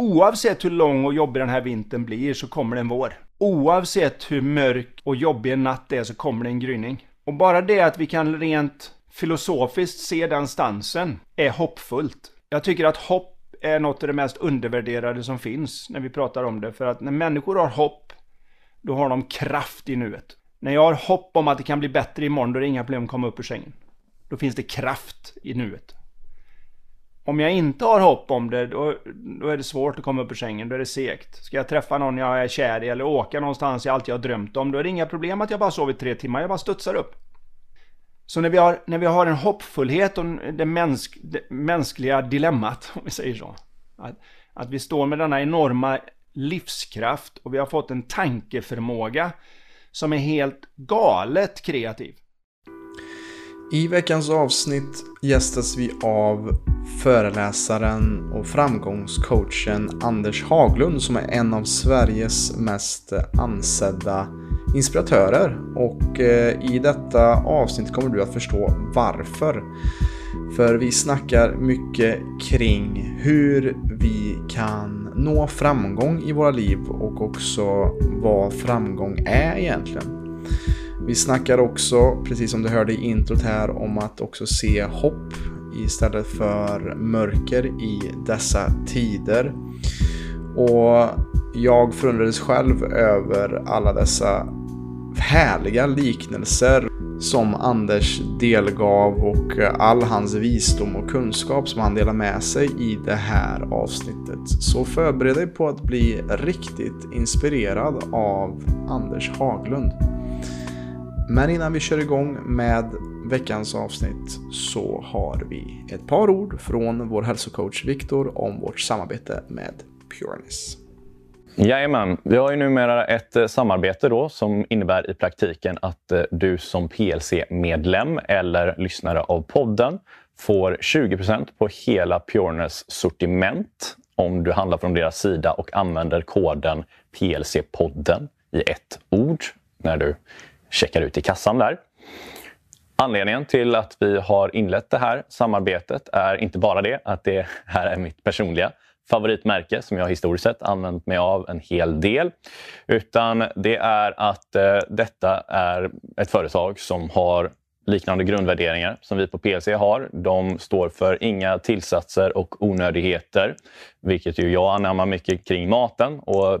Oavsett hur lång och jobbig den här vintern blir så kommer det en vår. Oavsett hur mörk och jobbig en natt är så kommer det en gryning. Och bara det att vi kan rent filosofiskt se den stansen är hoppfullt. Jag tycker att hopp är något av det mest undervärderade som finns när vi pratar om det. För att när människor har hopp, då har de kraft i nuet. När jag har hopp om att det kan bli bättre imorgon, då är det inga problem att komma upp ur sängen. Då finns det kraft i nuet. Om jag inte har hopp om det, då, då är det svårt att komma upp ur sängen. Då är det segt. Ska jag träffa någon jag är kär i eller åka någonstans jag alltid har drömt om, då är det inga problem att jag bara sover tre timmar. Jag bara studsar upp. Så när vi har, när vi har en hoppfullhet och det, mänsk, det mänskliga dilemmat, om vi säger så. Att, att vi står med denna enorma livskraft och vi har fått en tankeförmåga som är helt galet kreativ. I veckans avsnitt gästas vi av föreläsaren och framgångscoachen Anders Haglund som är en av Sveriges mest ansedda inspiratörer. Och eh, i detta avsnitt kommer du att förstå varför. För vi snackar mycket kring hur vi kan nå framgång i våra liv och också vad framgång är egentligen. Vi snackar också, precis som du hörde i introt här, om att också se hopp istället för mörker i dessa tider. Och jag förundrades själv över alla dessa härliga liknelser som Anders delgav och all hans visdom och kunskap som han delar med sig i det här avsnittet. Så förbered dig på att bli riktigt inspirerad av Anders Haglund. Men innan vi kör igång med veckans avsnitt så har vi ett par ord från vår hälsocoach Viktor om vårt samarbete med Pureness. Jajamän, vi har ju numera ett eh, samarbete då som innebär i praktiken att eh, du som PLC-medlem eller lyssnare av podden får 20% på hela Pureness sortiment om du handlar från deras sida och använder koden PLC-podden i ett ord när du checkar ut i kassan där. Anledningen till att vi har inlett det här samarbetet är inte bara det att det här är mitt personliga favoritmärke som jag historiskt sett använt mig av en hel del. Utan det är att eh, detta är ett företag som har liknande grundvärderingar som vi på PLC har. De står för inga tillsatser och onödigheter, vilket ju jag anammar mycket kring maten. Och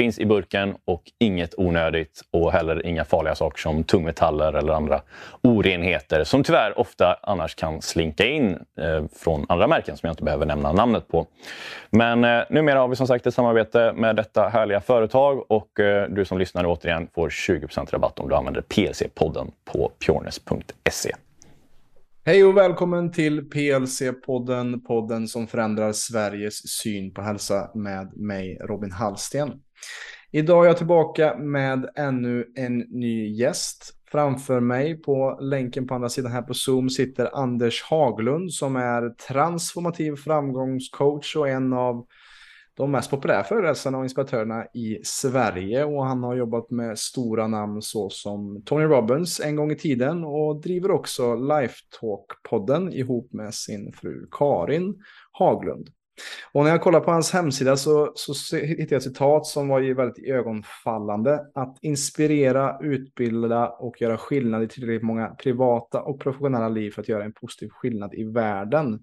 finns i burken och inget onödigt och heller inga farliga saker som tungmetaller eller andra orenheter som tyvärr ofta annars kan slinka in eh, från andra märken som jag inte behöver nämna namnet på. Men eh, numera har vi som sagt ett samarbete med detta härliga företag och eh, du som lyssnar återigen får 20 rabatt om du använder PLC-podden på pureness.se. Hej och välkommen till PLC-podden, podden som förändrar Sveriges syn på hälsa med mig Robin Hallsten. Idag är jag tillbaka med ännu en ny gäst. Framför mig på länken på andra sidan här på Zoom sitter Anders Haglund som är transformativ framgångscoach och en av de mest populära föreläsarna och inspiratörerna i Sverige och han har jobbat med stora namn såsom Tony Robbins en gång i tiden och driver också Lifetalk-podden ihop med sin fru Karin Haglund. Och när jag kollar på hans hemsida så, så hittade jag ett citat som var ju väldigt ögonfallande. Att inspirera, utbilda och göra skillnad i tillräckligt många privata och professionella liv för att göra en positiv skillnad i världen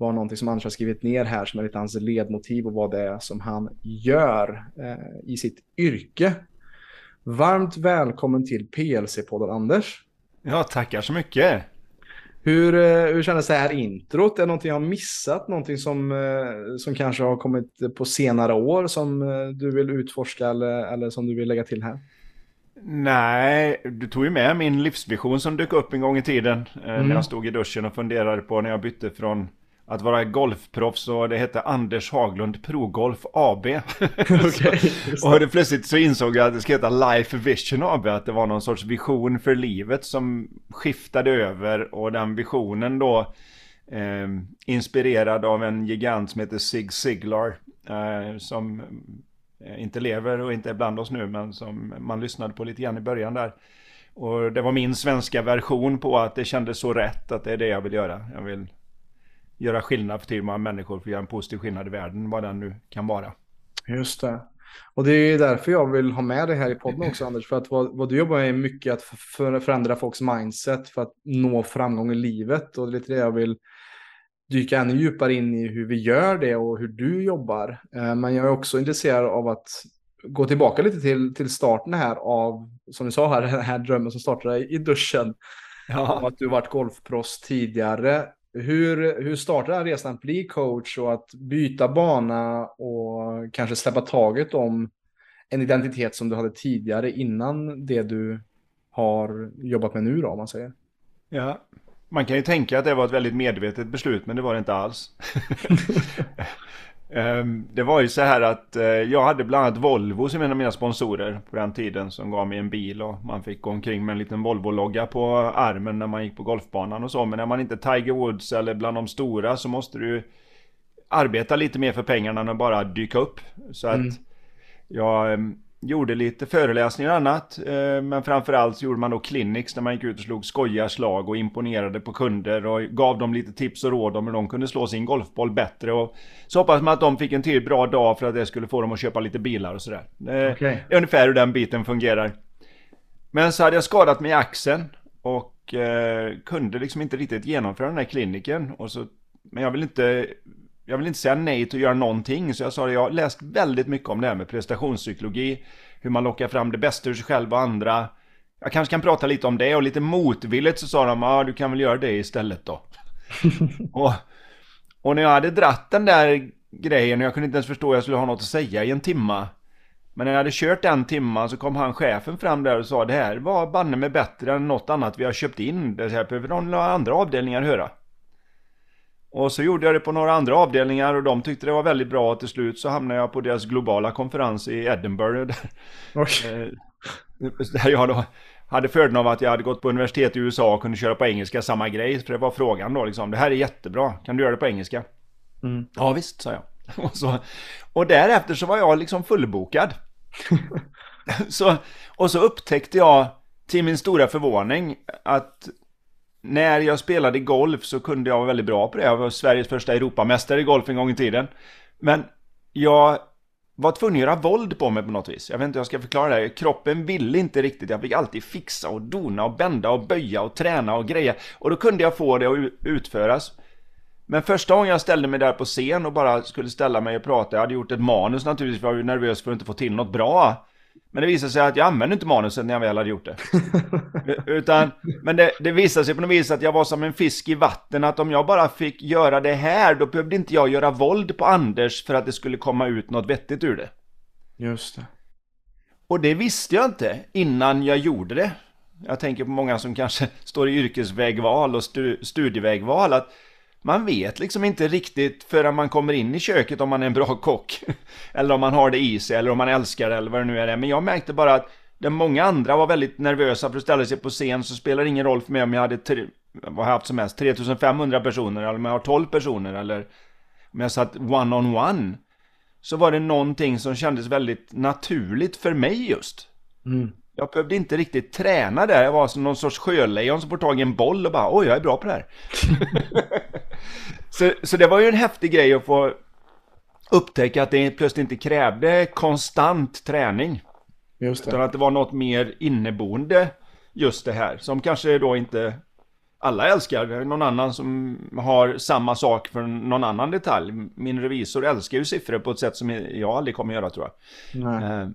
var någonting som Anders har skrivit ner här som är lite hans ledmotiv och vad det är som han gör eh, i sitt yrke. Varmt välkommen till PLC-podden Anders. Ja, tackar så mycket. Hur, eh, hur kändes det här introt? Är det någonting jag har missat? Någonting som, eh, som kanske har kommit på senare år som eh, du vill utforska eller, eller som du vill lägga till här? Nej, du tog ju med min livsvision som dök upp en gång i tiden. Mm. När jag stod i duschen och funderade på när jag bytte från att vara golfproffs och det hette Anders Haglund Progolf AB. okay, och det plötsligt så insåg jag att det ska heta Life Vision AB, att det var någon sorts vision för livet som skiftade över och den visionen då eh, inspirerad av en gigant som heter Sig Siglar eh, som eh, inte lever och inte är bland oss nu men som man lyssnade på lite grann i början där. Och det var min svenska version på att det kändes så rätt att det är det jag vill göra. Jag vill göra skillnad för till många människor för att göra en positiv skillnad i världen, vad den nu kan vara. Just det. Och det är därför jag vill ha med det här i podden också Anders, för att vad, vad du jobbar med är mycket att för, förändra folks mindset för att nå framgång i livet och det är lite det jag vill dyka ännu djupare in i hur vi gör det och hur du jobbar. Eh, men jag är också intresserad av att gå tillbaka lite till, till starten här av, som du sa här, den här drömmen som startade i duschen. Ja. Att du varit golfproffs tidigare. Hur, hur startade den resan att bli coach och att byta bana och kanske släppa taget om en identitet som du hade tidigare innan det du har jobbat med nu då, om man säger? Ja, man kan ju tänka att det var ett väldigt medvetet beslut, men det var det inte alls. Ehm, det var ju så här att eh, jag hade bland annat Volvo som en av mina sponsorer på den tiden som gav mig en bil och man fick gå omkring med en liten Volvo-logga på armen när man gick på golfbanan och så. Men när man inte är Tiger Woods eller bland de stora så måste du arbeta lite mer för pengarna än att bara dyka upp. Så att mm. jag ehm, gjorde lite föreläsningar och annat. Eh, men framförallt så gjorde man då clinics när man gick ut och slog skojarslag och imponerade på kunder och gav dem lite tips och råd om hur de kunde slå sin golfboll bättre. Och så hoppas man att de fick en till bra dag för att det skulle få dem att köpa lite bilar och sådär. Det okay. är ungefär hur den biten fungerar. Men så hade jag skadat mig i axeln och eh, kunde liksom inte riktigt genomföra den här kliniken. Och så, men jag vill inte jag vill inte säga nej till att göra någonting. Så jag sa det, jag har läst väldigt mycket om det här med prestationspsykologi. Hur man lockar fram det bästa ur sig själv och andra. Jag kanske kan prata lite om det och lite motvilligt så sa de, ja ah, du kan väl göra det istället då. och, och när jag hade dratt den där grejen och jag kunde inte ens förstå att jag skulle ha något att säga i en timma. Men när jag hade kört en timma så kom han chefen fram där och sa det här var banne med bättre än något annat vi har köpt in. Det här behöver några andra avdelningar höra. Och så gjorde jag det på några andra avdelningar och de tyckte det var väldigt bra och till slut så hamnade jag på deras globala konferens i Edinburgh. Där, eh, där jag då hade fördelen av att jag hade gått på universitet i USA och kunde köra på engelska samma grej. För det var frågan då liksom, det här är jättebra, kan du göra det på engelska? Mm. Ja visst, sa jag. Och, så, och därefter så var jag liksom fullbokad. så, och så upptäckte jag till min stora förvåning att när jag spelade golf så kunde jag vara väldigt bra på det. Jag var Sveriges första Europamästare i golf en gång i tiden. Men jag var tvungen att göra våld på mig på något vis. Jag vet inte hur jag ska förklara det. Kroppen ville inte riktigt. Jag fick alltid fixa och dona och bända och böja och träna och greja. Och då kunde jag få det att utföras. Men första gången jag ställde mig där på scen och bara skulle ställa mig och prata. Jag hade gjort ett manus naturligtvis för jag var nervös för att inte få till något bra. Men det visade sig att jag använde inte manuset när jag väl hade gjort det. Utan, men det, det visade sig på något vis att jag var som en fisk i vatten. Att om jag bara fick göra det här, då behövde inte jag göra våld på Anders för att det skulle komma ut något vettigt ur det. Just det. Och det visste jag inte innan jag gjorde det. Jag tänker på många som kanske står i yrkesvägval och stu, studievägval. Att man vet liksom inte riktigt förrän man kommer in i köket om man är en bra kock. eller om man har det i sig eller om man älskar det eller vad det nu är. Men jag märkte bara att där många andra var väldigt nervösa för att ställa sig på scen så spelar det ingen roll för mig om jag hade, tre, vad har jag haft som mest, 3500 personer eller om jag har 12 personer eller om jag satt one on one. Så var det någonting som kändes väldigt naturligt för mig just. Mm. Jag behövde inte riktigt träna där. Jag var som någon sorts sjölejon som får tag i en boll och bara oj, jag är bra på det här. så, så det var ju en häftig grej att få upptäcka att det plötsligt inte krävde konstant träning. Just det. Utan att det var något mer inneboende just det här. Som kanske då inte alla älskar. Någon annan som har samma sak för någon annan detalj. Min revisor älskar ju siffror på ett sätt som jag aldrig kommer göra tror jag. Nej. Eh,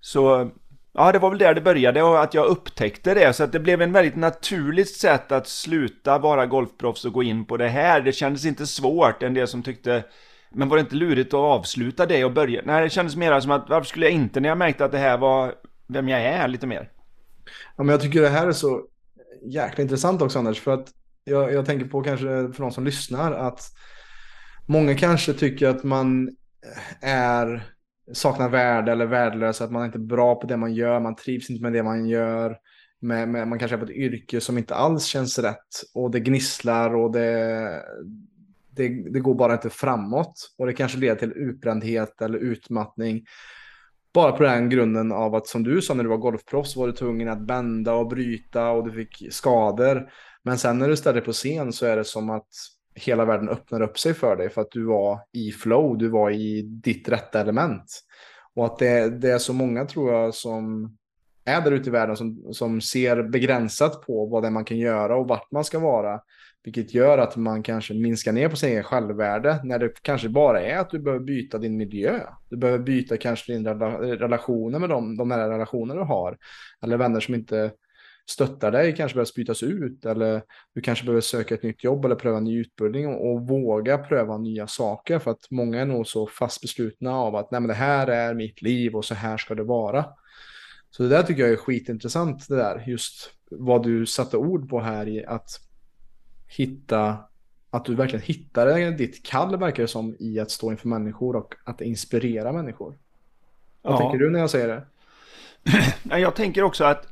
så Ja, det var väl där det började och att jag upptäckte det. Så att det blev en väldigt naturligt sätt att sluta vara golfproffs och gå in på det här. Det kändes inte svårt än det som tyckte men var det inte lurigt att avsluta det och börja? Nej, det kändes mer som att varför skulle jag inte när jag märkte att det här var vem jag är lite mer? Ja, men jag tycker det här är så jäkla intressant också Anders, för att Jag, jag tänker på kanske för de som lyssnar att många kanske tycker att man är saknar värde eller värdelös, att man inte är bra på det man gör, man trivs inte med det man gör. Med, med, man kanske är på ett yrke som inte alls känns rätt och det gnisslar och det, det, det går bara inte framåt. Och det kanske leder till utbrändhet eller utmattning. Bara på den grunden av att som du sa när du var golfproffs var du tvungen att bända och bryta och du fick skador. Men sen när du ställer dig på scen så är det som att hela världen öppnar upp sig för dig för att du var i flow, du var i ditt rätta element. Och att det, det är så många tror jag som är där ute i världen som, som ser begränsat på vad det är man kan göra och vart man ska vara. Vilket gör att man kanske minskar ner på sin egen självvärde när det kanske bara är att du behöver byta din miljö. Du behöver byta kanske din relationer med dem, de nära relationer du har. Eller vänner som inte stöttar dig kanske behöver bytas ut eller du kanske behöver söka ett nytt jobb eller pröva en ny utbildning och, och våga pröva nya saker för att många är nog så fast beslutna av att nej men det här är mitt liv och så här ska det vara. Så det där tycker jag är skitintressant det där just vad du satte ord på här i att hitta att du verkligen hittade ditt kall verkar det som i att stå inför människor och att inspirera människor. Vad ja. tänker du när jag säger det? Jag tänker också att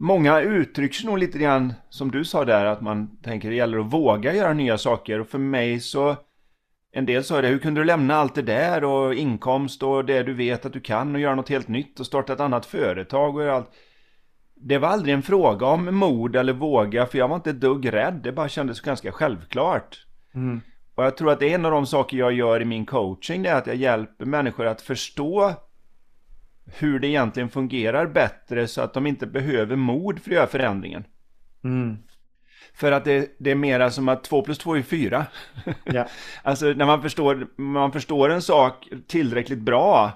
Många uttrycks nog lite grann som du sa där att man tänker det gäller att våga göra nya saker och för mig så en del sa det, hur kunde du lämna allt det där och inkomst och det du vet att du kan och göra något helt nytt och starta ett annat företag och allt. Det var aldrig en fråga om mod eller våga för jag var inte ett dugg rädd, det bara kändes ganska självklart. Mm. Och jag tror att det är en av de saker jag gör i min coaching, det är att jag hjälper människor att förstå hur det egentligen fungerar bättre så att de inte behöver mod för att göra förändringen. Mm. För att det, det, är mera som att 2 plus 2 är 4. Ja. alltså när man förstår, man förstår en sak tillräckligt bra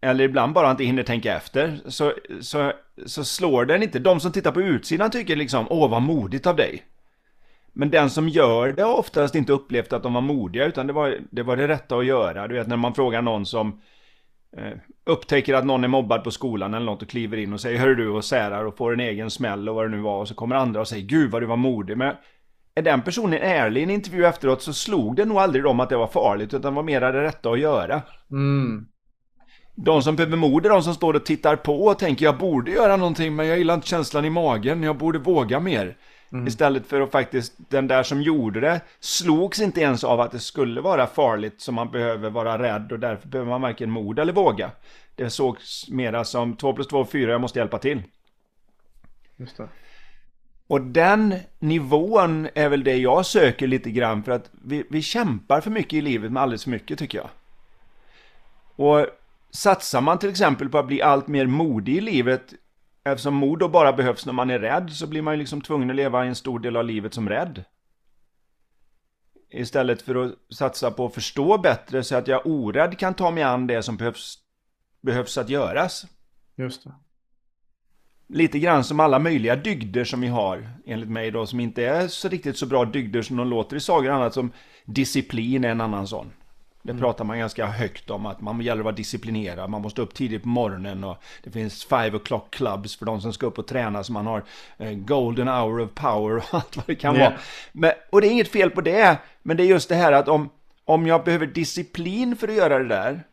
eller ibland bara inte hinner tänka efter så, så, så slår den inte. De som tittar på utsidan tycker liksom åh vad modigt av dig. Men den som gör det har oftast inte upplevt att de var modiga utan det var det, var det rätta att göra. Du vet när man frågar någon som Eh, upptäcker att någon är mobbad på skolan eller något och kliver in och säger Hör du och särar och får en egen smäll och vad det nu var och så kommer andra och säger Gud vad du var modig men är den personen ärlig i en intervju efteråt så slog det nog aldrig dem att det var farligt utan var mer det rätta att göra. Mm. De som behöver mod är de som står och tittar på och tänker jag borde göra någonting men jag gillar inte känslan i magen, jag borde våga mer. Mm. Istället för att faktiskt, den där som gjorde det slogs inte ens av att det skulle vara farligt så man behöver vara rädd och därför behöver man varken mod eller våga. Det sågs mera som 2 plus 2 4, jag måste hjälpa till. Just det. Och den nivån är väl det jag söker lite grann för att vi, vi kämpar för mycket i livet med alldeles för mycket tycker jag. Och satsar man till exempel på att bli allt mer modig i livet Eftersom mod då bara behövs när man är rädd så blir man ju liksom tvungen att leva en stor del av livet som rädd. Istället för att satsa på att förstå bättre så att jag orädd kan ta mig an det som behövs, behövs att göras. Just det. Lite grann som alla möjliga dygder som vi har, enligt mig då, som inte är så riktigt så bra dygder som de låter i sagor annat som disciplin är en annan sån. Det mm. pratar man ganska högt om att man gäller att vara disciplinerad. Man måste upp tidigt på morgonen och det finns five o'clock clubs för de som ska upp och träna så man har eh, golden hour of power och allt vad det kan yeah. vara. Men, och det är inget fel på det, men det är just det här att om, om jag behöver disciplin för att göra det där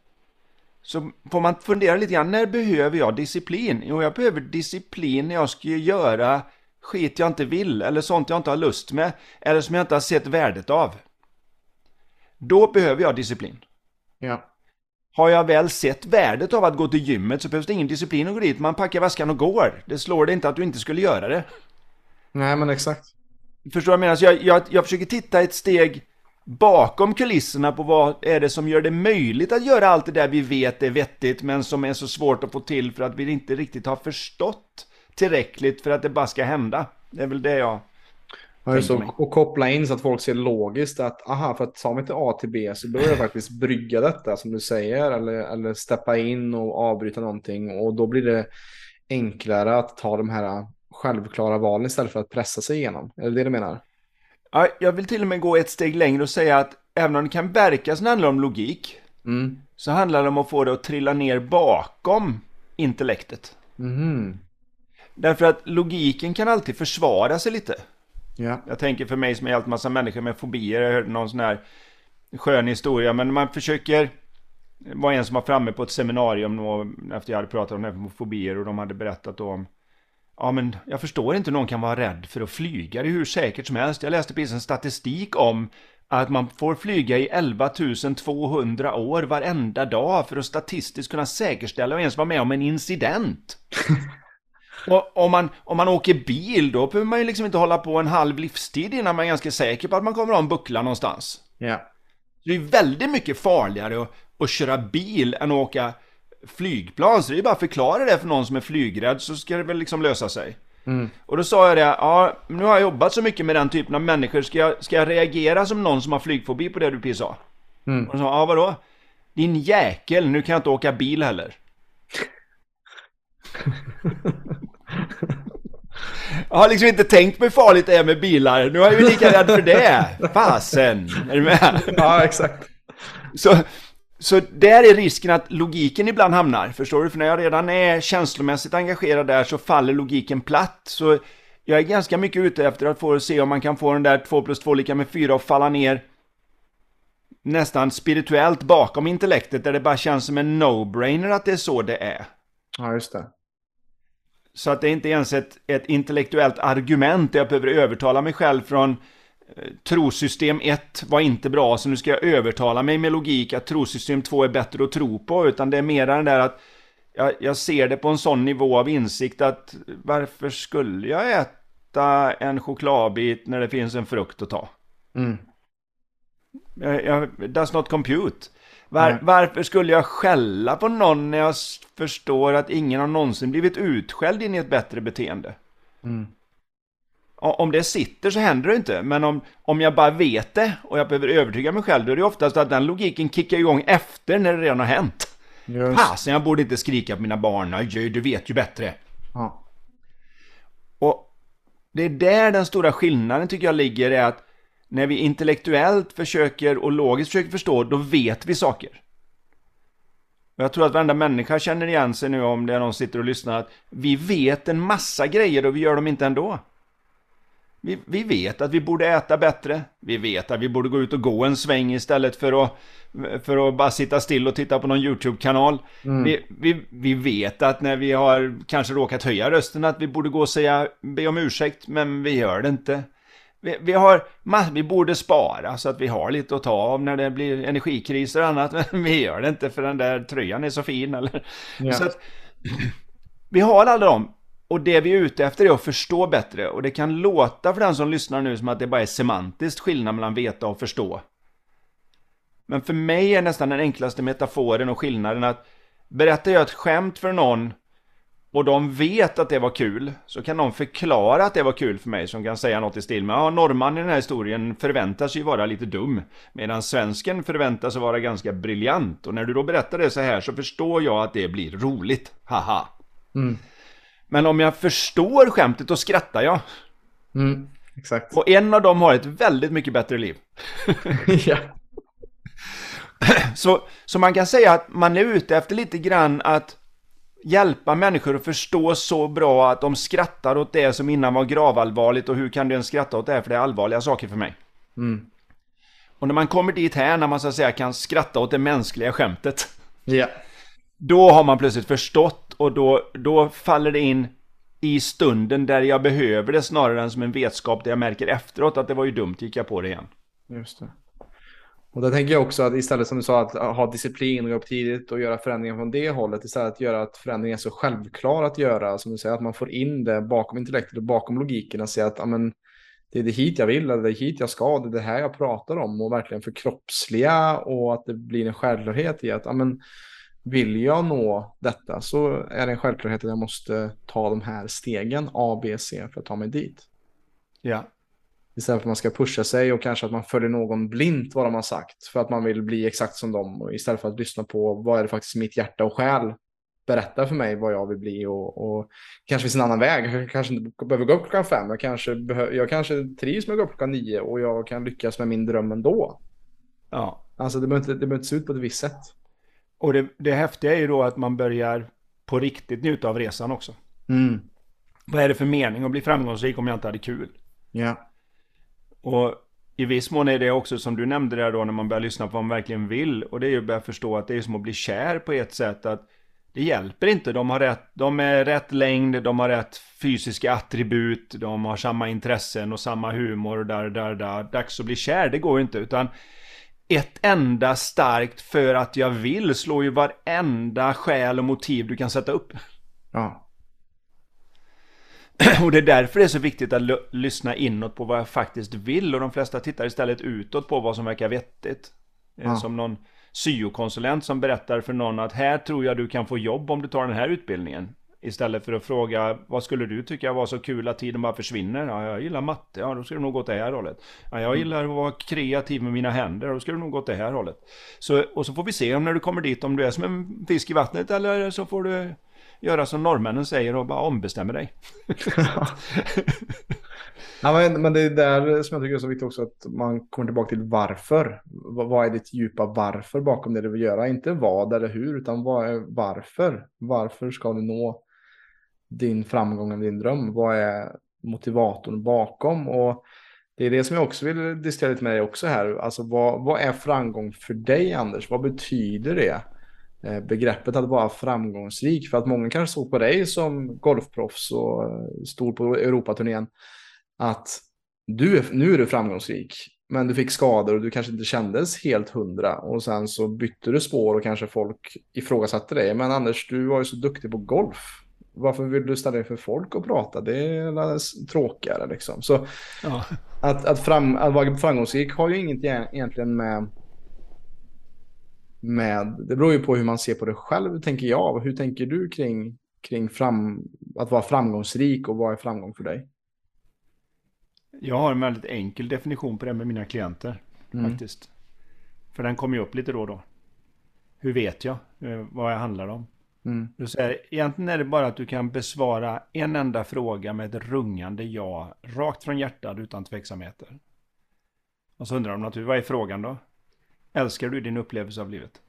så får man fundera lite grann, när behöver jag disciplin? Jo, jag behöver disciplin när jag ska göra skit jag inte vill eller sånt jag inte har lust med eller som jag inte har sett värdet av. Då behöver jag disciplin. Ja. Har jag väl sett värdet av att gå till gymmet så behövs det ingen disciplin att gå dit. Man packar väskan och går. Det slår det inte att du inte skulle göra det. Nej, men exakt. Förstår du vad jag menar? Så jag, jag, jag försöker titta ett steg bakom kulisserna på vad är det som gör det möjligt att göra allt det där vi vet är vettigt men som är så svårt att få till för att vi inte riktigt har förstått tillräckligt för att det bara ska hända. Det är väl det jag Ja, så, och koppla in så att folk ser logiskt att aha, för att ta mig till A till B så behöver jag faktiskt brygga detta som du säger eller, eller steppa in och avbryta någonting och då blir det enklare att ta de här självklara valen istället för att pressa sig igenom. Är det det du menar? Ja, jag vill till och med gå ett steg längre och säga att även om det kan verka som det handlar om logik mm. så handlar det om att få det att trilla ner bakom intellektet. Mm. Därför att logiken kan alltid försvara sig lite. Ja. Jag tänker för mig som har hjälpt massa människor med fobier. Jag hörde någon sån här skön historia. Men man försöker... Det var en som var framme på ett seminarium då, efter jag hade pratat om det här med fobier och de hade berättat om Ja men jag förstår inte hur någon kan vara rädd för att flyga. Det är hur säkert som helst. Jag läste precis en statistik om att man får flyga i 11 200 år varenda dag för att statistiskt kunna säkerställa och ens vara med om en incident. och om man, om man åker bil då behöver man ju liksom inte hålla på en halv livstid innan man är ganska säker på att man kommer att ha en buckla någonstans. Ja. Det är väldigt mycket farligare att, att köra bil än att åka flygplan. Så det är bara att förklara det för någon som är flygrädd så ska det väl liksom lösa sig. Mm. Och då sa jag det, ja nu har jag jobbat så mycket med den typen av människor, ska jag, ska jag reagera som någon som har flygfobi på det du precis sa? Mm. Och de sa, ja vadå? Din jäkel, nu kan jag inte åka bil heller. Jag har liksom inte tänkt på hur farligt det är med bilar. Nu är jag ju lika rädd för det. Fasen! Är du med? ja, exakt. Så, så där är risken att logiken ibland hamnar, förstår du? För när jag redan är känslomässigt engagerad där så faller logiken platt. Så jag är ganska mycket ute efter att få se om man kan få den där 2 plus 2 lika med 4 att falla ner nästan spirituellt bakom intellektet där det bara känns som en no-brainer att det är så det är. Ja, just det. Så att det är inte ens ett, ett intellektuellt argument där jag behöver övertala mig själv från eh, trosystem 1 var inte bra så nu ska jag övertala mig med logik att trosystem 2 är bättre att tro på utan det är mer den där att jag, jag ser det på en sån nivå av insikt att varför skulle jag äta en chokladbit när det finns en frukt att ta? Mm. Jag, jag, does not compute. Var. Varför skulle jag skälla på någon när jag förstår att ingen har någonsin blivit utskälld in i ett bättre beteende? Mm. Om det sitter så händer det inte, men om, om jag bara vet det och jag behöver övertyga mig själv, då är det oftast att den logiken kickar igång efter när det redan har hänt. Fasen, jag borde inte skrika på mina barn, Aj, du vet ju bättre. Ja. Och det är där den stora skillnaden tycker jag ligger, är att när vi intellektuellt försöker och logiskt försöker förstå, då vet vi saker. Och jag tror att varenda människa känner igen sig nu om det är någon sitter och lyssnar, att vi vet en massa grejer och vi gör dem inte ändå. Vi, vi vet att vi borde äta bättre. Vi vet att vi borde gå ut och gå en sväng istället för att, för att bara sitta still och titta på någon YouTube-kanal. Vi, vi, vi vet att när vi har kanske råkat höja rösten att vi borde gå och säga, be om ursäkt, men vi gör det inte. Vi, vi, har, vi borde spara så att vi har lite att ta av när det blir energikriser och annat, men vi gör det inte för den där tröjan är så fin eller... Ja. Så att, vi har alla dem. Och det vi är ute efter är att förstå bättre. Och det kan låta för den som lyssnar nu som att det bara är semantiskt skillnad mellan veta och förstå. Men för mig är nästan den enklaste metaforen och skillnaden att berättar jag ett skämt för någon och de vet att det var kul, så kan de förklara att det var kul för mig som kan säga något i stil med ja, norrman i den här historien förväntar sig ju vara lite dum, medan svensken förväntar sig vara ganska briljant. Och när du då berättar det så här så förstår jag att det blir roligt, haha. Mm. Men om jag förstår skämtet då skrattar jag. Mm. Exakt. Och en av dem har ett väldigt mycket bättre liv. ja. Så, så man kan säga att man är ute efter lite grann att hjälpa människor att förstå så bra att de skrattar åt det som innan var gravallvarligt och hur kan du ens skratta åt det här för det är allvarliga saker för mig. Mm. Och när man kommer dit här när man så att säga kan skratta åt det mänskliga skämtet Ja. då har man plötsligt förstått och då, då faller det in i stunden där jag behöver det snarare än som en vetskap där jag märker efteråt att det var ju dumt, gick jag på det igen. Just det. Och där tänker jag också att istället som du sa att ha disciplin och gå upp tidigt och göra förändringar från det hållet istället att göra att förändringen är så självklar att göra som du säger att man får in det bakom intellektet och bakom logiken och säga att amen, det är det hit jag vill, eller det är hit jag ska, det är det här jag pratar om och verkligen förkroppsliga och att det blir en självklarhet i att amen, vill jag nå detta så är det en självklarhet att jag måste ta de här stegen A, B, C för att ta mig dit. Ja. Istället för att man ska pusha sig och kanske att man följer någon blint vad de har sagt för att man vill bli exakt som dem. Och istället för att lyssna på vad är det faktiskt mitt hjärta och själ berättar för mig vad jag vill bli och, och kanske finns en annan väg. Jag kanske inte behöver gå upp klockan fem. Jag kanske, behö- jag kanske trivs med att gå upp klockan nio och jag kan lyckas med min dröm ändå. ja. Alltså det behöver inte, det behöver inte se ut på ett visst sätt. Och det, det häftiga är ju då att man börjar på riktigt njuta av resan också. Mm. Vad är det för mening att bli framgångsrik om jag inte hade kul? Ja. Och i viss mån är det också som du nämnde där då när man börjar lyssna på vad man verkligen vill. Och det är ju att börja förstå att det är som att bli kär på ett sätt. att det hjälper inte. De, har rätt, de är rätt längd, de har rätt fysiska attribut, de har samma intressen och samma humor. Och där, där, där. Dags att bli kär, det går ju inte. Utan ett enda starkt för att jag vill slår ju varenda skäl och motiv du kan sätta upp. Ja. Och det är därför det är så viktigt att lyssna inåt på vad jag faktiskt vill. Och de flesta tittar istället utåt på vad som verkar vettigt. Ja. Som någon syokonsulent som berättar för någon att här tror jag du kan få jobb om du tar den här utbildningen. Istället för att fråga vad skulle du tycka var så kul att tiden bara försvinner? Ja, jag gillar matte, ja då ska du nog gå åt det här hållet. Ja, jag gillar att vara kreativ med mina händer, då ska du nog gå åt det här hållet. Så, och så får vi se om när du kommer dit om du är som en fisk i vattnet eller så får du göra som norrmännen säger och bara ombestämma dig. ja, men, men det är där som jag tycker är så viktigt också att man kommer tillbaka till varför. Vad är ditt djupa varför bakom det du vill göra? Inte vad eller hur, utan vad är varför? Varför ska du nå din framgång eller din dröm? Vad är motivatorn bakom? Och det är det som jag också vill diskutera lite med dig också här. Alltså vad, vad är framgång för dig Anders? Vad betyder det? Eh, begreppet att vara framgångsrik. För att många kanske såg på dig som golfproffs och eh, stod på Europaturnén. Att du är, nu är du framgångsrik. Men du fick skador och du kanske inte kändes helt hundra. Och sen så bytte du spår och kanske folk ifrågasatte dig. Men Anders, du var ju så duktig på golf. Varför vill du ställa dig för folk och prata? Det är tråkigare liksom. Så ja. att, att, fram, att vara framgångsrik har ju inget egentligen med med, det beror ju på hur man ser på det själv, tänker jag. Hur tänker du kring, kring fram, att vara framgångsrik och vad är framgång för dig? Jag har en väldigt enkel definition på det med mina klienter. Mm. Faktiskt. För den kommer ju upp lite då och då. Hur vet jag eh, vad det handlar om? Mm. Du säger, egentligen är det bara att du kan besvara en enda fråga med ett rungande ja. Rakt från hjärtat utan tveksamheter. Och så undrar de naturligtvis, vad är frågan då? Älskar du din upplevelse av livet?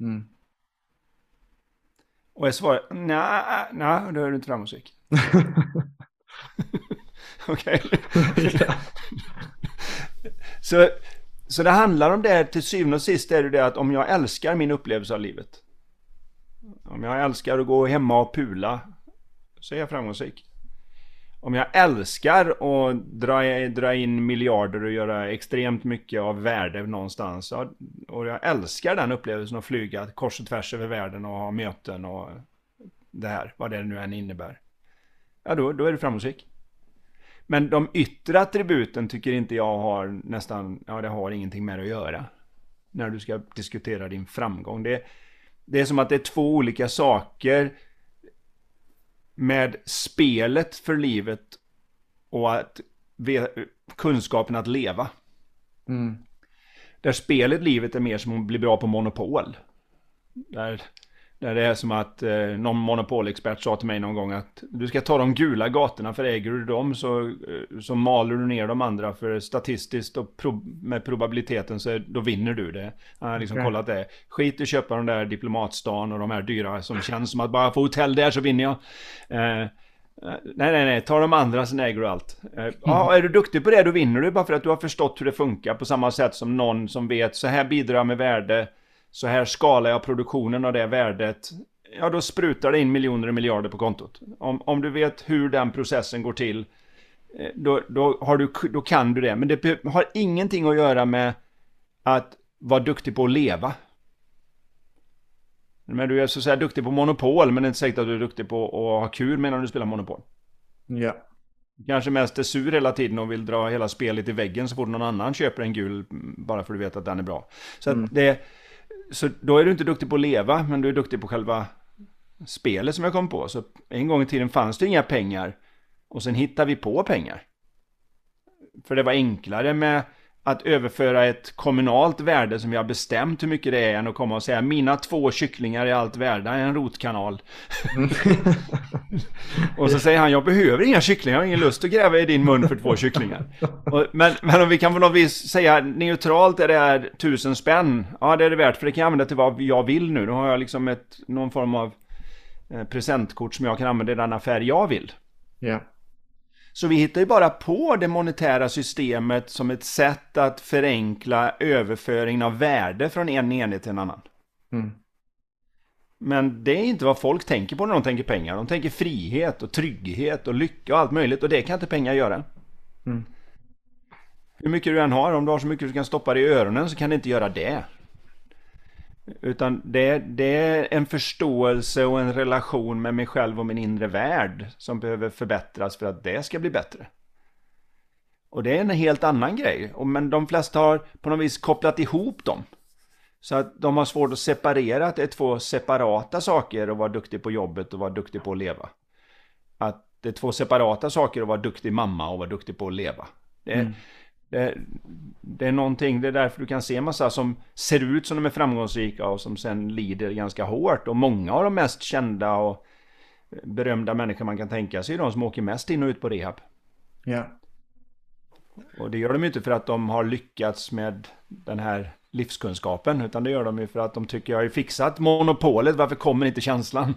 Mm. Och jag svarar, nej, nej, då är du inte framgångsrik. Okej. så, så det handlar om det till syvende och sist är det det att om jag älskar min upplevelse av livet. Om jag älskar att gå hemma och pula så är jag framgångsrik om jag älskar att dra, dra in miljarder och göra extremt mycket av värde någonstans. Och jag älskar den upplevelsen att flyga kors och tvärs över världen och ha möten och det här, vad det nu än innebär. Ja, då, då är du framgångsrik. Men de yttre attributen tycker inte jag har nästan, ja det har ingenting med det att göra. När du ska diskutera din framgång. Det, det är som att det är två olika saker med spelet för livet och att kunskapen att leva. Mm. Där spelet livet är mer som att bli bra på monopol. Där där det är som att eh, någon monopolexpert sa till mig någon gång att du ska ta de gula gatorna för äger du dem så, eh, så maler du ner de andra för statistiskt och pro med probabiliteten så då vinner du det. Han har liksom okay. kollat det. Skit i köpa de där diplomatstan och de här dyra som känns som att bara få hotell där så vinner jag. Eh, Nej, nej, nej. Ta de andra sen äger du allt. Eh, mm. Ja, är du duktig på det då vinner du bara för att du har förstått hur det funkar på samma sätt som någon som vet så här bidrar med värde så här skalar jag produktionen av det värdet. Ja, då sprutar det in miljoner och miljarder på kontot. Om, om du vet hur den processen går till, eh, då, då, har du, då kan du det. Men det har ingenting att göra med att vara duktig på att leva. Men du är så att säga duktig på monopol, men det är inte säkert att du är duktig på att ha kul medan du spelar monopol. Ja. Kanske mest är sur hela tiden och vill dra hela spelet i väggen så fort någon annan köper en gul bara för att du vet att den är bra. Så mm. det, så då är du inte duktig på att leva, men du är duktig på själva spelet som jag kom på. Så en gång i tiden fanns det inga pengar. Och sen hittade vi på pengar. För det var enklare med att överföra ett kommunalt värde som vi har bestämt hur mycket det är än att komma och säga mina två kycklingar är allt värda en rotkanal. Mm. och så säger han jag behöver inga kycklingar, jag har ingen lust att gräva i din mun för två kycklingar. Och, men, men om vi kan på något vis säga neutralt är det här tusen spänn. Ja det är det värt för det kan jag använda till vad jag vill nu. Då har jag liksom ett, någon form av eh, presentkort som jag kan använda i den affär jag vill. Ja. Så vi hittar ju bara på det monetära systemet som ett sätt att förenkla överföringen av värde från en enhet till en annan. Mm. Men det är inte vad folk tänker på när de tänker pengar. De tänker frihet och trygghet och lycka och allt möjligt och det kan inte pengar göra. Mm. Hur mycket du än har, om du har så mycket du kan stoppa det i öronen så kan det inte göra det. Utan det, det är en förståelse och en relation med mig själv och min inre värld som behöver förbättras för att det ska bli bättre. Och det är en helt annan grej. Men de flesta har på något vis kopplat ihop dem. Så att de har svårt att separera att det är två separata saker att vara duktig på jobbet och vara duktig på att leva. Att det är två separata saker att vara duktig mamma och vara duktig på att leva. Det, mm det, det, är någonting, det är därför du kan se massa som ser ut som de är framgångsrika och som sen lider ganska hårt. Och många av de mest kända och berömda människor man kan tänka sig är de som åker mest in och ut på rehab. Ja. Och det gör de ju inte för att de har lyckats med den här livskunskapen. Utan det gör de ju för att de tycker jag har fixat monopolet. Varför kommer inte känslan?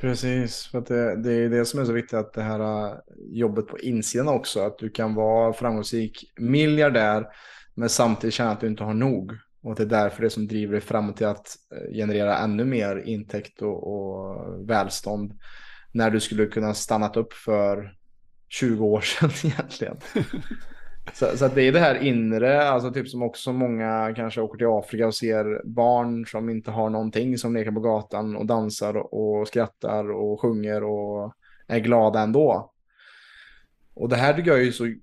Precis, för att det, det är det som är så viktigt att det här äh, jobbet på insidan också. Att du kan vara framgångsrik miljardär men samtidigt känna att du inte har nog. Och det är därför det som driver dig framåt till att äh, generera ännu mer intäkt och, och välstånd. När du skulle kunna stannat upp för 20 år sedan egentligen. Så, så det är det här inre, alltså typ som också många kanske åker till Afrika och ser barn som inte har någonting som leker på gatan och dansar och skrattar och sjunger och är glada ändå. Och det här tycker jag är så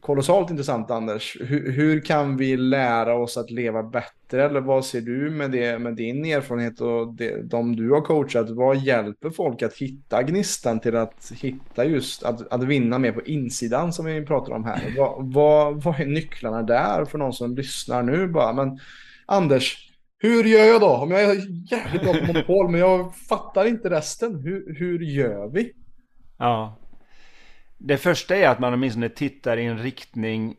kolossalt intressant Anders. Hur, hur, kan vi lära oss att leva bättre? Eller vad ser du med, det, med din erfarenhet och det, de du har coachat? Vad hjälper folk att hitta gnistan till att hitta just att, att vinna mer på insidan som vi pratar om här? Vad, vad, vad är nycklarna där för någon som lyssnar nu bara? Men Anders, hur gör jag då? Om jag är jävligt bra på monopol men jag fattar inte resten. Hur, hur gör vi? Ja, det första är att man åtminstone tittar i en riktning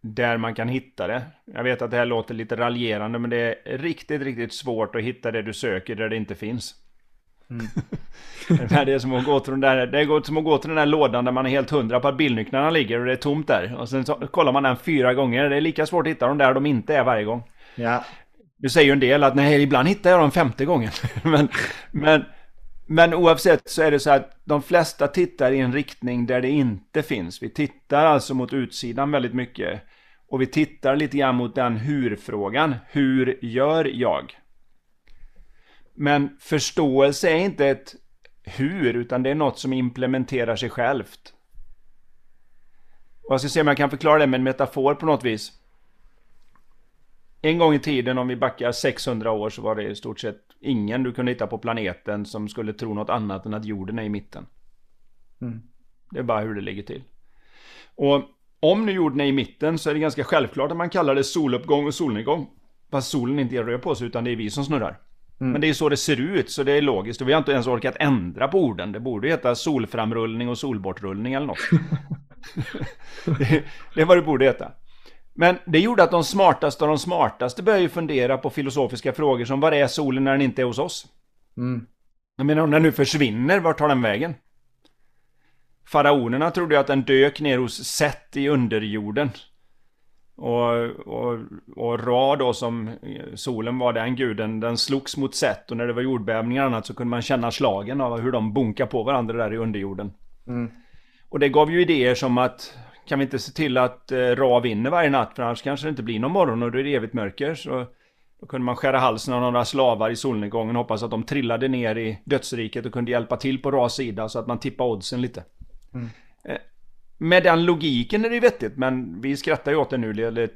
där man kan hitta det. Jag vet att det här låter lite raljerande men det är riktigt, riktigt svårt att hitta det du söker där det inte finns. Mm. det, är som att gå till den där, det är som att gå till den där lådan där man är helt hundra på att bilnycklarna ligger och det är tomt där. Och sen så, kollar man den fyra gånger. Det är lika svårt att hitta dem där de inte är varje gång. Ja. Du säger ju en del att nej, ibland hittar jag dem femte gången. men, men men oavsett så är det så att de flesta tittar i en riktning där det inte finns. Vi tittar alltså mot utsidan väldigt mycket. Och vi tittar lite grann mot den hur-frågan. Hur gör jag? Men förståelse är inte ett hur, utan det är något som implementerar sig självt. Och jag ska se om jag kan förklara det med en metafor på något vis. En gång i tiden, om vi backar 600 år, så var det i stort sett ingen du kunde hitta på planeten som skulle tro något annat än att jorden är i mitten. Mm. Det är bara hur det ligger till. Och om nu jorden är i mitten så är det ganska självklart att man kallar det soluppgång och solnedgång. Fast solen inte rör på sig utan det är vi som snurrar. Mm. Men det är så det ser ut, så det är logiskt. Och vi har inte ens orkat ändra på orden. Det borde heta solframrullning och solbortrullning eller något. det, det är vad det borde heta. Men det gjorde att de smartaste av de smartaste började fundera på filosofiska frågor som var är solen när den inte är hos oss? Mm. Jag menar om den nu försvinner, vart tar den vägen? Faraonerna trodde att den dök ner hos Set i underjorden. Och, och, och Ra då som solen var den guden, den slogs mot Set och när det var jordbävningar och annat så kunde man känna slagen av hur de bunkar på varandra där i underjorden. Mm. Och det gav ju idéer som att kan vi inte se till att eh, Ra vinner varje natt för annars kanske det inte blir någon morgon och då är det evigt mörker. Så då kunde man skära halsen av några slavar i solnedgången och hoppas att de trillade ner i dödsriket och kunde hjälpa till på Ras sida så att man tippade oddsen lite. Mm. Eh, med den logiken är det ju vettigt men vi skrattar ju åt det nu lite,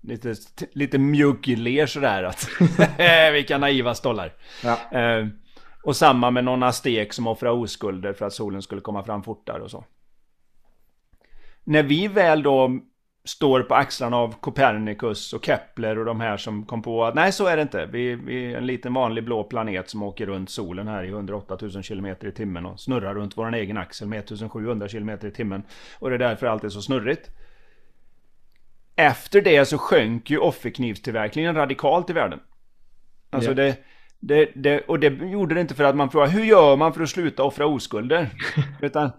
lite, lite mjuggler sådär att vilka naiva stollar. Ja. Eh, och samma med någon astek som offrade oskulder för att solen skulle komma fram fortare och så när vi väl då står på axlarna av Copernicus och Kepler och de här som kom på att nej så är det inte. Vi, vi är en liten vanlig blå planet som åker runt solen här i 108 000 km i timmen och snurrar runt vår egen axel med 1700 km i timmen. Och det är därför allt är så snurrigt. Efter det så sjönk ju offerknivstillverkningen radikalt i världen. Alltså yeah. det, det, det, och det gjorde det inte för att man frågade hur gör man för att sluta offra oskulder? Utan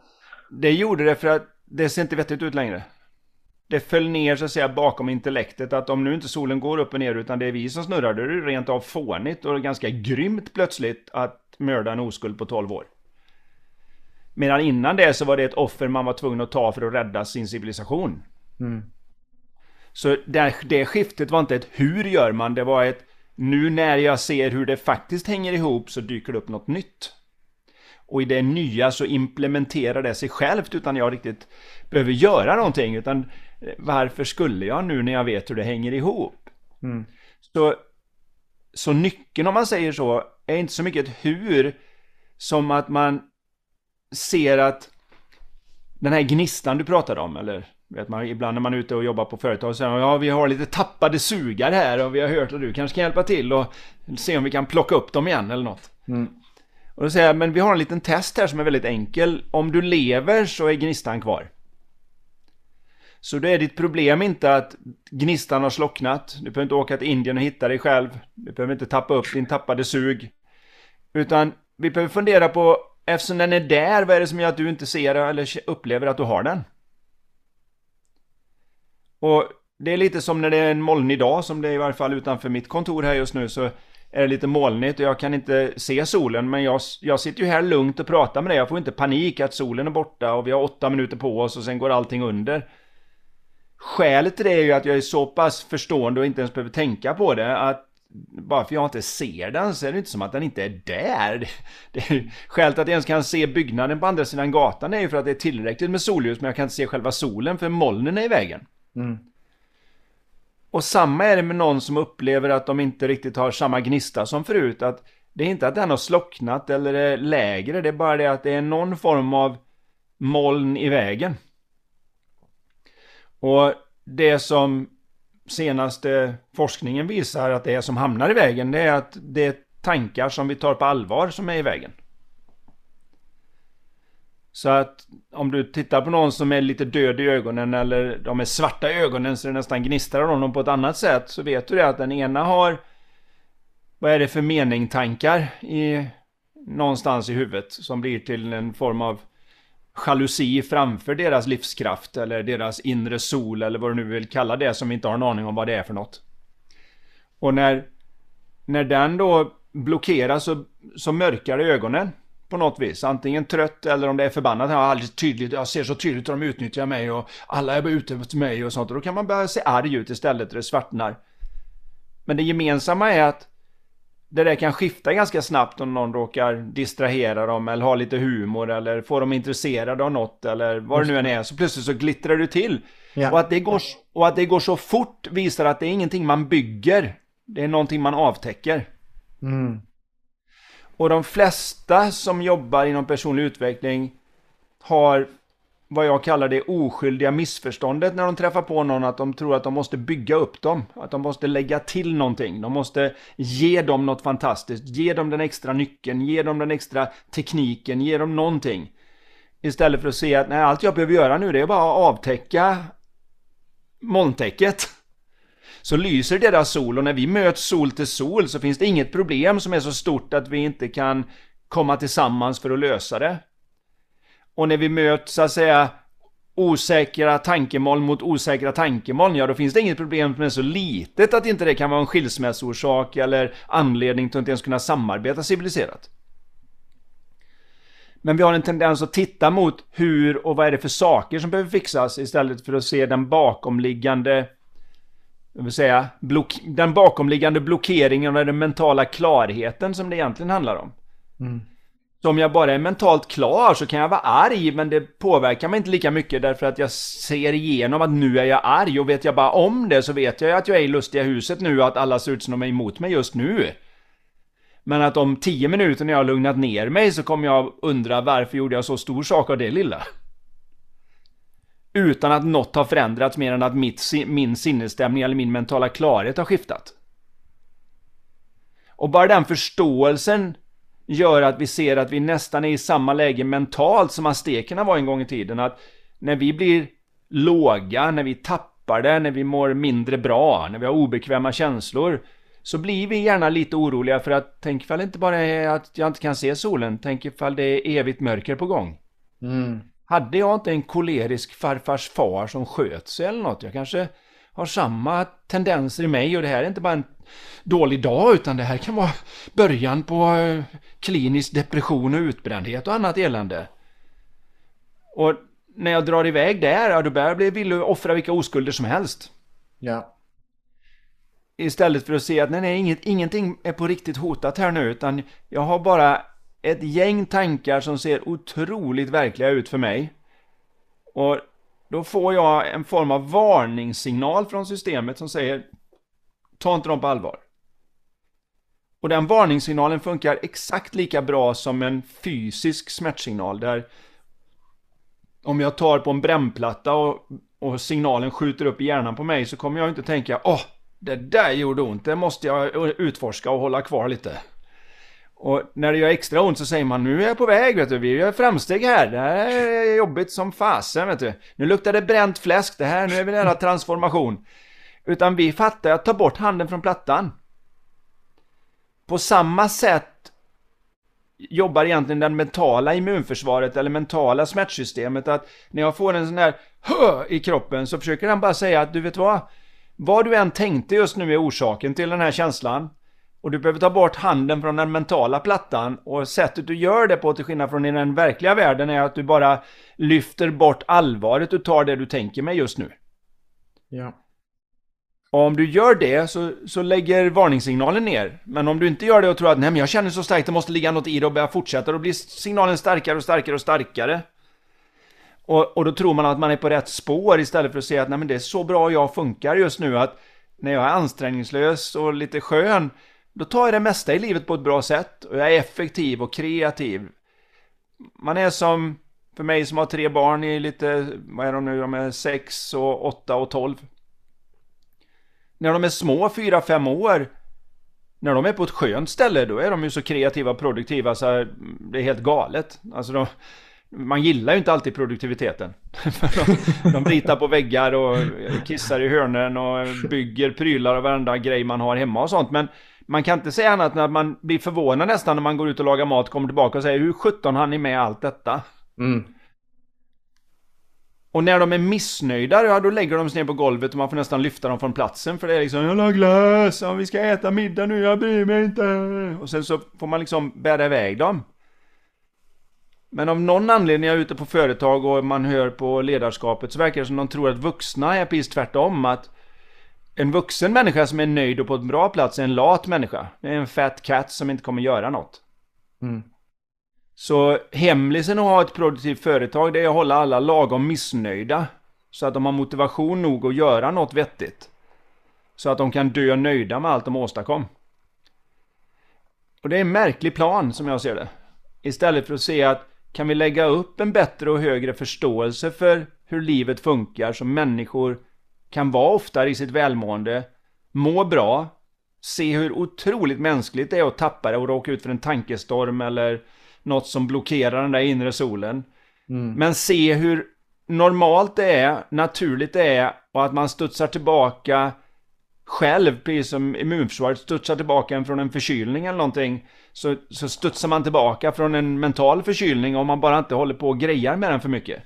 det gjorde det för att det ser inte vettigt ut längre. Det föll ner så att säga bakom intellektet att om nu inte solen går upp och ner utan det är vi som snurrar, då är det rent av fånigt och ganska grymt plötsligt att mörda en oskuld på 12 år. Medan innan det så var det ett offer man var tvungen att ta för att rädda sin civilisation. Mm. Så det, det skiftet var inte ett hur gör man, det var ett nu när jag ser hur det faktiskt hänger ihop så dyker det upp något nytt. Och i det nya så implementerar det sig självt utan jag riktigt behöver göra någonting. Utan eh, varför skulle jag nu när jag vet hur det hänger ihop? Mm. Så, så nyckeln om man säger så är inte så mycket ett hur som att man ser att den här gnistan du pratade om, eller vet man, ibland när man är ute och jobbar på företag så säger ja vi har lite tappade sugar här och vi har hört att du kanske kan hjälpa till och se om vi kan plocka upp dem igen eller något. Mm. Och då säger jag, men vi har en liten test här som är väldigt enkel. Om du lever så är gnistan kvar. Så då är ditt problem inte att gnistan har slocknat. Du behöver inte åka till Indien och hitta dig själv. Du behöver inte tappa upp din tappade sug. Utan vi behöver fundera på, eftersom den är där, vad är det som gör att du inte ser eller upplever att du har den? Och det är lite som när det är en molnig dag, som det är i varje fall utanför mitt kontor här just nu, så är det lite molnigt och jag kan inte se solen. Men jag, jag sitter ju här lugnt och pratar med dig. Jag får inte panik att solen är borta och vi har åtta minuter på oss och sen går allting under. Skälet till det är ju att jag är så pass förstående och inte ens behöver tänka på det. Att bara för jag inte ser den så är det inte som att den inte är där. Det är, skälet att jag ens kan se byggnaden på andra sidan gatan är ju för att det är tillräckligt med solljus men jag kan inte se själva solen för molnen är i vägen. Mm. Och samma är det med någon som upplever att de inte riktigt har samma gnista som förut. Att det är inte att den har slocknat eller är lägre, det är bara det att det är någon form av moln i vägen. Och det som senaste forskningen visar att det är som hamnar i vägen, det är att det är tankar som vi tar på allvar som är i vägen. Så att om du tittar på någon som är lite död i ögonen eller de är svarta i ögonen så det nästan gnistrar om dem på ett annat sätt så vet du det att den ena har vad är det för meningtankar i någonstans i huvudet som blir till en form av jalusi framför deras livskraft eller deras inre sol eller vad du nu vill kalla det som vi inte har en aning om vad det är för något. Och när, när den då blockeras så, så mörkar det ögonen på något vis. Antingen trött eller om det är förbannat. Jag, alldeles tydligt, jag ser så tydligt hur de utnyttjar mig och alla är ute efter mig och sånt. Och då kan man börja se arg ut istället och det svartnar. Men det gemensamma är att det där kan skifta ganska snabbt om någon råkar distrahera dem eller ha lite humor eller få dem intresserade av något eller vad det nu än är. Så plötsligt så glittrar du till. Ja. Och, att det går, och att det går så fort visar att det är ingenting man bygger. Det är någonting man avtäcker. Mm. Och de flesta som jobbar inom personlig utveckling har vad jag kallar det oskyldiga missförståndet när de träffar på någon att de tror att de måste bygga upp dem. Att de måste lägga till någonting. De måste ge dem något fantastiskt. Ge dem den extra nyckeln, ge dem den extra tekniken, ge dem någonting. Istället för att se att nej, allt jag behöver göra nu det är bara att avtäcka molntäcket så lyser deras sol och när vi möts sol till sol så finns det inget problem som är så stort att vi inte kan komma tillsammans för att lösa det. Och när vi möts så att säga osäkra tankemoln mot osäkra tankemoln, ja då finns det inget problem som är så litet att inte det kan vara en skilsmässorsak eller anledning till att inte ens kunna samarbeta civiliserat. Men vi har en tendens att titta mot hur och vad är det för saker som behöver fixas istället för att se den bakomliggande jag vill säga, den bakomliggande blockeringen och den mentala klarheten som det egentligen handlar om. Mm. Så om jag bara är mentalt klar så kan jag vara arg men det påverkar mig inte lika mycket därför att jag ser igenom att nu är jag arg och vet jag bara om det så vet jag att jag är i lustiga huset nu och att alla ser ut som de är emot mig just nu. Men att om tio minuter när jag har lugnat ner mig så kommer jag undra varför gjorde jag så stor sak av det lilla? Utan att något har förändrats mer än att mitt, min sinnesstämning eller min mentala klarhet har skiftat. Och bara den förståelsen gör att vi ser att vi nästan är i samma läge mentalt som aztekerna var en gång i tiden. Att när vi blir låga, när vi tappar det, när vi mår mindre bra, när vi har obekväma känslor så blir vi gärna lite oroliga för att tänk ifall det inte bara är att jag inte kan se solen, tänk ifall det är evigt mörker på gång. Mm. Hade jag inte en kolerisk farfars far som sköt sig eller något? Jag kanske har samma tendenser i mig och det här är inte bara en dålig dag utan det här kan vara början på eh, klinisk depression och utbrändhet och annat elände. Och när jag drar iväg där, ja, då börjar jag bli villig att offra vilka oskulder som helst. Ja. Istället för att se att nej, nej, inget, ingenting är på riktigt hotat här nu, utan jag har bara ett gäng tankar som ser otroligt verkliga ut för mig. Och då får jag en form av varningssignal från systemet som säger ta inte dem på allvar. Och den varningssignalen funkar exakt lika bra som en fysisk smärtsignal där om jag tar på en brännplatta och, och signalen skjuter upp i hjärnan på mig så kommer jag inte tänka åh, det där gjorde ont, det måste jag utforska och hålla kvar lite. Och när det gör extra ont så säger man nu är jag på väg vet du, vi gör framsteg här. Det här är jobbigt som fasen vet du. Nu luktar det bränt fläsk, det här, nu är vi nära transformation. Utan vi fattar att ta bort handen från plattan. På samma sätt jobbar egentligen den mentala immunförsvaret eller mentala smärtsystemet att när jag får en sån här hö i kroppen så försöker den bara säga att du vet vad? Vad du än tänkte just nu är orsaken till den här känslan. Och du behöver ta bort handen från den mentala plattan och sättet du gör det på till skillnad från i den verkliga världen är att du bara lyfter bort allvaret du tar det du tänker med just nu. Ja. Och om du gör det så, så lägger varningssignalen ner. Men om du inte gör det och tror att nej men jag känner så starkt, det måste ligga något i det och börja fortsätta, då blir signalen starkare och starkare och starkare. Och, och då tror man att man är på rätt spår istället för att säga att nej men det är så bra jag funkar just nu att när jag är ansträngningslös och lite skön då tar jag det mesta i livet på ett bra sätt och jag är effektiv och kreativ. Man är som, för mig som har tre barn i lite, vad är de nu, de är 6 och 8 och 12. När de är små, 4-5 år, när de är på ett skönt ställe, då är de ju så kreativa och produktiva så det är helt galet. Alltså de, man gillar ju inte alltid produktiviteten. de, de ritar på väggar och kissar i hörnen och bygger prylar och varenda grej man har hemma och sånt. Men man kan inte säga annat än att man blir förvånad nästan när man går ut och lagar mat, kommer tillbaka och säger hur sjutton har ni med allt detta? Mm. Och när de är missnöjda, ja då lägger de sig ner på golvet och man får nästan lyfta dem från platsen för det är liksom Jag har glass, och vi ska äta middag nu, jag bryr mig inte. Och sen så får man liksom bära iväg dem. Men av någon anledning är jag ute på företag och man hör på ledarskapet så verkar det som de tror att vuxna är precis tvärtom. Att en vuxen människa som är nöjd och på en bra plats är en lat människa. Det är en fat cat som inte kommer göra något. Mm. Så hemlisen att ha ett produktivt företag det är att hålla alla lagom missnöjda. Så att de har motivation nog att göra något vettigt. Så att de kan dö nöjda med allt de åstadkom. Och det är en märklig plan som jag ser det. Istället för att se att kan vi lägga upp en bättre och högre förståelse för hur livet funkar som människor kan vara oftare i sitt välmående, må bra, se hur otroligt mänskligt det är att tappa det och råka ut för en tankestorm eller något som blockerar den där inre solen. Mm. Men se hur normalt det är, naturligt det är och att man studsar tillbaka själv, precis som immunförsvaret studsar tillbaka från en förkylning eller någonting. Så, så studsar man tillbaka från en mental förkylning om man bara inte håller på och grejar med den för mycket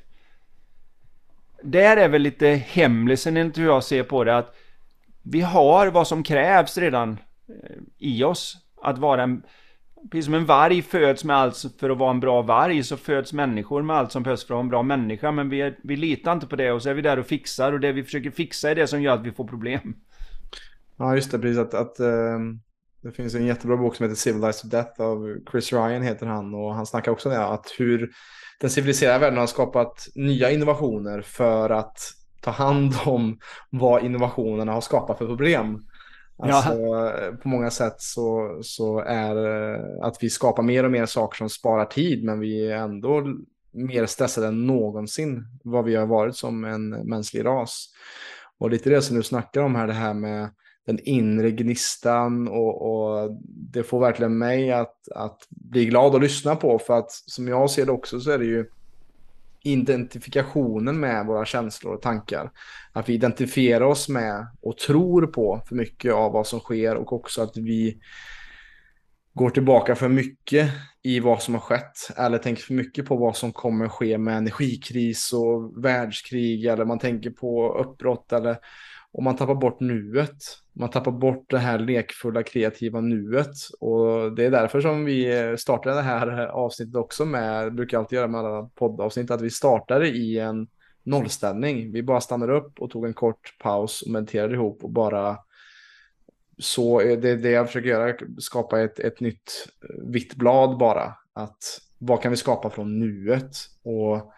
där är väl lite hemlisen enligt hur jag ser på det att vi har vad som krävs redan eh, i oss. Att vara en, precis som en varg föds med allt för att vara en bra varg så föds människor med allt som behövs för att vara en bra människa. Men vi, är, vi litar inte på det och så är vi där och fixar och det vi försöker fixa är det som gör att vi får problem. Ja just det, precis att, att um, det finns en jättebra bok som heter Civilized to Death av Chris Ryan heter han och han snackar också om det att hur den civiliserade världen har skapat nya innovationer för att ta hand om vad innovationerna har skapat för problem. Alltså, ja. På många sätt så, så är att vi skapar mer och mer saker som sparar tid men vi är ändå mer stressade än någonsin vad vi har varit som en mänsklig ras. Och lite det som du snackar om här, det här med den inre gnistan och, och, det får verkligen mig att, att bli glad och lyssna på för att som jag ser det också så är det ju identifikationen med våra känslor och tankar. Att vi identifierar oss med och tror på för mycket av vad som sker och också att vi går tillbaka för mycket i vad som har skett eller tänker för mycket på vad som kommer ske med energikris och världskrig eller man tänker på uppbrott eller och man tappar bort nuet. Man tappar bort det här lekfulla kreativa nuet och det är därför som vi startade det här avsnittet också med, brukar alltid göra med alla poddavsnitt, att vi startade i en nollställning. Vi bara stannade upp och tog en kort paus och mediterade ihop och bara så det är det jag försöker göra, skapa ett, ett nytt eh, vitt blad bara. Att vad kan vi skapa från nuet? Och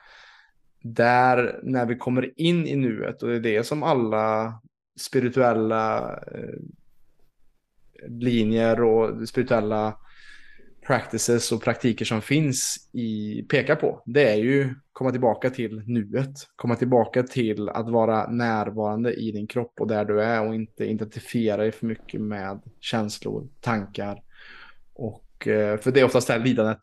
där när vi kommer in i nuet och det är det som alla spirituella eh, linjer och spirituella practices och praktiker som finns i pekar på. Det är ju komma tillbaka till nuet. Komma tillbaka till att vara närvarande i din kropp och där du är och inte identifiera dig för mycket med känslor, tankar. Och eh, för det är oftast där lidandet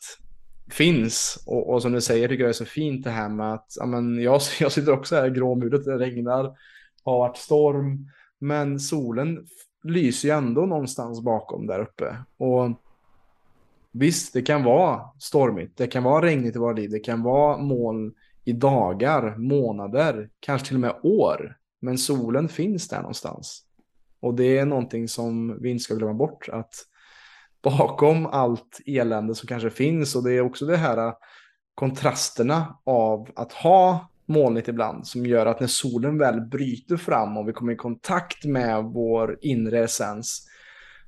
finns. Och, och som du säger tycker jag det är så fint det här med att amen, jag, jag sitter också här gråmulet, det regnar, har varit storm. Men solen lyser ju ändå någonstans bakom där uppe. Och Visst, det kan vara stormigt, det kan vara regnigt i våra liv, det kan vara moln i dagar, månader, kanske till och med år. Men solen finns där någonstans. Och det är någonting som vi inte ska glömma bort. Att bakom allt elände som kanske finns, och det är också det här kontrasterna av att ha molnigt ibland som gör att när solen väl bryter fram och vi kommer i kontakt med vår inre essens,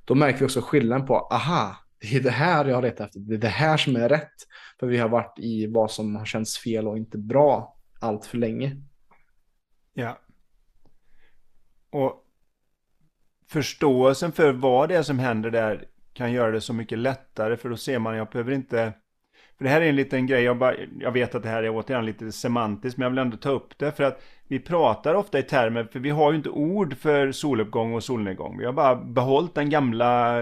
då märker vi också skillnaden på, aha, det är det här jag har letat efter. Det är det här som är rätt. För vi har varit i vad som har känts fel och inte bra allt för länge. Ja. Och förståelsen för vad det är som händer där kan göra det så mycket lättare för då ser man, jag behöver inte för det här är en liten grej, jag, bara, jag vet att det här är återigen lite semantiskt men jag vill ändå ta upp det för att vi pratar ofta i termer, för vi har ju inte ord för soluppgång och solnedgång. Vi har bara behållit den gamla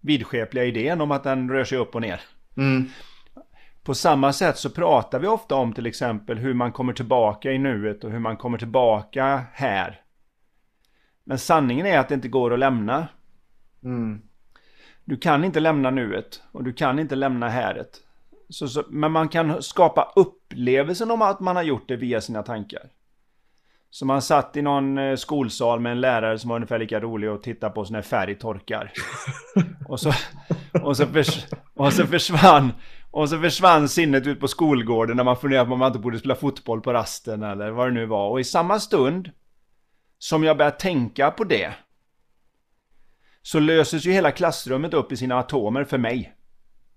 vidskepliga idén om att den rör sig upp och ner. Mm. På samma sätt så pratar vi ofta om till exempel hur man kommer tillbaka i nuet och hur man kommer tillbaka här. Men sanningen är att det inte går att lämna. Mm. Du kan inte lämna nuet och du kan inte lämna häret. Så, så, men man kan skapa upplevelsen om att man har gjort det via sina tankar. Så man satt i någon eh, skolsal med en lärare som var ungefär lika rolig och tittade på så när färg torkar. och, så, och, så förs, och så försvann och så försvann sinnet ut på skolgården när man funderade på om man inte borde spela fotboll på rasten eller vad det nu var. Och i samma stund som jag började tänka på det så löses ju hela klassrummet upp i sina atomer för mig.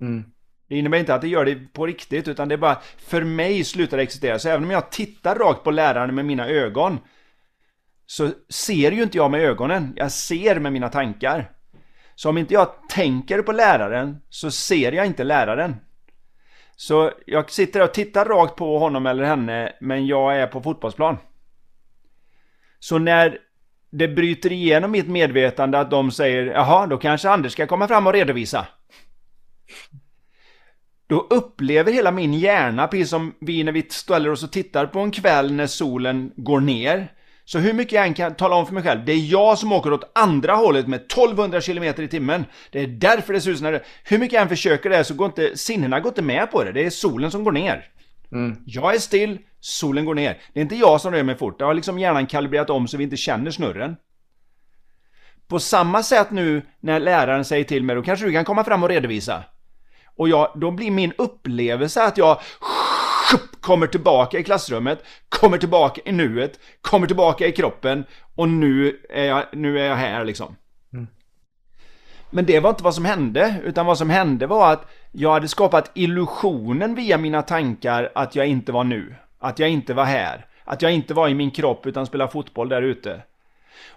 Mm. Det innebär inte att det gör det på riktigt, utan det är bara för mig slutar det existera. Så även om jag tittar rakt på läraren med mina ögon så ser ju inte jag med ögonen, jag ser med mina tankar. Så om inte jag tänker på läraren så ser jag inte läraren. Så jag sitter och tittar rakt på honom eller henne, men jag är på fotbollsplan. Så när det bryter igenom mitt medvetande att de säger jaha, då kanske Anders ska komma fram och redovisa. Då upplever hela min hjärna, precis som vi när vi ställer oss och tittar på en kväll när solen går ner. Så hur mycket jag än kan tala om för mig själv, det är jag som åker åt andra hållet med 1200 km i timmen. Det är därför det ser ut som det Hur mycket jag än försöker det så går inte, sinnena går inte med på det. Det är solen som går ner. Mm. Jag är still, solen går ner. Det är inte jag som rör mig fort. Jag har liksom hjärnan kalibrerat om så vi inte känner snurren. På samma sätt nu när läraren säger till mig, då kanske du kan komma fram och redovisa. Och jag, då blir min upplevelse att jag kommer tillbaka i klassrummet, kommer tillbaka i nuet, kommer tillbaka i kroppen och nu är jag, nu är jag här liksom. Mm. Men det var inte vad som hände, utan vad som hände var att jag hade skapat illusionen via mina tankar att jag inte var nu. Att jag inte var här. Att jag inte var i min kropp utan spelade fotboll där ute.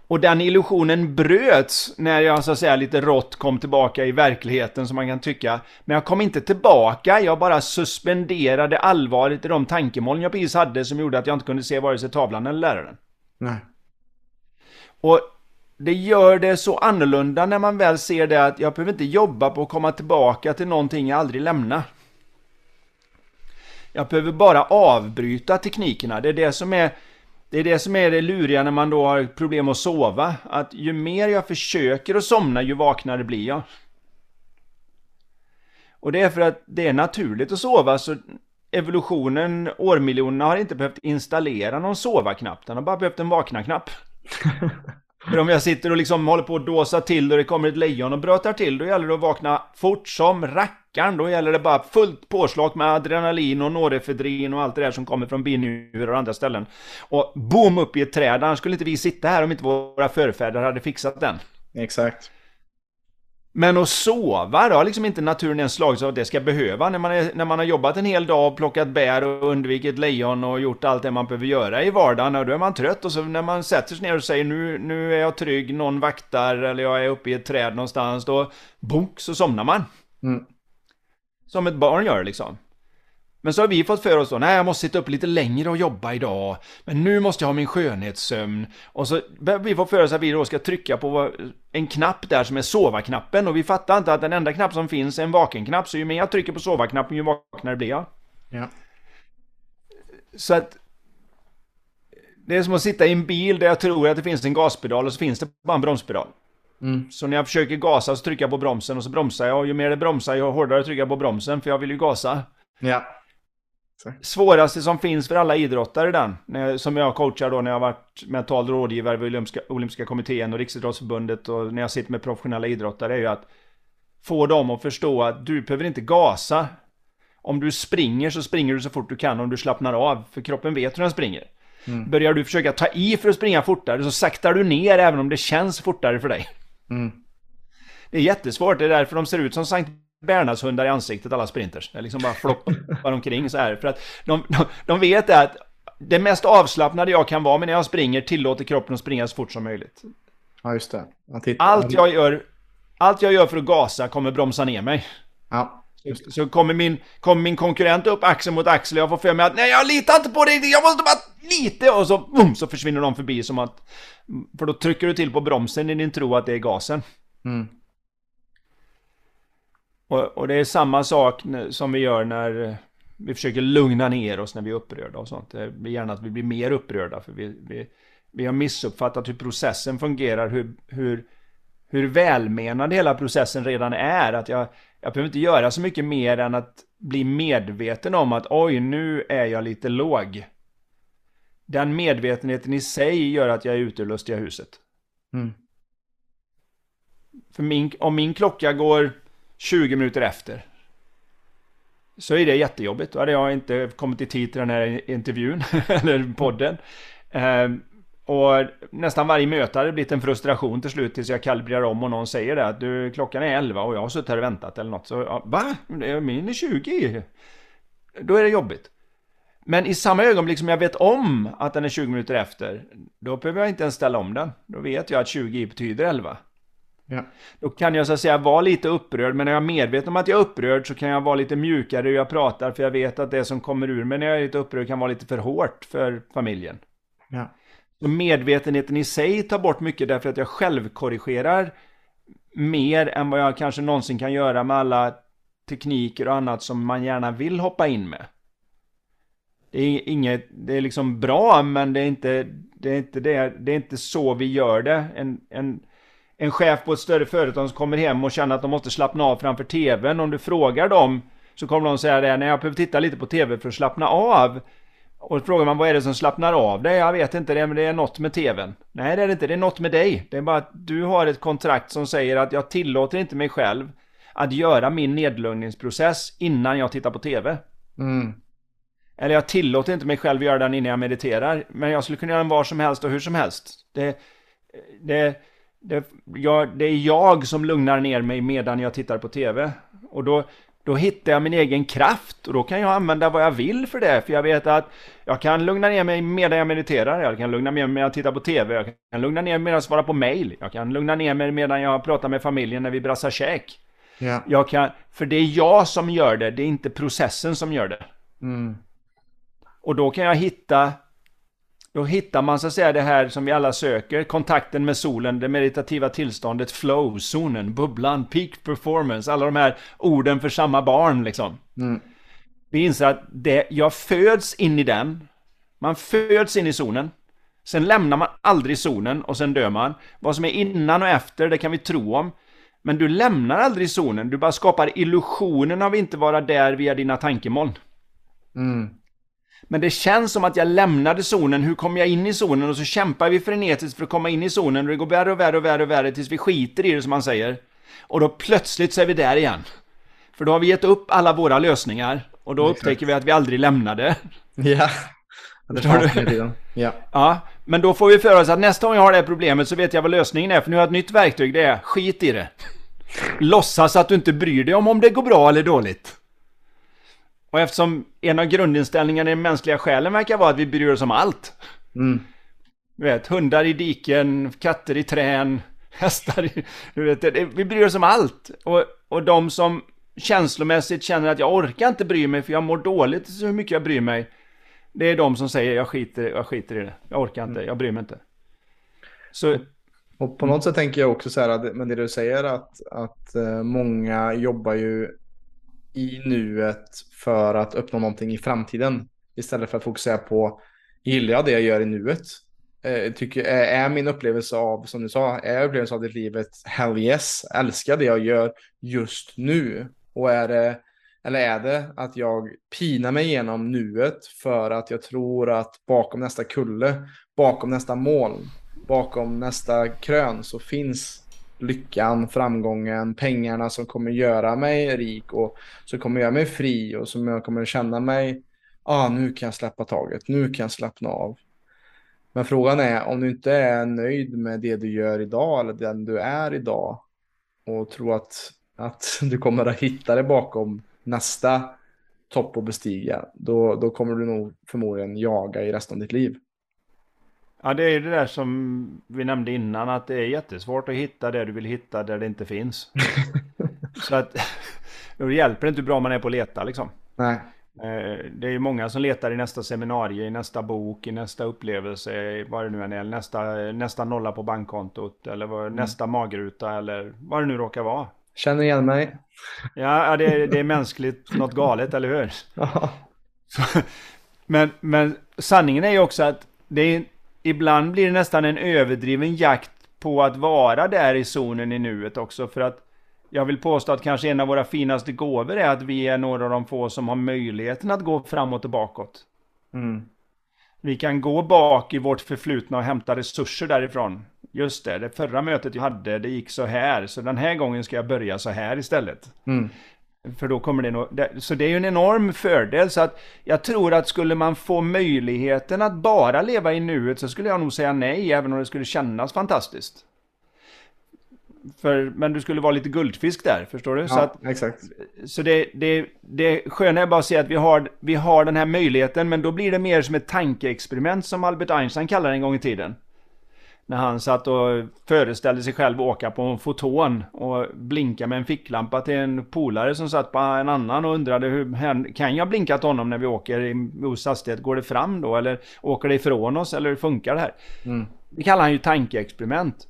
Och den illusionen bröts när jag så att säga lite rått kom tillbaka i verkligheten som man kan tycka. Men jag kom inte tillbaka, jag bara suspenderade allvaret i de tankemoln jag precis hade som gjorde att jag inte kunde se vare sig tavlan eller läraren. Nej. Och det gör det så annorlunda när man väl ser det att jag behöver inte jobba på att komma tillbaka till någonting jag aldrig lämnar. Jag behöver bara avbryta teknikerna. Det är det som är det är det som är det luriga när man då har problem att sova. Att ju mer jag försöker att somna, ju vaknare blir jag. Och det är för att det är naturligt att sova, så evolutionen, årmiljonerna har inte behövt installera någon sova-knapp, den har bara behövt en vakna-knapp. För om jag sitter och liksom håller på att dåsa till och det kommer ett lejon och brötar till, då gäller det att vakna fort som rackaren. Då gäller det bara fullt påslag med adrenalin och norefedrin och allt det där som kommer från binjurar och andra ställen. Och boom upp i ett träd, annars skulle inte vi sitta här om inte våra förfäder hade fixat den. Exakt. Men att sova, det har liksom inte naturen ens slagits av att det ska behöva. När man, är, när man har jobbat en hel dag och plockat bär och undvikit lejon och gjort allt det man behöver göra i vardagen, och då är man trött. Och så när man sätter sig ner och säger nu, nu är jag trygg, någon vaktar eller jag är uppe i ett träd någonstans, då bonk så somnar man. Mm. Som ett barn gör liksom. Men så har vi fått för oss då, nej jag måste sitta upp lite längre och jobba idag. Men nu måste jag ha min skönhetssömn. Och så vi får för oss att vi då ska trycka på en knapp där som är sova-knappen. Och vi fattar inte att den enda knapp som finns är en vaken-knapp. Så ju mer jag trycker på sova-knappen ju vaknare blir jag. Ja. Så att det är som att sitta i en bil där jag tror att det finns en gaspedal och så finns det bara en bromspedal. Mm. Så när jag försöker gasa så trycker jag på bromsen och så bromsar jag och ju mer det bromsar ju hårdare trycker jag på bromsen för jag vill ju gasa. Ja. Svåraste som finns för alla idrottare den, som jag coachar då när jag har varit mental rådgivare vid olympiska, olympiska kommittén och Riksidrottsförbundet och när jag sitter med professionella idrottare är ju att få dem att förstå att du behöver inte gasa. Om du springer så springer du så fort du kan om du slappnar av, för kroppen vet hur den springer. Mm. Börjar du försöka ta i för att springa fortare så saktar du ner även om det känns fortare för dig. Mm. Det är jättesvårt, det är därför de ser ut som Sankt Bernhardshundar i ansiktet, alla sprinters. Det är liksom bara floppar omkring så här. För att de, de, de vet att det mest avslappnade jag kan vara, men när jag springer tillåter kroppen att springa så fort som möjligt. Ja, just det. Tittar- Allt jag gör, allt jag gör för att gasa kommer bromsa ner mig. Ja. Så, så kommer, min, kommer min konkurrent upp axel mot axel och jag får för mig att nej jag litar inte på dig, jag måste bara lite och så, boom, så försvinner de förbi som att för då trycker du till på bromsen i din tro att det är gasen. Mm. Och, och det är samma sak som vi gör när eh, vi försöker lugna ner oss när vi är upprörda och sånt. Det blir gärna att vi blir mer upprörda för vi, vi, vi har missuppfattat hur processen fungerar, hur, hur, hur välmenande hela processen redan är. Att jag, jag behöver inte göra så mycket mer än att bli medveten om att oj, nu är jag lite låg. Den medvetenheten i sig gör att jag är ute ur lustiga huset. Mm. För min, om min klocka går 20 minuter efter så är det jättejobbigt. Då hade jag inte kommit i tid till den här intervjun eller podden. Ehm, och nästan varje möte hade blivit en frustration till slut tills jag kalibrerar om och någon säger det att du, klockan är 11 och jag har suttit här och väntat eller något. Så ja, va? Min är 20. Då är det jobbigt. Men i samma ögonblick som jag vet om att den är 20 minuter efter, då behöver jag inte ens ställa om den. Då vet jag att 20 betyder 11. Ja. Då kan jag så att säga vara lite upprörd, men när jag är medveten om att jag är upprörd så kan jag vara lite mjukare hur jag pratar, för jag vet att det som kommer ur mig när jag är lite upprörd kan vara lite för hårt för familjen. Ja. Så medvetenheten i sig tar bort mycket därför att jag själv korrigerar mer än vad jag kanske någonsin kan göra med alla tekniker och annat som man gärna vill hoppa in med. Det är inget, det är liksom bra, men det är inte det, är inte det, det är inte så vi gör det. En, en, en chef på ett större företag som kommer hem och känner att de måste slappna av framför tvn. Om du frågar dem så kommer de säga det, nej jag behöver titta lite på tv för att slappna av. Och frågar man vad är det som slappnar av dig? Jag vet inte det, men det är något med tvn. Nej det är det inte, det är något med dig. Det är bara att du har ett kontrakt som säger att jag tillåter inte mig själv att göra min nedlugningsprocess innan jag tittar på tv. Mm. Eller jag tillåter inte mig själv göra den innan jag mediterar. Men jag skulle kunna göra den var som helst och hur som helst. Det, det, det, jag, det är jag som lugnar ner mig medan jag tittar på tv. Och då, då hittar jag min egen kraft och då kan jag använda vad jag vill för det. För jag vet att jag kan lugna ner mig medan jag mediterar. Jag kan lugna ner mig medan jag tittar på tv. Jag kan lugna ner mig medan jag svarar på mail. Jag kan lugna ner mig medan jag pratar med familjen när vi brassar käk. Ja. Jag kan, för det är jag som gör det, det är inte processen som gör det. Mm. Och då kan jag hitta Då hittar man så att säga det här som vi alla söker. Kontakten med solen, det meditativa tillståndet Flow, zonen, bubblan, peak performance. Alla de här orden för samma barn liksom. Mm. Vi inser att det, jag föds in i den. Man föds in i zonen. Sen lämnar man aldrig zonen och sen dör man. Vad som är innan och efter, det kan vi tro om. Men du lämnar aldrig zonen, du bara skapar illusionen av att inte vara där via dina tankemoln. Mm. Men det känns som att jag lämnade zonen, hur kom jag in i zonen? Och så kämpar vi frenetiskt för att komma in i zonen och det går värre och värre och värre och värre tills vi skiter i det som man säger. Och då plötsligt så är vi där igen. För då har vi gett upp alla våra lösningar och då Exakt. upptäcker vi att vi aldrig lämnade. Ja. Det fanns med. Ja. Ja, men då får vi för oss att nästa gång jag har det här problemet så vet jag vad lösningen är. För nu har jag ett nytt verktyg, det är skit i det. Låtsas att du inte bryr dig om om det går bra eller dåligt. Och eftersom en av grundinställningarna i den mänskliga själen verkar vara att vi bryr oss om allt. Mm. Du vet, hundar i diken, katter i trän, hästar i... Du vet, det- vi bryr oss om allt. Och, och de som känslomässigt känner att jag orkar inte bry mig för jag mår dåligt så hur mycket jag bryr mig. Det är de som säger jag skiter, jag skiter i det. Jag orkar inte, jag bryr mig inte. Så, Och på något sätt tänker jag också så här, att, men det du säger att, att eh, många jobbar ju i nuet för att uppnå någonting i framtiden istället för att fokusera på gillar jag det jag gör i nuet? Eh, tycker, eh, är, min upplevelse av, som du sa, är upplevelsen av ditt livet hell yes, älskar det jag gör just nu? Och är det, eller är det att jag pinar mig igenom nuet för att jag tror att bakom nästa kulle, bakom nästa moln, bakom nästa krön så finns lyckan, framgången, pengarna som kommer göra mig rik och som kommer göra mig fri och som jag kommer känna mig, ah, nu kan jag släppa taget, nu kan jag slappna av. Men frågan är om du inte är nöjd med det du gör idag eller den du är idag och tror att, att du kommer att hitta det bakom nästa topp att bestiga, då, då kommer du nog förmodligen jaga i resten av ditt liv ja det är ju det där som vi nämnde innan att det är jättesvårt att hitta det du vill hitta där det inte finns. Så att, då hjälper det inte hur bra man är på att leta liksom. Nej. Eh, Det är ju många som letar i nästa seminarium, i nästa bok, i nästa upplevelse, vad det nu än är, nästa, nästa nolla på bankkontot eller vad, nästa magruta eller vad det nu råkar vara. Känner igen mig. Ja, det, är, det är mänskligt något galet, eller hur? Så, men, men sanningen är ju också att det är, ibland blir det nästan en överdriven jakt på att vara där i zonen i nuet också. För att jag vill påstå att kanske en av våra finaste gåvor är att vi är några av de få som har möjligheten att gå framåt och bakåt. Mm. Vi kan gå bak i vårt förflutna och hämta resurser därifrån. Just det, det förra mötet jag hade, det gick så här. Så den här gången ska jag börja så här istället. Mm. För då kommer det nog... Så det är ju en enorm fördel. Så att jag tror att skulle man få möjligheten att bara leva i nuet så skulle jag nog säga nej, även om det skulle kännas fantastiskt. För, men du skulle vara lite guldfisk där, förstår du? Så, att, Ja, exakt. så det, det, det sköna är bara att se att vi har, vi har den här möjligheten, men då blir det mer som ett tankeexperiment som Albert Einstein kallade det en gång i tiden. När han satt och föreställde sig själv åka på en foton och blinka med en ficklampa till en polare som satt på en annan och undrade hur kan jag blinka till honom när vi åker i os hastighet? Går det fram då eller åker det ifrån oss eller hur funkar det här? Mm. Det kallar han ju tankeexperiment.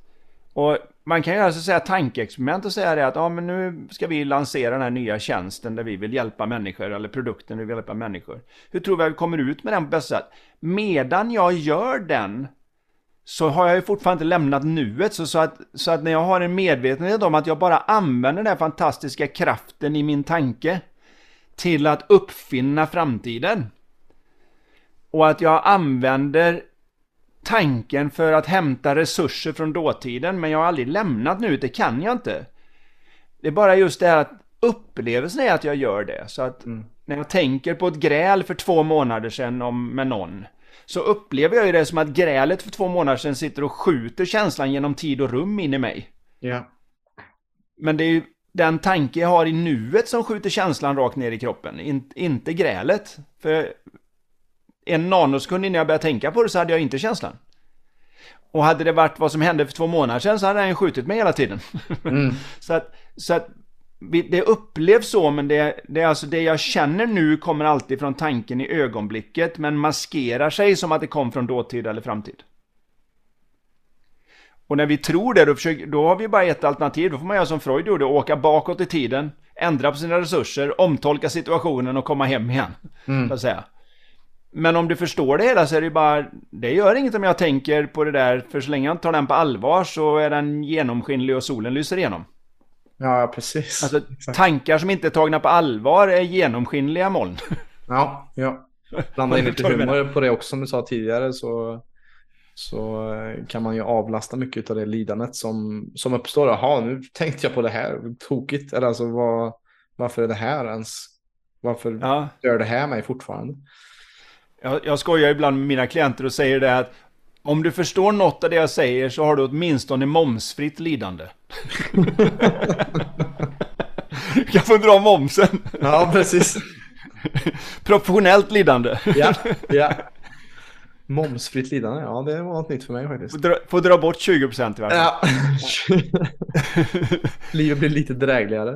Och man kan ju alltså säga tankeexperiment och säga det att ja, men nu ska vi lansera den här nya tjänsten där vi vill hjälpa människor eller produkten där vi vill hjälpa människor. Hur tror vi att vi kommer ut med den på bästa sätt? Medan jag gör den så har jag ju fortfarande inte lämnat nuet. Så, så, att, så att när jag har en medvetenhet om att jag bara använder den här fantastiska kraften i min tanke till att uppfinna framtiden. Och att jag använder tanken för att hämta resurser från dåtiden, men jag har aldrig lämnat nu, det kan jag inte. Det är bara just det här att upplevelsen är att jag gör det. Så att när jag tänker på ett gräl för två månader sedan om, med någon, så upplever jag ju det som att grälet för två månader sedan sitter och skjuter känslan genom tid och rum in i mig. Ja. Men det är ju den tanke jag har i nuet som skjuter känslan rakt ner i kroppen, in, inte grälet. För en nanosekund innan jag började tänka på det så hade jag inte känslan. Och hade det varit vad som hände för två månader sedan så hade den skjutit mig hela tiden. Mm. så att, så att det upplevs så, men det, det är alltså det jag känner nu kommer alltid från tanken i ögonblicket, men maskerar sig som att det kom från dåtid eller framtid. Och när vi tror det, då, försöker, då har vi bara ett alternativ. Då får man göra som Freud gjorde, åka bakåt i tiden, ändra på sina resurser, omtolka situationen och komma hem igen. Så att säga. Men om du förstår det hela så är det ju bara, det gör inget om jag tänker på det där, för så länge jag inte tar den på allvar så är den genomskinlig och solen lyser igenom. Ja, precis. Alltså, tankar som inte är tagna på allvar är genomskinliga moln. Ja, ja. Blanda in lite humor på det också som du sa tidigare så, så eh, kan man ju avlasta mycket av det lidandet som, som uppstår. Jaha, nu tänkte jag på det här, tokigt. Eller alltså vad, varför är det här ens? Varför ja. gör det här mig fortfarande? Jag, jag skojar ibland med mina klienter och säger det att om du förstår något av det jag säger så har du åtminstone momsfritt lidande. du kan få dra momsen. Ja, precis. Professionellt lidande. ja, ja. Momsfritt lidande, ja det var något nytt för mig faktiskt. Får dra, får dra bort 20% i varje fall. Ja. Livet blir lite drägligare.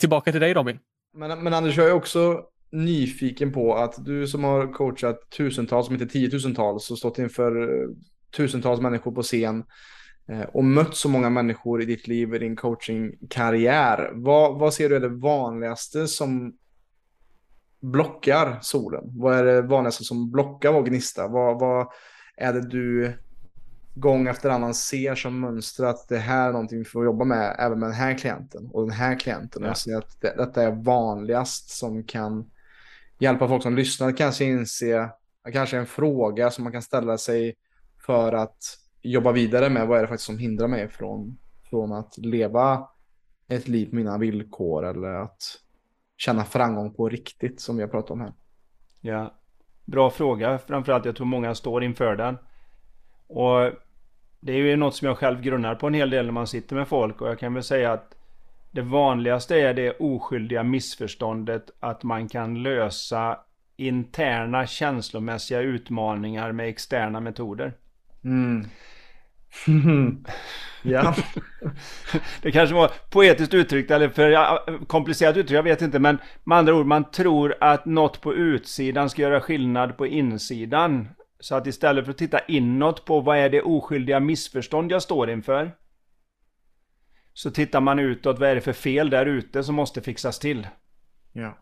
Tillbaka till dig Robin. Men, men Anders, jag är också nyfiken på att du som har coachat tusentals, om inte tiotusentals, och stått inför eh, tusentals människor på scen eh, och mött så många människor i ditt liv, i din coachingkarriär. Vad, vad ser du är det vanligaste som blockar solen? Vad är det vanligaste som blockar vår gnista? Vad, vad är det du gång efter annan ser som mönster att det här är någonting vi får jobba med även med den här klienten och den här klienten. Ja. Jag ser att det, detta är vanligast som kan hjälpa folk som lyssnar kanske inse, kanske en fråga som man kan ställa sig för att jobba vidare med. Vad är det faktiskt som hindrar mig från, från att leva ett liv på mina villkor eller att känna framgång på riktigt som vi har pratat om här. Ja, bra fråga. Framförallt jag tror många står inför den. Och det är ju något som jag själv grunnar på en hel del när man sitter med folk och jag kan väl säga att det vanligaste är det oskyldiga missförståndet att man kan lösa interna känslomässiga utmaningar med externa metoder. Mm. ja. det kanske var poetiskt uttryckt eller för komplicerat uttryckt, jag vet inte. Men med andra ord, man tror att något på utsidan ska göra skillnad på insidan. Så att istället för att titta inåt på vad är det oskyldiga missförstånd jag står inför. Så tittar man utåt, vad är det för fel där ute som måste fixas till? Ja.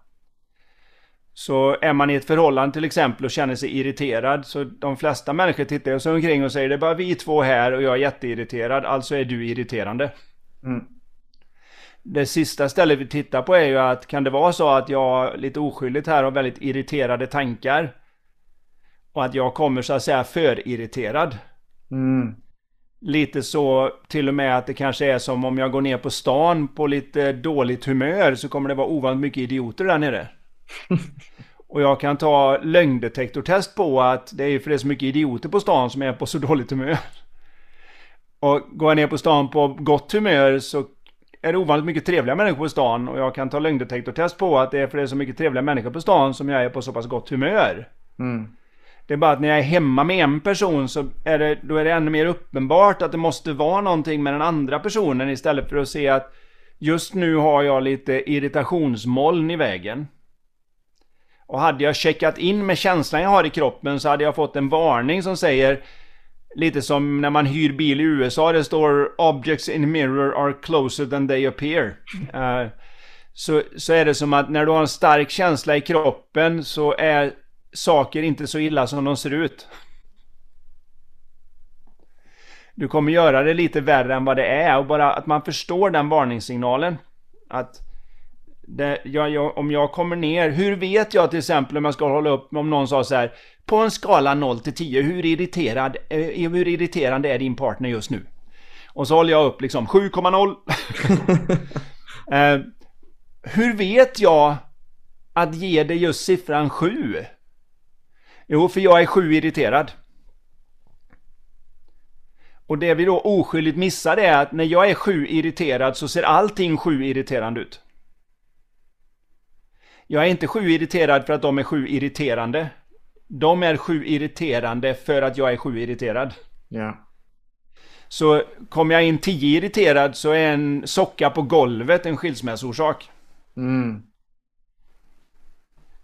Så är man i ett förhållande till exempel och känner sig irriterad så de flesta människor tittar sig omkring och säger det är bara vi två här och jag är jätteirriterad, alltså är du irriterande. Mm. Det sista stället vi tittar på är ju att kan det vara så att jag lite oskyldigt här har väldigt irriterade tankar? Och att jag kommer så att säga för irriterad. Mm. Lite så till och med att det kanske är som om jag går ner på stan på lite dåligt humör så kommer det vara ovanligt mycket idioter där nere. Och jag kan ta lögndetektortest på att det är för det är så mycket idioter på stan som är på så dåligt humör. Och går jag ner på stan på gott humör så är det ovanligt mycket trevliga människor på stan. Och jag kan ta lögndetektortest på att det är för det är så mycket trevliga människor på stan som jag är på så pass gott humör. Mm. Det är bara att när jag är hemma med en person så är det, då är det ännu mer uppenbart att det måste vara någonting med den andra personen istället för att se att just nu har jag lite irritationsmoln i vägen. Och hade jag checkat in med känslan jag har i kroppen så hade jag fått en varning som säger Lite som när man hyr bil i USA, det står “Objects in mirror are closer than they appear”. Uh, så, så är det som att när du har en stark känsla i kroppen så är saker inte så illa som de ser ut. Du kommer göra det lite värre än vad det är och bara att man förstår den varningssignalen. Att det, jag, jag, om jag kommer ner, hur vet jag till exempel om jag ska hålla upp, om någon sa så här På en skala 0 till 10, hur, irriterad, eh, hur irriterande är din partner just nu? Och så håller jag upp liksom 7,0 eh, Hur vet jag att ge dig just siffran 7? Jo, för jag är sju irriterad. Och det vi då oskyldigt missar är att när jag är sju irriterad så ser allting sju irriterande ut. Jag är inte sju irriterad för att de är sju irriterande. De är sju irriterande för att jag är sju irriterad. Ja. Så kommer jag in 10 irriterad så är en socka på golvet en skilsmässorsak. Mm.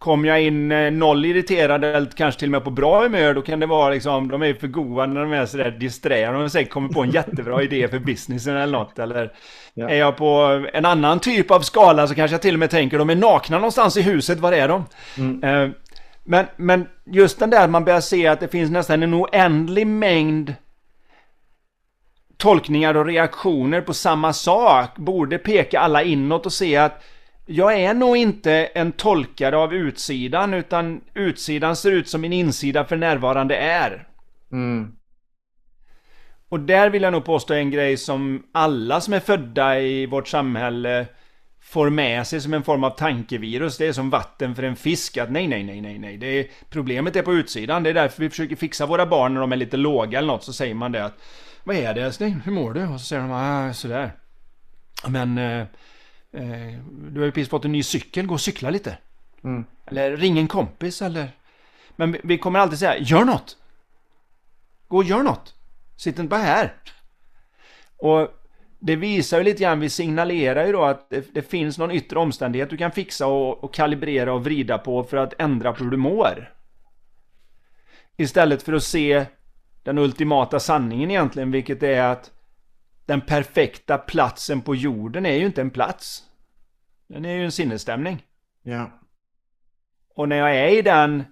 Kommer jag in eh, noll irriterad eller kanske till och med på bra humör då kan det vara liksom, de är för goa när de är sådär disträ. De har säkert kommit på en jättebra idé för businessen eller något. Eller Ja. är jag på en annan typ av skala så kanske jag till och med tänker de är nakna någonstans i huset, var är de? Eh, Men, men just den där att man börjar se att det finns nästan en oändlig mängd tolkningar och reaktioner på samma sak borde peka alla inåt och se att jag är nog inte en tolkare av utsidan utan utsidan ser ut som min insida för närvarande är. Mm. Och där vill jag nog påstå en grej som alla som är födda i vårt samhälle får med sig som en form av tankevirus. Det är som vatten för en fisk. Att nej, nej, nej, nej, nej. Det är, problemet är på utsidan. Det är därför vi försöker fixa våra barn när de är lite låga eller något. Så säger man det att Vad är det älskling? Hur mår du? Och så säger de ah, sådär. Men eh, eh, du har ju precis fått en ny cykel. Gå och cykla lite. Mm. Eller ring en kompis eller... Men vi- kommer alltid säga, gör något! Gå och gör något! Sitt inte bara här! Och det visar ju lite grann, vi signalerar ju då att det, det finns någon yttre omständighet du kan fixa och, och kalibrera och vrida på för att ändra på hur du mår. Istället för att se den ultimata sanningen egentligen, vilket är att den perfekta platsen på jorden är ju inte en plats. Den är ju en sinnesstämning. Ja. Och när jag är i den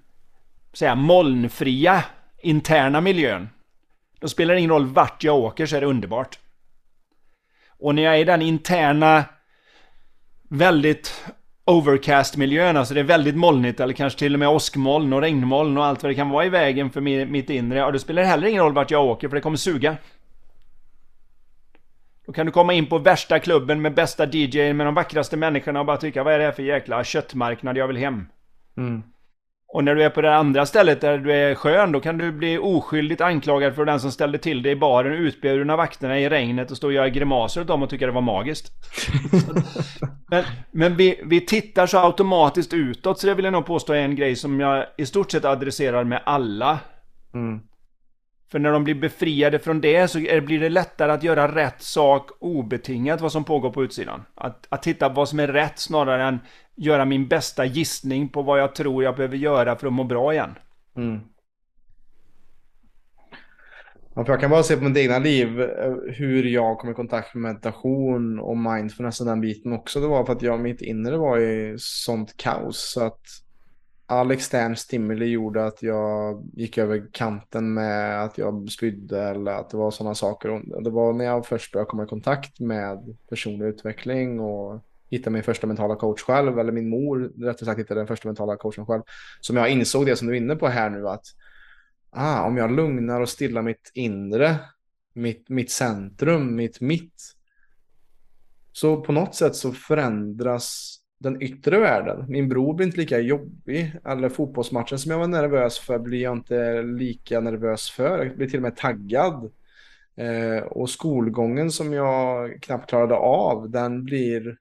säga, molnfria interna miljön, då spelar det ingen roll vart jag åker så är det underbart. Och när jag är i den interna, väldigt overcast miljön, alltså det är väldigt molnigt eller kanske till och med åskmoln och regnmoln och allt vad det kan vara i vägen för mi- mitt inre, och då spelar det heller ingen roll vart jag åker för det kommer suga. Då kan du komma in på värsta klubben med bästa DJ med de vackraste människorna och bara tycka vad är det här för jäkla köttmarknad jag vill hem. Mm. Och när du är på det andra stället där du är skön, då kan du bli oskyldigt anklagad för den som ställde till det i baren, utburen av vakterna i regnet och stå och göra grimaser åt dem och tycka det var magiskt. men men vi, vi tittar så automatiskt utåt, så det vill jag nog påstå är en grej som jag i stort sett adresserar med alla. Mm. För när de blir befriade från det så blir det lättare att göra rätt sak obetingat vad som pågår på utsidan. Att, att titta på vad som är rätt snarare än göra min bästa gissning på vad jag tror jag behöver göra för att må bra igen. Mm. Jag kan bara se på mitt egna liv eh, hur jag kom i kontakt med meditation och mindfulness och den biten också. Det var för att jag, mitt inre var i sånt kaos så att all extern stimuli gjorde att jag gick över kanten med att jag spydde eller att det var sådana saker. Och Det var när jag först började komma i kontakt med personlig utveckling och hitta min första mentala coach själv, eller min mor rättare sagt hittade den första mentala coachen själv, som jag insåg det som du är inne på här nu att ah, om jag lugnar och stillar mitt inre, mitt, mitt centrum, mitt mitt, så på något sätt så förändras den yttre världen. Min bror blir inte lika jobbig, eller fotbollsmatchen som jag var nervös för blir jag inte lika nervös för. Jag blir till och med taggad. Eh, och skolgången som jag knappt klarade av, den blir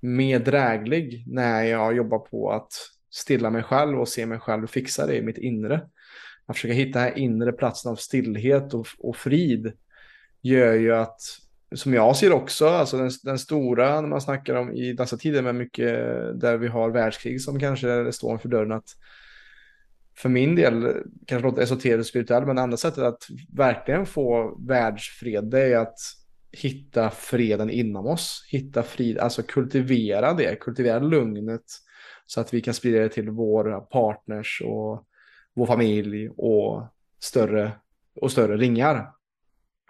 mer dräglig när jag jobbar på att stilla mig själv och se mig själv fixa det i mitt inre. Att försöka hitta den här inre platsen av stillhet och, och frid gör ju att, som jag ser också, alltså den, den stora när man snackar om i dessa tider med mycket där vi har världskrig som kanske står för dörren att för min del, kanske låter esoteriskt och spirituellt, men det andra sättet att verkligen få världsfred det är att hitta freden inom oss, hitta frid, alltså kultivera det, kultivera lugnet så att vi kan sprida det till våra partners och vår familj och större och större ringar.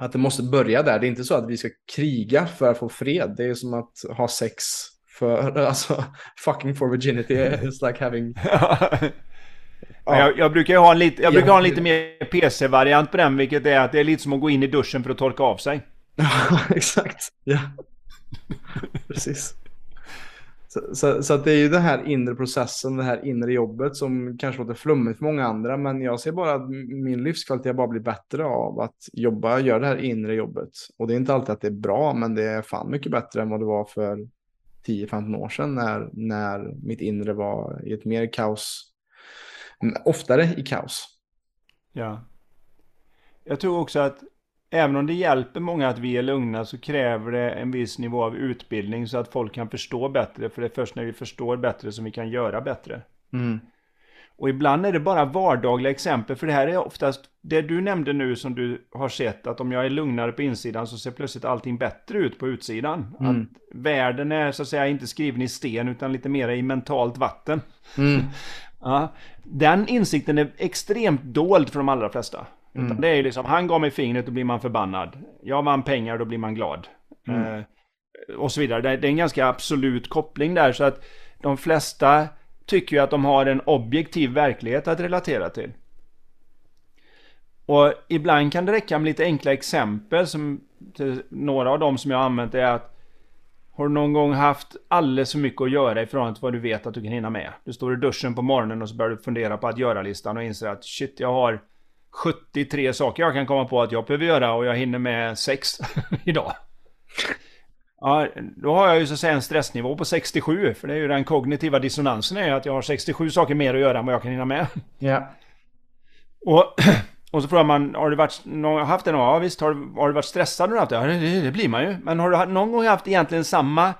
Att det måste börja där. Det är inte så att vi ska kriga för att få fred. Det är som att ha sex för, alltså fucking for virginity is like having... Men jag, jag brukar ha en lite, jag brukar Ja. ha en lite mer PC-variant på den, vilket är att det är lite som att gå in i duschen för att torka av sig. Ja, exakt. Ja. Precis. Så, så, så att det är ju den här inre processen, det här inre jobbet som kanske låter flummigt för många andra, men jag ser bara att min livskvalitet bara blir bättre av att jobba, göra det här inre jobbet. Och det är inte alltid att det är bra, men det är fan mycket bättre än vad det var för 10-15 år sedan när, när mitt inre var i ett mer kaos, oftare i kaos. Ja. Jag tror också att även om det hjälper många att vi är lugna så kräver det en viss nivå av utbildning så att folk kan förstå bättre. För det är först när vi förstår bättre som vi kan göra bättre. Mm. Och ibland är det bara vardagliga exempel, för det här är oftast det du nämnde nu som du har sett, att om jag är lugnare på insidan så ser plötsligt allting bättre ut på utsidan. Mm. Att världen är så att säga inte skriven i sten utan lite mer i mentalt vatten. Mm. Ja, den insikten är extremt dold för de allra flesta. Mm. Utan det är liksom, han gav mig fingret, då blir man förbannad. Jag vann pengar, då blir man glad. Mm. Eh, och så vidare. Det, det är en ganska absolut koppling där, så att de flesta tycker ju att de har en objektiv verklighet att relatera till. Och ibland kan det räcka med lite enkla exempel, som några av dem som jag har använt är att har du någon gång haft alldeles för mycket att göra i förhållande till vad du vet att du kan hinna med? Du står i duschen på morgonen och så börjar du fundera på att göra-listan och inser att shit, jag har 73 saker jag kan komma på att jag behöver göra och jag hinner med 6 idag. Ja, då har jag ju så att säga en stressnivå på 67, för det är ju den kognitiva dissonansen är att jag har 67 saker mer att göra än vad jag kan hinna med. Ja. Och, och så frågar man, har du varit, haft det någon Ja visst, har du, har du varit stressad någon Ja, det, det blir man ju. Men har du någon gång haft egentligen samma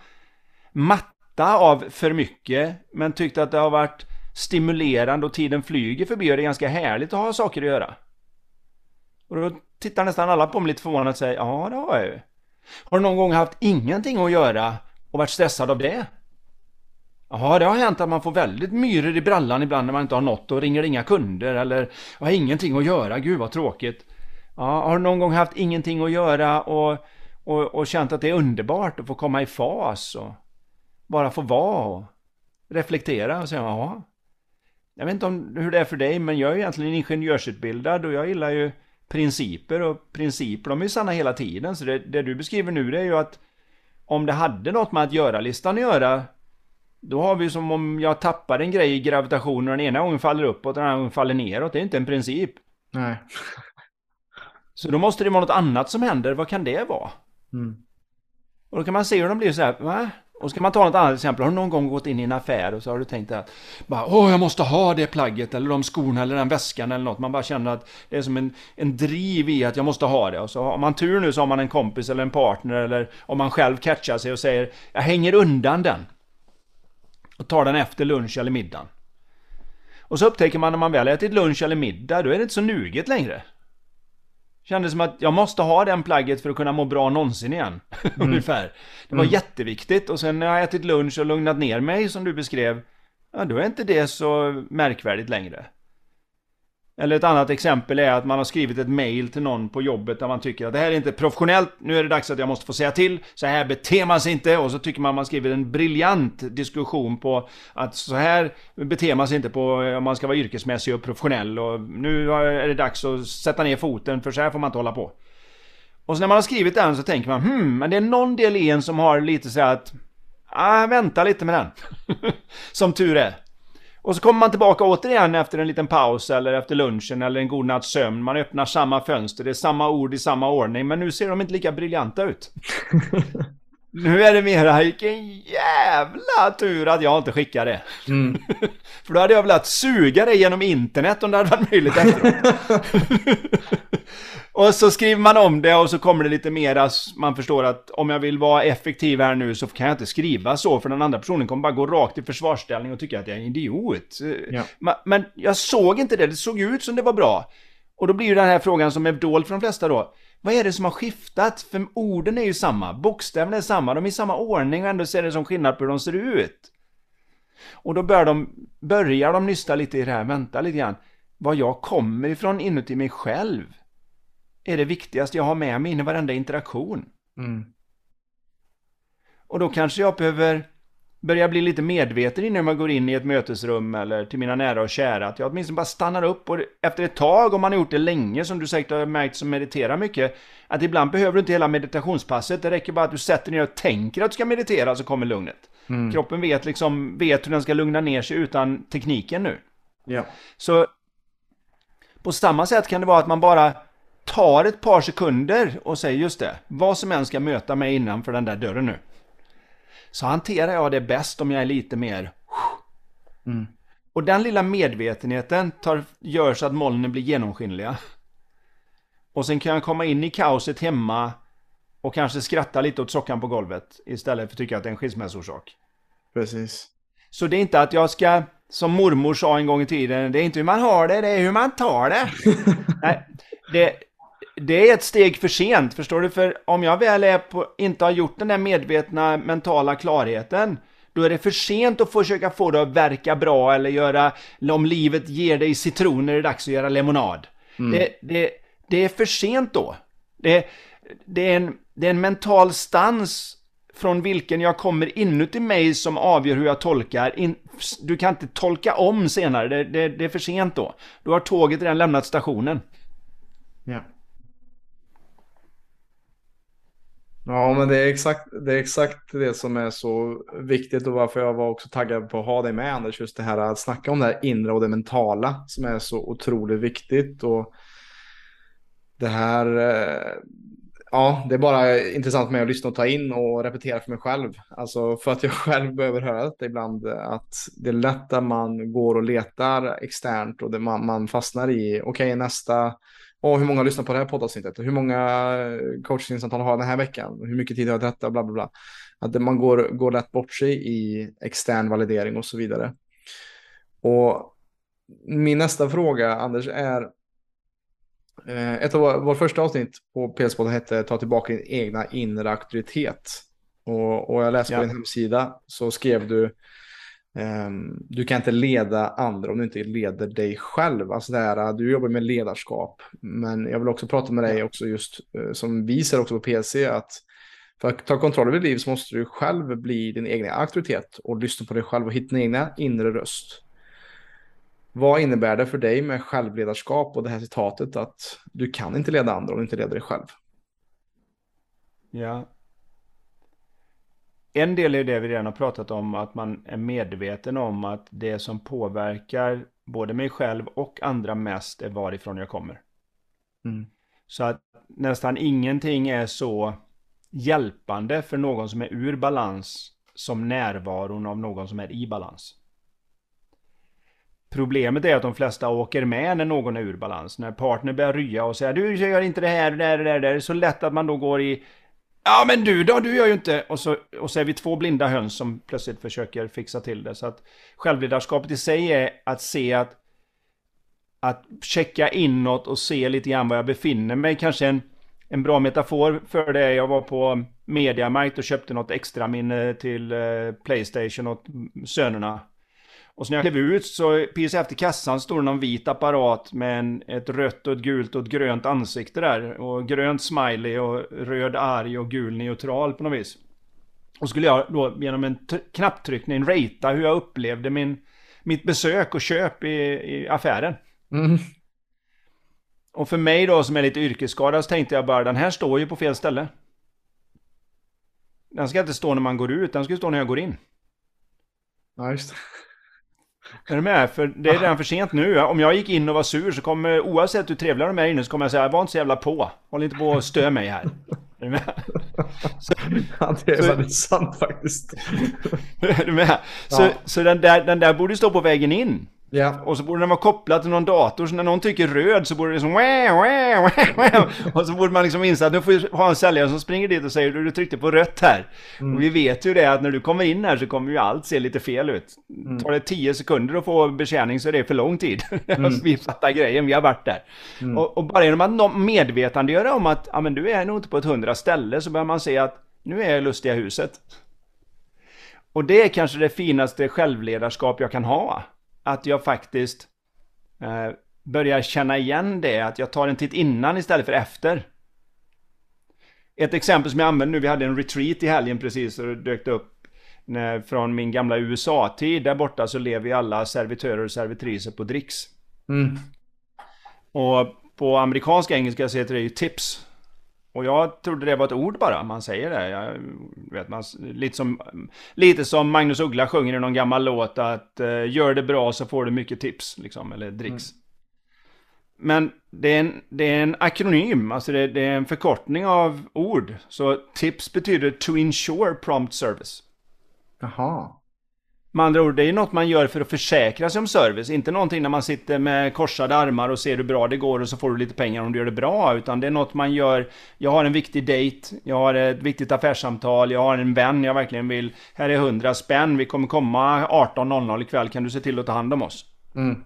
matta av för mycket, men tyckt att det har varit stimulerande och tiden flyger förbi och det är ganska härligt att ha saker att göra? Och då tittar nästan alla på mig lite förvånat och säger, ja det har jag ju. Har du någon gång haft ingenting att göra och varit stressad av det? Ja, det har hänt att man får väldigt myror i brallan ibland när man inte har något och ringer inga kunder eller har ingenting att göra, gud vad tråkigt. Ja, har du någon gång haft ingenting att göra och, och, och känt att det är underbart att få komma i fas och bara få vara och reflektera och säga ja. Jag vet inte om, hur det är för dig, men jag är egentligen ingenjörsutbildad och jag gillar ju principer och principer de är ju sanna hela tiden. Så det, det du beskriver nu det är ju att om det hade något med att göra-listan att göra då har vi som om jag tappar en grej i gravitationen och den ena gången faller uppåt och den andra gången faller neråt. Det är inte en princip. Nej. Så då måste det vara något annat som händer. Vad kan det vara? Mm. Och då kan man se hur de blir så här, va? Och ska man ta något annat exempel, har du någon gång gått in i en affär och så har du tänkt att bara, Åh, jag måste ha det plagget eller de skorna eller den väskan eller något. Man bara känner att det är som en, en driv i att jag måste ha det. Och så har man tur nu så har man en kompis eller en partner eller om man själv catchar sig och säger jag hänger undan den. Och tar den efter lunch eller middag. Och så upptäcker man när man väl ätit lunch eller middag, då är det inte så nuget längre. Kändes som att jag måste ha den plagget för att kunna må bra någonsin igen. Ungefär. Det var jätteviktigt och sen när jag ätit lunch och lugnat ner mig som du beskrev. Ja, då är inte det så märkvärdigt längre. Eller ett annat exempel är att man har skrivit ett mail till någon på jobbet där man tycker att det här är inte professionellt, nu är det dags att jag måste få säga till, så här beter man sig inte och så tycker man man skriver en briljant diskussion på att så här beter man sig inte på om man ska vara yrkesmässig och professionell och nu är det dags att sätta ner foten för så här får man inte hålla på. Och så när man har skrivit den så tänker man hmm, men det är någon del i en som har lite så här att ah, vänta lite med den. som tur är. Och så kommer man tillbaka återigen efter en liten paus eller efter lunchen eller en god natts sömn. Man öppnar samma fönster, det är samma ord i samma ordning, men nu ser de inte lika briljanta ut. nu är det mera, vilken jävla tur att jag inte skickar det. Mm. För då hade jag velat suga det genom internet om det hade varit möjligt efteråt. och så skriver man om det och så kommer det lite mera, man förstår att om jag vill vara effektiv här nu så kan jag inte skriva så för den andra personen kommer bara gå rakt i försvarsställning och tycka att jag är en idiot. Ja. Ma- Men jag såg inte det, det såg ut som det var bra. Och då blir ju den här frågan som är dold för de flesta då. Vad är det som har skiftat? För orden är ju samma, bokstäverna är samma, de är i samma ordning och ändå ser det som skillnad på hur de ser ut. Och då börjar de, börjar de nysta lite i det här, vänta lite grann. Vad jag kommer ifrån inuti mig själv är det viktigaste jag har med mig in i varenda interaktion. Mm. Och då kanske jag behöver börja bli lite medveten innan man går in i ett mötesrum eller till mina nära och kära. Att jag åtminstone bara stannar upp och efter ett tag, om man har gjort det länge, som du säkert har märkt som mediterar mycket, att ibland behöver du inte hela meditationspasset. Det räcker bara att du sätter ner och tänker att du ska meditera så kommer lugnet. Mm. Kroppen vet liksom, vet hur den ska lugna ner sig utan tekniken nu. Ja. Så på samma sätt kan det vara att man bara tar ett par sekunder och säger just det, vad som än ska möta mig innanför den där dörren nu. Så hanterar jag det bäst om jag är lite mer... Mm. Och den lilla medvetenheten tar, gör så att molnen blir genomskinliga. Och sen kan jag komma in i kaoset hemma och kanske skratta lite åt sockan på golvet istället för att tycka att det är en skilsmässorsak. Precis. Så det är inte att jag ska, som mormor sa en gång i tiden, det är inte hur man har det, det är hur man tar det. Nej, det, det är ett steg för sent, förstår du? För om jag väl är på, inte har gjort den där medvetna mentala klarheten, då är det för sent att försöka få det att verka bra eller göra, om livet ger dig citroner är det dags att göra lemonad. Mm. Det, det, det är för sent då. Det, det, är en, det är en mental stans från vilken jag kommer inuti mig som avgör hur jag tolkar. In, du kan inte tolka om senare, det, det, det, är för sent då. Då har tåget redan lämnat stationen. Ja. Ja, men det är, exakt, det är exakt det som är så viktigt och varför jag var också taggad på att ha dig med Anders. Just det här att snacka om det här inre och det mentala som är så otroligt viktigt. Och det här, eh, ja, det är bara intressant för mig att lyssna och ta in och repetera för mig själv. Alltså för att jag själv behöver höra det ibland att det är lätt att man går och letar externt och det man, man fastnar i, okej okay, nästa och hur många lyssnar på det här poddavsnittet? Hur många coachingsamtal har jag den här veckan? Hur mycket tid har jag detta? Bla, bla, bla. Att man går, går lätt bort sig i extern validering och så vidare. Och min nästa fråga, Anders, är eh, ett av vårt första avsnitt på PS-podden hette Ta tillbaka din egna inre auktoritet. Och, och jag läste ja. på din hemsida så skrev du Um, du kan inte leda andra om du inte leder dig själv. Alltså där, du jobbar med ledarskap. Men jag vill också prata med dig också just uh, som vi ser också på PC att för att ta kontroll över ditt liv så måste du själv bli din egen auktoritet och lyssna på dig själv och hitta din egna inre röst. Vad innebär det för dig med självledarskap och det här citatet att du kan inte leda andra om du inte leder dig själv? Ja, en del är det vi redan har pratat om, att man är medveten om att det som påverkar både mig själv och andra mest är varifrån jag kommer. Mm. Så att nästan ingenting är så hjälpande för någon som är ur balans som närvaron av någon som är i balans. Problemet är att de flesta åker med när någon är ur balans. När partner börjar rya och säger du gör inte det här, det där, det där. Det är så lätt att man då går i Ja men du då, du gör ju inte... Och så, och så är vi två blinda höns som plötsligt försöker fixa till det. Så att självledarskapet i sig är att se att... Att checka inåt och se lite grann var jag befinner mig. Kanske en, en bra metafor för det. Jag var på Mediamarkt och köpte något extra minne till eh, Playstation åt sönerna. Och så när jag klev ut så precis efter kassan stod det någon vit apparat med en, ett rött och ett gult och ett grönt ansikte där. Och grönt smiley och röd arg och gul neutral på något vis. Och skulle jag då genom en knapptryckning ratea hur jag upplevde min, mitt besök och köp i, i affären. Mm. Och för mig då som är lite yrkesskadad så tänkte jag bara den här står ju på fel ställe. Den ska inte stå när man går ut, den ska stå när jag går in. Ja, just det. Är du med? För det är redan för sent nu. Om jag gick in och var sur så kommer, oavsett hur trevliga de är inne, så kommer jag säga var inte så jävla på. Håll inte på att stö mig här. Är du med? Så, ja, det är så, väldigt sant faktiskt. Är du med? Så, ja. så den, där, den där borde stå på vägen in. Ja. Och så borde den vara kopplad till någon dator, så när någon tycker röd så borde det liksom wah, wah, wah, Och så borde man liksom inse att nu får vi ha en säljare som springer dit och säger du, du tryckte på rött här. Mm. Och vi vet ju det att när du kommer in här så kommer ju allt se lite fel ut. Mm. Tar det tio sekunder att få betjäning så är det för lång tid. Mm. vi fattar grejen, vi har varit där. Mm. Och, och, bara genom att medvetandegöra om att ja, men du är nog inte på ett hundra ställe så börjar man se att nu är jag i lustiga huset. Och det är kanske det finaste självledarskap jag kan ha att jag faktiskt eh, börjar känna igen det, att jag tar en titt innan istället för efter. Ett exempel som jag använder nu, vi hade en retreat i helgen precis och det dök upp när, från min gamla USA-tid. Där borta så lever vi alla servitörer och servitriser på dricks. Mm. Och på amerikansk engelska så heter det ju tips. Och jag trodde det var ett ord bara, man säger det. Jag, vet, man, lite, som, lite som Magnus Uggla sjunger i någon gammal låt att uh, gör det bra så får du mycket tips, liksom, eller dricks. Mm. Men det är, en, det är en akronym, alltså det, det, är en förkortning av ord. Så tips betyder to ensure prompt service. Jaha. Med andra ord, det är något man gör för att försäkra sig om service. Inte någonting när man sitter med korsade armar och ser hur bra det går och så får du lite pengar om du gör det bra. Utan det är något man gör. Jag har en viktig date, jag har ett viktigt affärssamtal, jag har en vän jag verkligen vill. Här är 100 spänn, vi kommer komma 18.00 ikväll, kan du se till att ta hand om oss? Mm.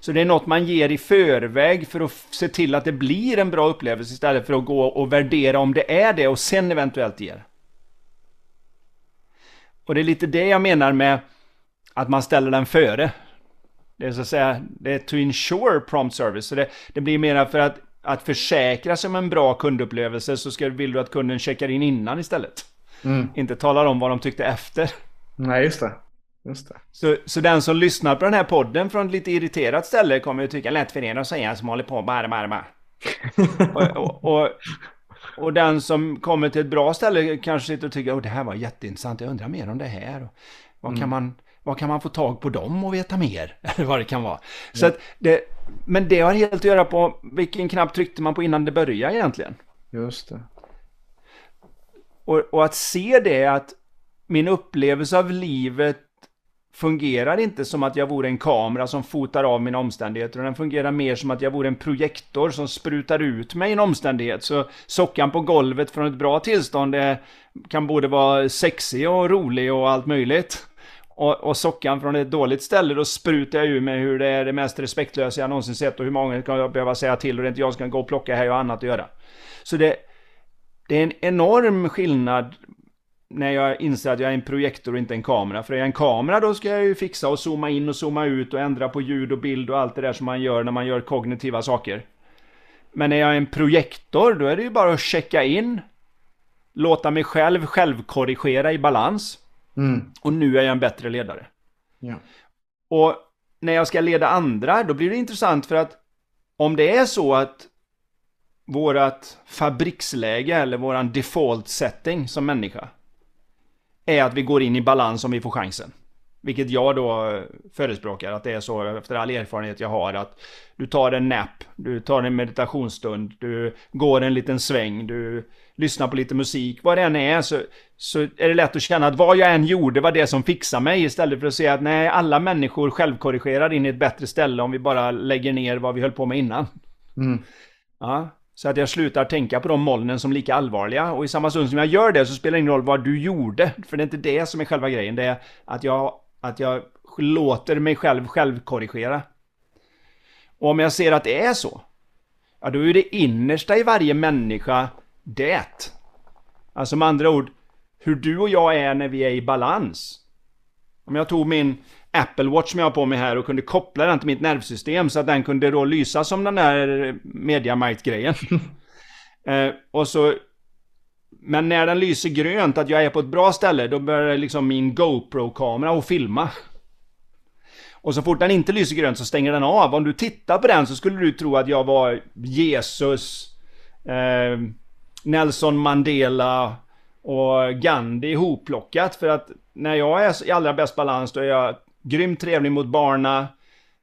Så det är något man ger i förväg för att se till att det blir en bra upplevelse istället för att gå och värdera om det är det och sen eventuellt ger. Och det är lite det jag menar med att man ställer den före. Det är så att säga, det är to ensure prompt service. Så det, det blir mer för att, att försäkra sig om en bra kundupplevelse så ska, vill du att kunden checkar in innan istället. Mm. Inte talar om vad de tyckte efter. Nej, just det. Just det. Så, så den som lyssnar på den här podden från ett lite irriterat ställe kommer ju tycka lätt för er att säga som håller på bara, bara, bara. och, och, och, och den som kommer till ett bra ställe kanske sitter och tycker att det här var jätteintressant, jag undrar mer om det här. Och vad, kan man, vad kan man få tag på dem och veta mer? Eller vad det kan vara. Så att det, men det har helt att göra på vilken knapp tryckte man på innan det började egentligen. Just det. Och, och att se det att min upplevelse av livet fungerar inte som att jag vore en kamera som fotar av mina omständigheter. Den fungerar mer som att jag vore en projektor som sprutar ut mig en omständighet. Så sockan på golvet från ett bra tillstånd är, kan både vara sexig och rolig och allt möjligt. Och, och sockan från ett dåligt ställe, då sprutar jag ur mig hur det är det mest respektlösa jag någonsin sett och hur många kan jag behöva säga till och det är inte jag som ska gå och plocka här och annat att göra. Så det, det är en enorm skillnad när jag inser att jag är en projektor och inte en kamera. För är jag en kamera då ska jag ju fixa och zooma in och zooma ut och ändra på ljud och bild och allt det där som man gör när man gör kognitiva saker. Men är jag en projektor då är det ju bara att checka in, låta mig själv självkorrigera i balans. Mm. Och nu är jag en bättre ledare. Ja. Och när jag ska leda andra, då blir det intressant för att om det är så att vårat fabriksläge eller våran default setting som människa är att vi går in i balans om vi får chansen. Vilket jag då förespråkar att det är så efter all erfarenhet jag har att du tar en nap, du tar en meditationsstund, du går en liten sväng, du lyssnar på lite musik, vad det än är så, så är det lätt att känna att vad jag än gjorde var det som fixade mig istället för att säga att nej, alla människor självkorrigerar in i ett bättre ställe om vi bara lägger ner vad vi höll på med innan. Mm. Ja, så att jag slutar tänka på de molnen som lika allvarliga. Och i samma stund som jag gör det så spelar det ingen roll vad du gjorde. För det är inte det som är själva grejen. Det är att jag, att jag låter mig själv självkorrigera. Och om jag ser att det är så. Ja, då är det innersta i varje människa det. Alltså med andra ord. Hur du och jag är när vi är i balans. Om jag tog min Apple Watch som jag har på mig här och kunde koppla den till mitt nervsystem så att den kunde då lysa som den där Mediamarkt-grejen. eh, och så... Men när den lyser grönt, att jag är på ett bra ställe, då börjar liksom min GoPro-kamera att filma. Och så fort den inte lyser grönt så stänger den av. Om du tittar på den så skulle du tro att jag var Jesus, eh, Nelson Mandela och Gandhi ihopplockat. För att när jag är i allra bäst balans då är jag grymt trevlig mot barna.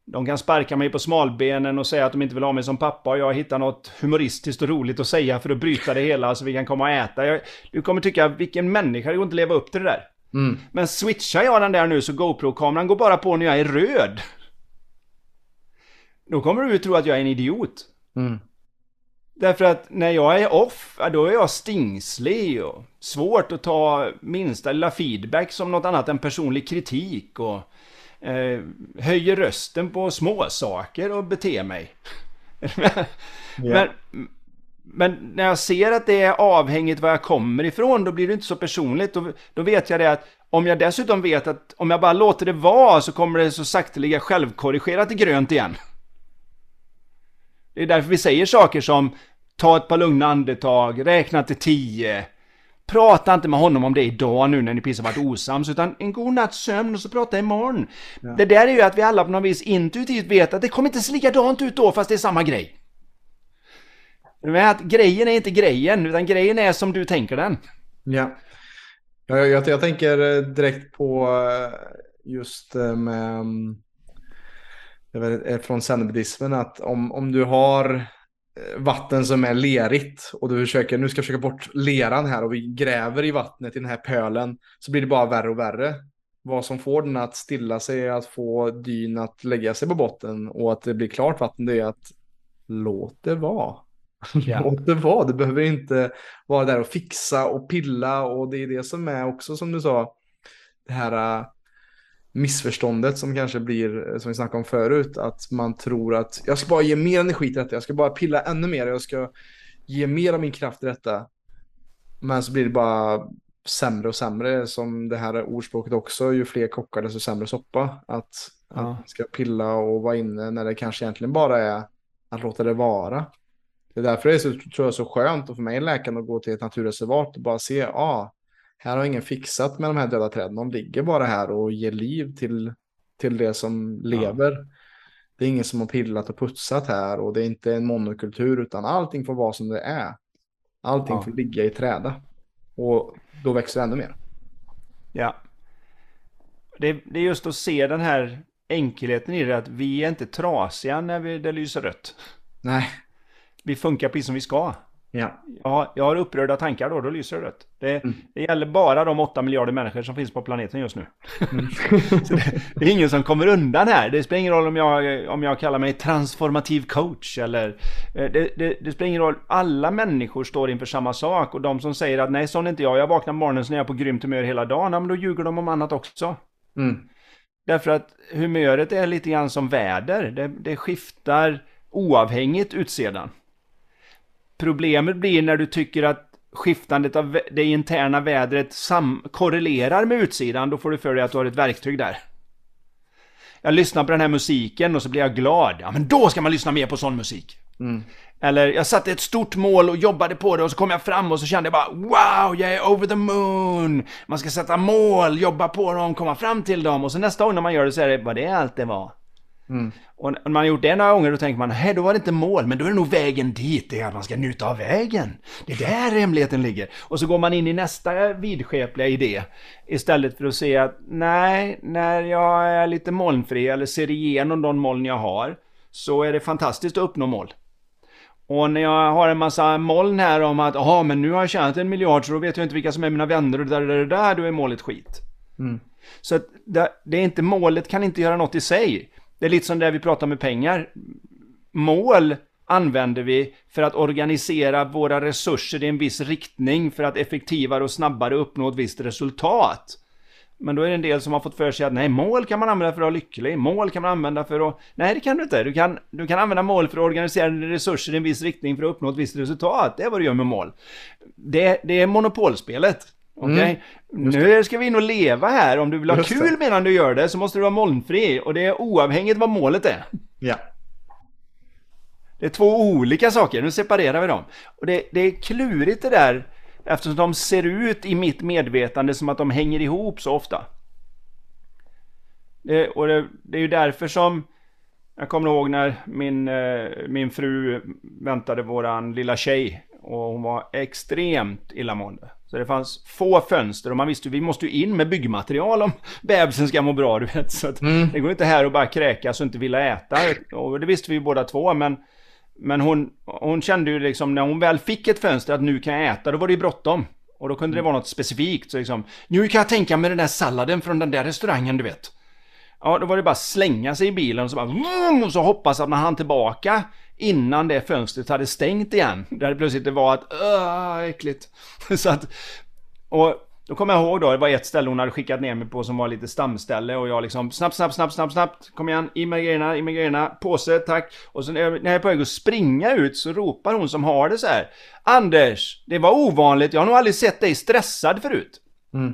De kan sparka mig på smalbenen och säga att de inte vill ha mig som pappa och jag hittar något humoristiskt och roligt att säga för att bryta det hela så vi kan komma och äta. Jag, du kommer tycka, vilken människa, det går inte att leva upp till det där. Mm. Men switchar jag den där nu så GoPro-kameran går bara på när jag är röd. Då kommer du tro att jag är en idiot. Mm. Därför att när jag är off, då är jag stingslig och svårt att ta minsta lilla feedback som något annat än personlig kritik och eh, höjer rösten på småsaker och beter mig. men, men när jag ser att det är avhängigt var jag kommer ifrån, då blir det inte så personligt. Då, då vet jag det att om jag dessutom vet att om jag bara låter det vara så kommer det så sakteliga självkorrigera till grönt igen. Det är därför vi säger saker som ta ett par lugna andetag, räkna till tio. Prata inte med honom om det idag nu när ni precis har varit osams, utan en god natts sömn och så prata imorgon. Ja. Det där är ju att vi alla på något vis intuitivt vet att det kommer inte se likadant ut då fast det är samma grej. Men att grejen är inte grejen, utan grejen är som du tänker den. Ja. Jag, jag, jag tänker direkt på just med från zenbuddismen att om, om du har vatten som är lerigt och du försöker, nu ska jag försöka bort leran här och vi gräver i vattnet i den här pölen så blir det bara värre och värre. vad som får den att stilla sig, att få dyn att lägga sig på botten och att det blir klart vatten, det är att låt det vara. Ja. Låt det vara, du behöver inte vara där och fixa och pilla och det är det som är också som du sa, det här äh, missförståndet som kanske blir, äh, som vi snackade om förut, att man tror att jag ska bara ge mer energi till detta, jag ska bara pilla ännu mer, jag ska ge mer av min kraft till detta. Men så blir det bara sämre och sämre, som det här ordspråket också, ju fler kockar desto sämre soppa. Att, Ja. att man ska pilla och vara inne när det kanske egentligen bara är att låta det vara. Det är därför det är så, tror jag, så skönt och för mig läkande att gå till ett naturreservat och bara se, ja, ah, här har ingen fixat med de här döda träden. De ligger bara här och ger liv till, till det som lever. Det är ingen som har pillat och putsat här och det är inte en monokultur utan allting får vara som det är. Allting Ja. får ligga i träda. Och då växer det ännu mer. Ja. Det, det är just att se den här enkelheten i det, att vi är inte trasiga när vi, det lyser rött. Nej. Vi funkar precis som vi ska. Ja. Ja, jag har upprörda tankar då, då lyser det rött. Det, Mm. det gäller bara de 8 miljarder människor som finns på planeten just nu. Mm. Det, det är ingen som kommer undan här. Det spelar ingen roll om jag, om jag kallar mig transformativ coach eller... eh, Det, det, det spelar ingen roll. Alla människor står inför samma sak och de som säger att nej, sån är inte jag. Jag vaknar på morgonen så är jag på grymt humör hela dagen. Ja, men då ljuger de om annat också. Mm. Därför att humöret är lite grann som väder. Det, skiftar oavhängigt utsedan. Problemet blir när du tycker att skiftandet av det interna vädret korrelerar med utsidan. Då får du för dig att du har ett verktyg där. Jag lyssnar på den här musiken och så blir jag glad. Ja, men då ska man lyssna mer på sån musik. Mm. Eller jag satte ett stort mål och jobbade på det och så kom jag fram och så kände jag bara Wow, jag är over the moon! Man ska sätta mål, jobba på dem, komma fram till dem och så nästa gång när man gör det så är det vad det allt det var. Mm. Och när man har gjort det några gånger då tänker man, hej då var det inte mål, men då är det nog vägen dit, det är att man ska njuta av vägen. Det är där hemligheten ligger. Och så går man in i nästa vidskepliga idé. Istället för att se att, nej, när jag är lite molnfri eller ser igenom de moln jag har, så är det fantastiskt att uppnå mål. Och när jag har en massa moln här om att, jaha, men nu har jag tjänat en miljard så då vet jag inte vilka som är mina vänner och där, det där, det där, då är målet skit. Mm. Så att det, det är inte, målet kan inte göra något i sig. Det är lite som det vi pratar med pengar. Mål använder vi för att organisera våra resurser i en viss riktning för att effektivare och snabbare uppnå ett visst resultat. Men då är det en del som har fått för sig att nej, mål kan man använda för att vara lycklig. Mål kan man använda för att... Nej, det kan du inte. Du kan, du kan använda mål för att organisera dina resurser i en viss riktning för att uppnå ett visst resultat. Det är vad du gör med mål. Det, det är monopolspelet. Okej? Nu ska vi in och leva här. Om du vill ha Just kul det. medan du gör det så måste du vara molnfri. Och det är oavhängigt vad målet är. Ja. Det är två olika saker, nu separerar vi dem. Och det, det är klurigt det där, eftersom de ser ut i mitt medvetande som att de hänger ihop så ofta. Det, och det, det är ju därför som, jag kommer ihåg när min, eh, min fru väntade våran lilla tjej och hon var extremt illamående. Så det fanns få fönster och man visste vi måste ju in med byggmaterial om bebisen ska må bra, du vet. Så att det går inte här och bara kräkas och inte vilja äta. Och det visste vi ju båda två, men men hon, hon kände ju liksom när hon väl fick ett fönster att nu kan jag äta, då var det ju bråttom. Och då kunde det vara något specifikt. Så liksom, nu kan jag tänka mig den där salladen från den där restaurangen, du vet. Ja, då var det bara slänga sig i bilen och så bara och så hoppas att man hann tillbaka innan det fönstret hade stängt igen. Där det plötsligt var att öh, äckligt. Så att, och då kommer jag ihåg då, det var ett ställe hon hade skickat ner mig på som var lite stamställe och jag liksom snabbt, snabbt, snabbt, snabbt, snabbt, kom igen, i med grejerna, i med grejerna, påse, tack. Och jag, när jag är på väg att springa ut så ropar hon som har det så här. Anders, det var ovanligt, jag har nog aldrig sett dig stressad förut. Mm.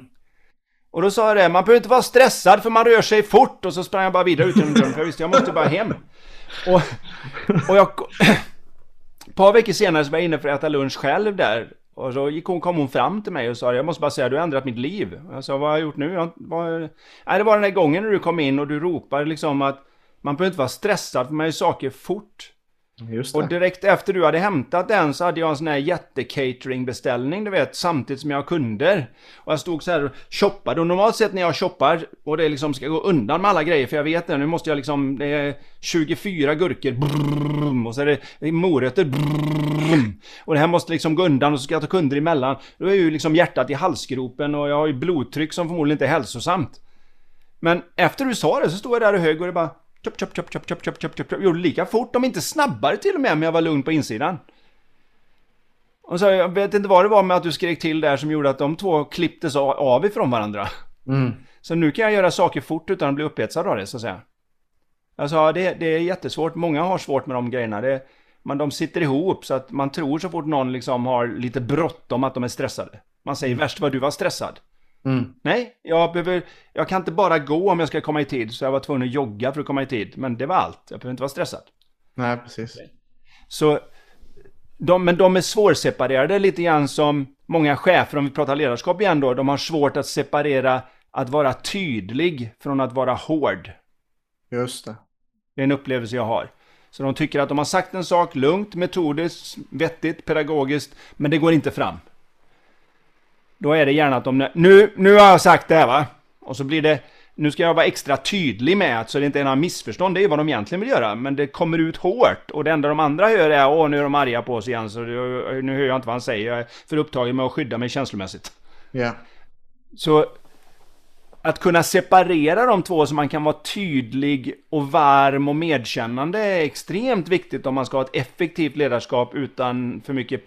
Och då sa jag det, man behöver inte vara stressad för man rör sig fort och så sprang jag bara vidare ut genom dörren för jag visste jag måste bara hem. Och, och jag... Ett par veckor senare så var jag inne för att äta lunch själv där. Och så gick hon, kom hon fram till mig och sa jag måste bara säga du har ändrat mitt liv. Och jag sa vad har jag gjort nu? Jag, vad, nej det var den där gången när du kom in och du ropade liksom att man behöver inte vara stressad för man gör saker fort. Och direkt efter du hade hämtat den så hade jag en sån här jätte-catering-beställning, du vet, samtidigt som jag har kunder. Och jag stod så här och shoppade. Och normalt sett när jag shoppar och det liksom ska gå undan med alla grejer, för jag vet det, nu måste jag liksom, det är 24 gurkor, och så är det- det är morötter. Och det här måste liksom gå undan och så ska jag ta kunder emellan. Då är ju liksom hjärtat i halsgropen och jag har ju blodtryck som förmodligen inte är hälsosamt. Men efter du sa det så stod jag där och högg och det bara Chop, chop, chop, chop, chop, chop, chop, chop. Gjorde lika fort, om inte snabbare till och med, men jag var lugn på insidan. Och så, jag vet inte vad det var med att du skrek till där som gjorde att de två klipptes av ifrån varandra. Mm. Så nu kan jag göra saker fort utan att bli upphetsad av det, så att säga. Alltså, det, det är jättesvårt. Många har svårt med de grejerna. Det, men de sitter ihop så att man tror så fort någon liksom har lite bråttom att de är stressade. Man säger mm. värst vad du var stressad. Mm. Nej, jag, behöver, jag kan inte bara gå om jag ska komma i tid. Så jag var tvungen att jogga för att komma i tid. Men det var allt. Jag behöver inte vara stressad. Nej, precis. Så, de, men de är svårseparerade lite grann som många chefer, om vi pratar ledarskap igen då, de har svårt att separera att vara tydlig från att vara hård. Just det. Det är en upplevelse jag har. Så de tycker att de har sagt en sak lugnt, metodiskt, vettigt, pedagogiskt, men det går inte fram. Då är det gärna att de, nu, nu har jag sagt det här va? Och så blir det, nu ska jag vara extra tydlig med att så det inte är några missförstånd, det är vad de egentligen vill göra. Men det kommer ut hårt och det enda de andra hör är åh nu är de arga på oss igen så nu hör jag inte vad han säger. Jag är för upptagen med att skydda mig känslomässigt. Ja. Så att kunna separera de två så man kan vara tydlig och varm och medkännande är extremt viktigt om man ska ha ett effektivt ledarskap utan för mycket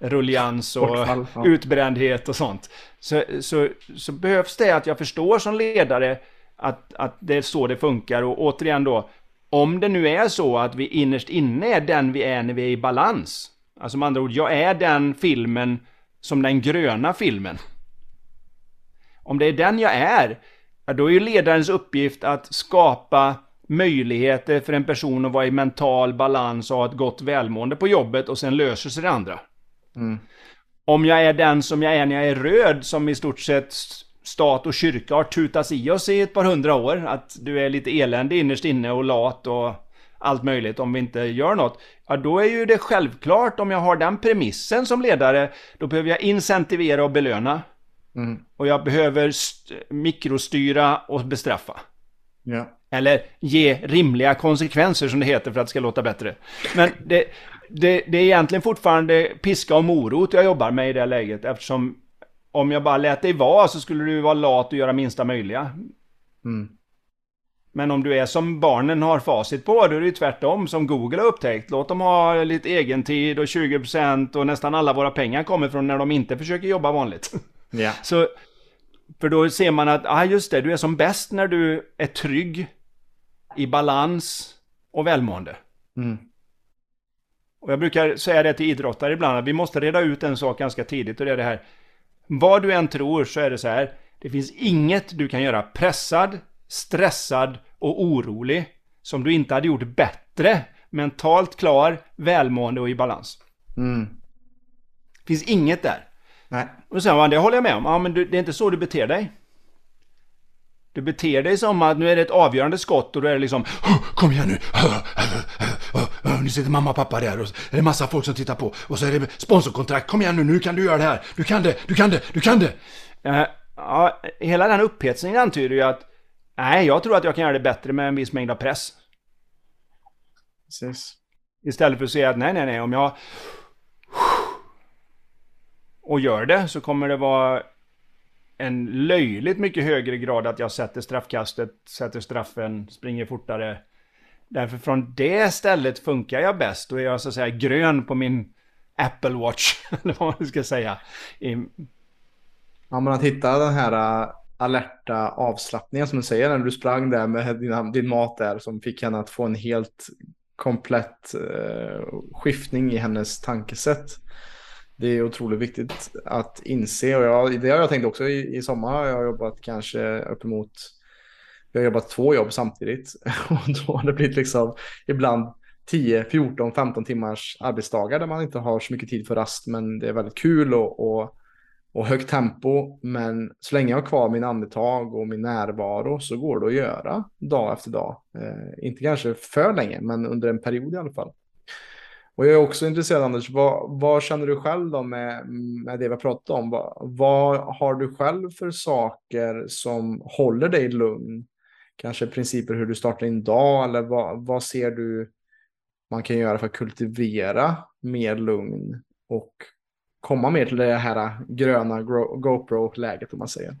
personalrullians och Bortfall, ja. utbrändhet och sånt. Så, så, så behövs det att jag förstår som ledare att, att det är så det funkar och återigen då om det nu är så att vi innerst inne är den vi är när vi är i balans. Alltså med andra ord, jag är den filmen som den gröna filmen. Om det är den jag är, då är ju ledarens uppgift att skapa möjligheter för en person att vara i mental balans och ha ett gott välmående på jobbet och sen löser sig det andra. Mm. Om jag är den som jag är när jag är röd, som i stort sett stat och kyrka har tutats i oss i ett par hundra år, att du är lite eländig innerst inne och lat och allt möjligt om vi inte gör något. Ja, då är ju det självklart om jag har den premissen som ledare, då behöver jag incentivera och belöna. Mm. Och jag behöver st- mikrostyra och bestraffa. Ja. Eller ge rimliga konsekvenser som det heter för att det ska låta bättre. Men det, det, det är egentligen fortfarande piska och morot jag jobbar med i det läget eftersom om jag bara lät dig vara så skulle du vara lat och göra minsta möjliga. Mm. Men om du är som barnen har facit på, då är det ju tvärtom som Google har upptäckt. Låt dem ha lite egentid och 20% och nästan alla våra pengar kommer från när de inte försöker jobba vanligt. Ja. Så, för då ser man att, ah just det, du är som bäst när du är trygg, i balans och välmående. Mm. Och jag brukar säga det till idrottare ibland, att vi måste reda ut en sak ganska tidigt och det är det här. Vad du än tror så är det så här, det finns inget du kan göra pressad, stressad och orolig som du inte hade gjort bättre, mentalt klar, välmående och i balans. Mm. Det finns inget där. Nej. Och man, det håller jag med om. Ja, men det är inte så du beter dig. Du beter dig som att nu är det ett avgörande skott och då är det liksom Kom igen nu! Nu sitter mamma och pappa där och det är massa folk som tittar på och så är det sponsorkontrakt. Kom igen nu, nu kan du göra det här! Du kan det, du kan det, du kan det! Eh, Ja, hela den upphetsningen antyder ju att Nej, jag tror att jag kan göra det bättre med en viss mängd av press. Precis. Istället för att säga att nej, nej, nej, om jag och gör det så kommer det vara en löjligt mycket högre grad att jag sätter straffkastet, sätter straffen, springer fortare. Därför från det stället funkar jag bäst. Då är jag så att säga grön på min Apple Watch, eller vad man ska säga. I, Ja, men att hitta den här äh, alerta avslappningen som du säger när du sprang där med din, din mat där som fick henne att få en helt komplett eh, skiftning i hennes tankesätt. Det är otroligt viktigt att inse och jag, det har jag tänkt också i, i sommar. Jag har jobbat kanske uppemot, vi har jobbat två jobb samtidigt och då har det blivit liksom ibland 10, 14, 15 timmars arbetsdagar där man inte har så mycket tid för rast men det är väldigt kul och, och och högt tempo. Men så länge jag har kvar min andetag och min närvaro så går det att göra dag efter dag. Eh, inte kanske för länge, men under en period i alla fall. Och jag är också intresserad Anders, vad, vad känner du själv då med, med det vi har pratat om? Vad, vad har du själv för saker som håller dig lugn? Kanske principer hur du startar din dag eller vad, vad ser du man kan göra för att kultivera mer lugn och komma mer till det här gröna GoPro-läget om man säger.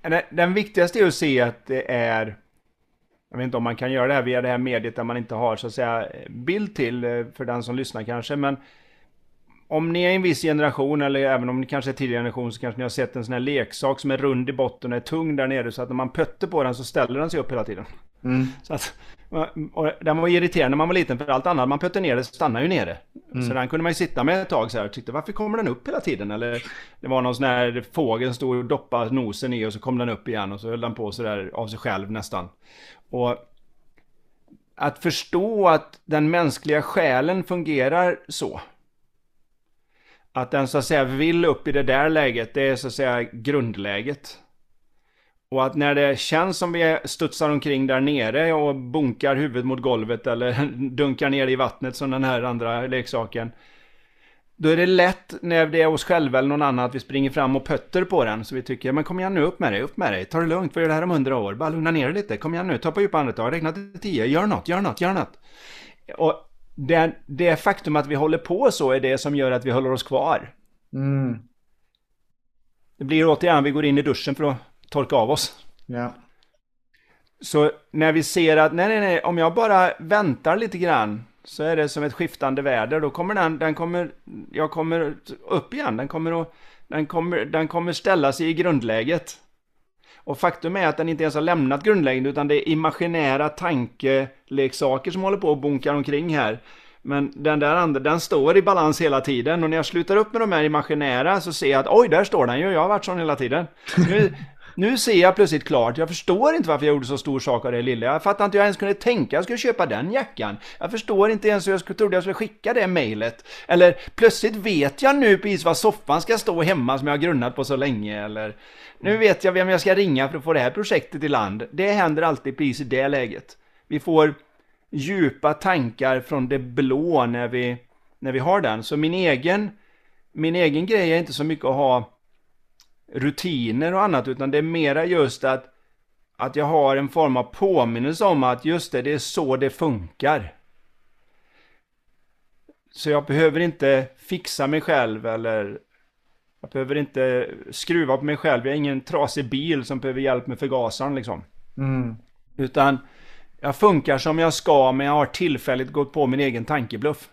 Den viktigaste är att se att det är jag vet inte om man kan göra det här via det här mediet där man inte har så att säga bild till eh, för den som lyssnar kanske. Men om ni är en viss generation eller även om ni kanske är tidigare generation så kanske ni har sett en sån här leksak som är rund i botten och är tung där nere så att när man pötter på den så ställer den sig upp hela tiden. Mm. Så att, och den var irriterande när man var liten för allt annat man pötte ner det stannar ju nere. Mm. Så den kunde man ju sitta med ett tag så här och tyckte varför kommer den upp hela tiden? Eller det var någon sån här fågel som stod och doppade nosen i och så kom den upp igen och så höll den på sådär av sig själv nästan. Och att förstå att den mänskliga själen fungerar så. Att den så att säga vill upp i det där läget, det är så att säga grundläget. Och att när det känns som vi studsar omkring där nere och bunkar huvudet mot golvet eller dunkar ner i vattnet som den här andra leksaken. Då är det lätt när det är oss själva eller någon annan att vi springer fram och pötter på den. Så vi tycker, men kom igen nu, upp med dig, upp med dig. Ta det lugnt, vad gör det här om hundra år? Bara lugna ner dig lite, kom igen nu, ta på djupa andetag, räkna till tio, gör något, gör något, gör något. Och det, det faktum att vi håller på så är det som gör att vi håller oss kvar. Mm. Det blir återigen, vi går in i duschen för att torka av oss. Ja. Så när vi ser att, nej, nej, nej, om jag bara väntar lite grann så är det som ett skiftande väder. Då kommer den, den kommer, jag kommer upp igen. Den kommer, att, den kommer, den kommer ställa sig i grundläget. Och faktum är att den inte ens har lämnat grundläggande utan det är imaginära tankeleksaker som håller på och bunkar omkring här. Men den där andra, den står i balans hela tiden och när jag slutar upp med de här imaginära så ser jag att oj, där står den ju, jag har varit sån hela tiden. Nu, nu ser jag plötsligt klart, jag förstår inte varför jag gjorde så stor sak av det lilla. Jag fattar inte hur jag ens kunde tänka att jag skulle köpa den jackan. Jag förstår inte ens hur jag trodde jag skulle skicka det mejlet. Eller plötsligt vet jag nu precis var soffan ska stå hemma som jag har grunnat på så länge. Eller nu vet jag vem jag ska ringa för att få det här projektet i land. Det händer alltid precis i det läget. Vi får djupa tankar från det blå när vi, när vi har den. Så min egen, min egen grej är inte så mycket att ha rutiner och annat utan det är mera just att att jag har en form av påminnelse om att just det, det är så det funkar. Så jag behöver inte fixa mig själv eller jag behöver inte skruva på mig själv. Jag är ingen trasig bil som behöver hjälp med förgasaren liksom. Mm. Utan jag funkar som jag ska men jag har tillfälligt gått på min egen tankebluff.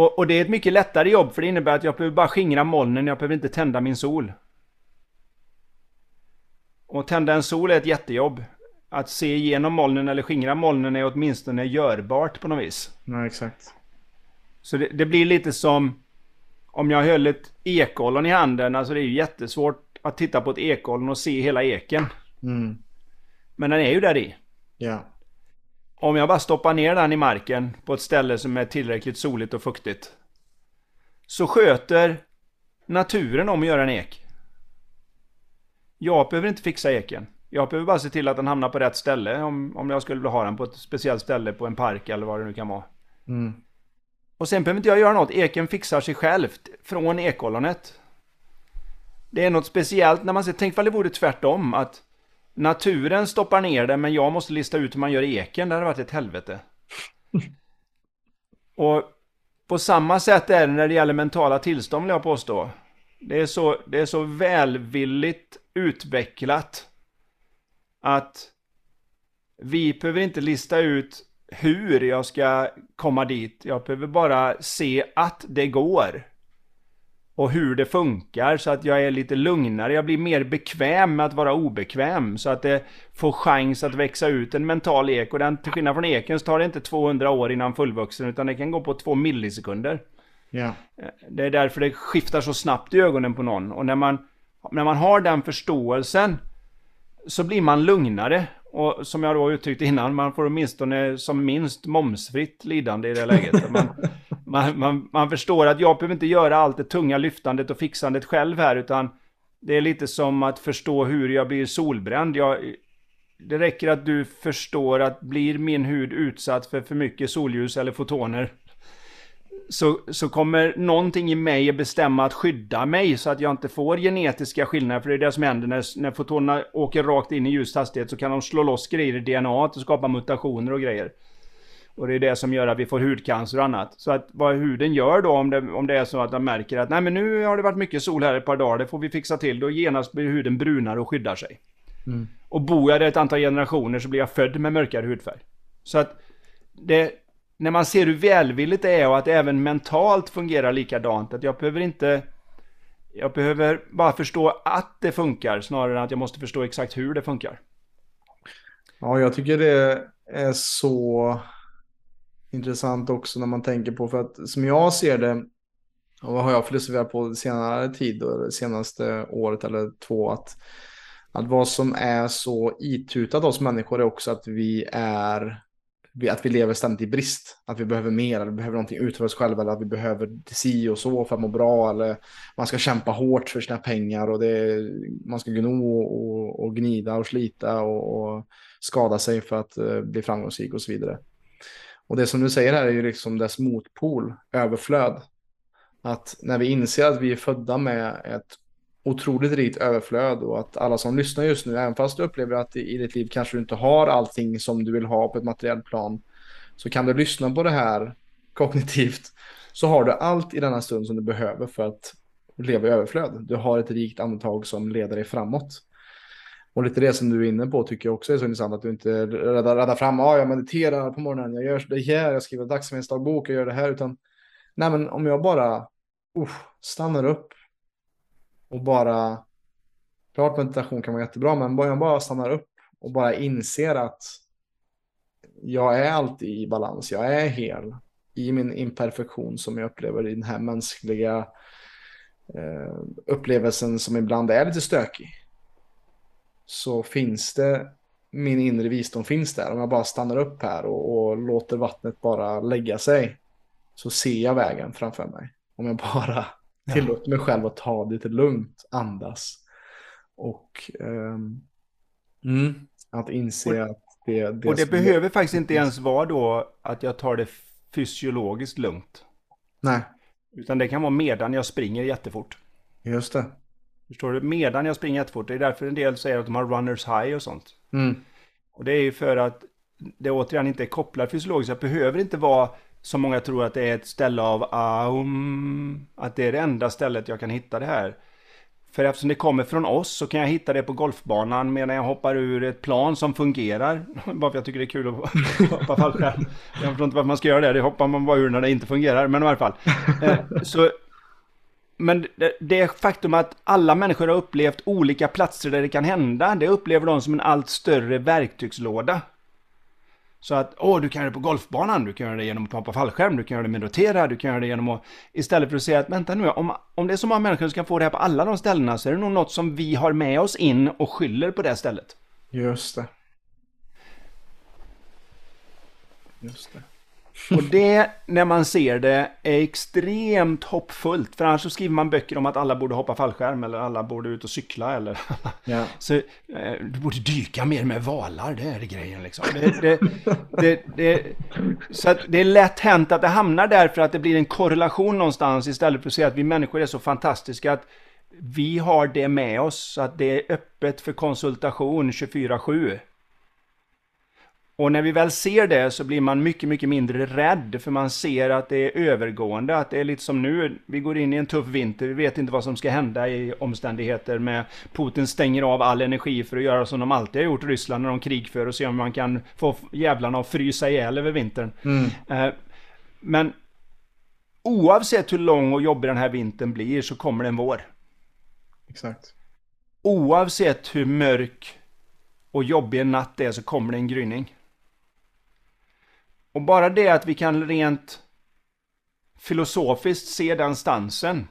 Och, och, det är ett mycket lättare jobb för det innebär att jag behöver bara skingra molnen, jag behöver inte tända min sol. Och tända en sol är ett jättejobb. Att se igenom molnen eller skingra molnen är åtminstone görbart på något vis. Ja, exakt. Så det, det blir lite som om jag höll ett ekollon i handen. Alltså det är ju jättesvårt att titta på ett ekollon och se hela eken. Mm. Men den är ju där i. Ja. Om jag bara stoppar ner den i marken på ett ställe som är tillräckligt soligt och fuktigt. Så sköter naturen om att göra en ek. Jag behöver inte fixa eken. Jag behöver bara se till att den hamnar på rätt ställe om, om jag skulle vilja ha den på ett speciellt ställe på en park eller vad det nu kan vara. Mm. Och sen behöver inte jag göra något. Eken fixar sig självt från ekollonet. Det är något speciellt när man ser, tänk vad det vore tvärtom att Naturen stoppar ner det men jag måste lista ut hur man gör eken. Det hade varit ett helvete. Och på samma sätt är det när det gäller mentala tillstånd vill jag påstå. Det är så, det är så välvilligt utvecklat att vi behöver inte lista ut hur jag ska komma dit. Jag behöver bara se att det går och hur det funkar så att jag är lite lugnare. Jag blir mer bekväm med att vara obekväm så att det får chans att växa ut en mental ek. Och den, till skillnad från eken så tar det inte 200 år innan fullvuxen utan det kan gå på två millisekunder. Ja. Det är därför det skiftar så snabbt i ögonen på någon. Och när man, när man har den förståelsen så blir man lugnare. Och som jag då uttryckte innan, man får åtminstone som minst momsfritt lidande i det läget. Man, man, man, man förstår att jag behöver inte göra allt det tunga lyftandet och fixandet själv här, utan det är lite som att förstå hur jag blir solbränd. Jag, det räcker att du förstår att blir min hud utsatt för för mycket solljus eller fotoner så, så kommer någonting i mig att bestämma att skydda mig så att jag inte får genetiska skillnader. För det är det som händer när, när fotonerna åker rakt in i ljus hastighet så kan de slå loss grejer i DNA och skapa mutationer och grejer. Och det är det som gör att vi får hudcancer och annat. Så att vad huden gör då om det, om det är så att de märker att nej men nu har det varit mycket sol här ett par dagar, det får vi fixa till. Då genast blir huden brunare och skyddar sig. Mm. Och bor jag där ett antal generationer så blir jag född med mörkare hudfärg. Så att det, när man ser hur välvilligt det är och att det även mentalt fungerar likadant, att jag behöver inte jag behöver bara förstå att det funkar snarare än att jag måste förstå exakt hur det funkar. Ja, jag tycker det är så intressant också när man tänker på, för att som jag ser det, och vad har jag filosoferat på senare tid, det senaste året eller två, att, att vad som är så itutat oss människor är också att vi är att vi lever ständigt i brist. Att vi behöver mer, eller behöver någonting utöver oss själva, eller att vi behöver si och så för att må bra, eller man ska kämpa hårt för sina pengar och det, man ska gno och, och gnida och slita och, och, skada sig för att uh, bli framgångsrik och så vidare. Och det som du säger här är ju liksom dess motpol, överflöd. Att när vi inser att vi är födda med ett otroligt rikt överflöd och att alla som lyssnar just nu, även fast du upplever att i ditt liv kanske du inte har allting som du vill ha på ett materiellt plan, så kan du lyssna på det här kognitivt, så har du allt i denna stund som du behöver för att leva i överflöd. Du har ett rikt andetag som leder dig framåt. Och lite det som du är inne på tycker jag också är så intressant att du inte räddar, räddar fram, ah, ja, jag mediterar på morgonen, jag gör det här, jag skriver dagsmedelsdagbok, jag gör det här, utan nej, men om jag bara uh, stannar upp och bara, klart meditation kan vara jättebra, men om jag bara stannar upp och bara inser att jag är alltid i balans, jag är hel i min imperfektion som jag upplever i den här mänskliga eh, upplevelsen som ibland är lite stökig. Så finns det, min inre visdom finns där. Om jag bara stannar upp här och, och låter vattnet bara lägga sig så ser jag vägen framför mig. Om jag bara Tillåt mig själv att ta det lite lugnt, andas. Och um, mm, att inse och, att det... det och det behöver är... faktiskt inte ens vara då att jag tar det fysiologiskt lugnt. Nej. Utan det kan vara medan jag springer jättefort. Just det. Förstår du? Medan jag springer jättefort. Det är därför en del säger att de har runners high och sånt. Mm. Och det är ju för att det återigen inte är kopplat fysiologiskt. Jag behöver inte vara som många tror att det är ett ställe av aum, att det är det enda stället jag kan hitta det här. För eftersom det kommer från oss så kan jag hitta det på golfbanan medan jag hoppar ur ett plan som fungerar. Bara för jag tycker det är kul att hoppa fallskärm. Jag förstår inte varför man ska göra det, det hoppar man bara ur när det inte fungerar. Men i alla fall. Eh, så, men det, det faktum att alla människor har upplevt olika platser där det kan hända, det upplever de som en allt större verktygslåda. Så att, åh, du kan göra det på golfbanan, du kan göra det genom att hoppa fallskärm, du kan göra det med rotera, du kan göra det genom att... Istället för att säga att, vänta nu, om, om det är så många människor som kan få det här på alla de ställena så är det nog något som vi har med oss in och skyller på det stället. Just det. Just det. Och det, när man ser det, är extremt hoppfullt. För annars så skriver man böcker om att alla borde hoppa fallskärm eller alla borde ut och cykla eller... Ja. Så eh, du borde dyka mer med valar, det är grejen liksom. Det, det, det, det, så det är lätt hänt att det hamnar där för att det blir en korrelation någonstans istället för att säga att vi människor är så fantastiska att vi har det med oss, så att det är öppet för konsultation 24-7. Och när vi väl ser det så blir man mycket, mycket mindre rädd för man ser att det är övergående. Att det är lite som nu, vi går in i en tuff vinter, vi vet inte vad som ska hända i omständigheter med Putin stänger av all energi för att göra som de alltid har gjort Ryssland när de krigför och se om man kan få jävlarna att frysa ihjäl över vintern. Mm. Eh, men oavsett hur lång och jobbig den här vintern blir så kommer det en vår. Exakt. Oavsett hur mörk och jobbig en natt är så kommer det en gryning. Och bara det att vi kan rent filosofiskt se den stansen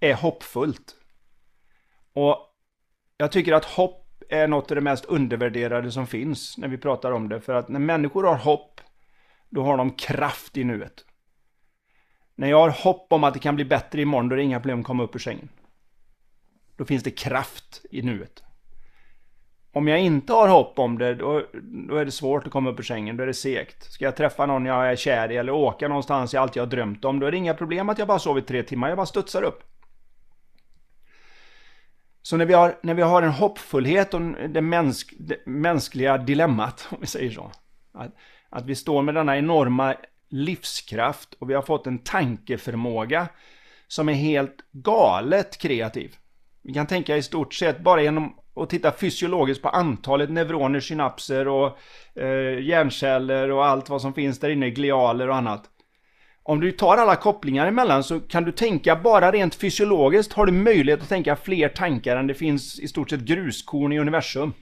är hoppfullt. Och jag tycker att hopp är något av det mest undervärderade som finns när vi pratar om det. För att när människor har hopp, då har de kraft i nuet. När jag har hopp om att det kan bli bättre imorgon, då är det inga problem att komma upp ur sängen. Då finns det kraft i nuet. Om jag inte har hopp om det, då, då är det svårt att komma upp ur sängen. Då är det segt. Ska jag träffa någon jag är kär i eller åka någonstans jag alltid har drömt om, då är det inga problem att jag bara sover tre timmar. Jag bara studsar upp. Så när vi har, när vi har en hoppfullhet och det, mänsk, det mänskliga dilemmat, om vi säger så. Att, att vi står med denna enorma livskraft och vi har fått en tankeförmåga som är helt galet kreativ. Vi kan tänka i stort sett bara genom och titta fysiologiskt på antalet neuroner, synapser och eh, hjärnceller och allt vad som finns där inne, glialer och annat. Om du tar alla kopplingar emellan så kan du tänka bara rent fysiologiskt har du möjlighet att tänka fler tankar än det finns i stort sett gruskorn i universum.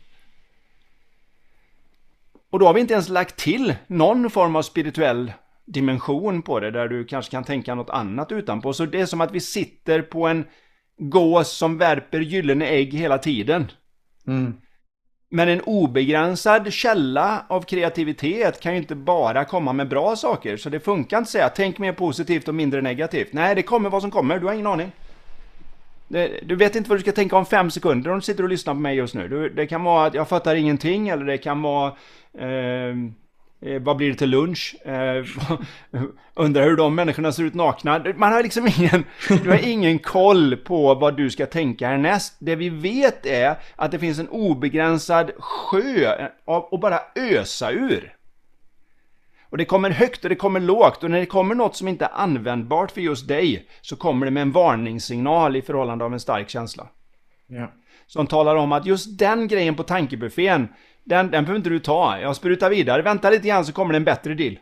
Och då har vi inte ens lagt till någon form av spirituell dimension på det där du kanske kan tänka något annat utanpå. Så det är som att vi sitter på en gås som värper gyllene ägg hela tiden. Mm. Men en obegränsad källa av kreativitet kan ju inte bara komma med bra saker. Så det funkar inte att säga tänk mer positivt och mindre negativt. Nej, det kommer vad som kommer. Du har ingen aning. Du vet inte vad du ska tänka om fem sekunder om du sitter och lyssnar på mig just nu. det kan vara att jag fattar ingenting eller det kan vara eh, Eh, vad blir det till lunch? Eh, undrar hur de människorna ser ut nakna. Man har liksom ingen, du har ingen koll på vad du ska tänka härnäst. Det vi vet är att det finns en obegränsad sjö av att bara ösa ur. Och det kommer högt och det kommer lågt och när det kommer något som inte är användbart för just dig så kommer det med en varningssignal i förhållande av en stark känsla. Ja. Som talar om att just den grejen på tankebuffén den, den behöver inte du ta. Jag sprutar vidare. Vänta lite grann så kommer det en bättre deal.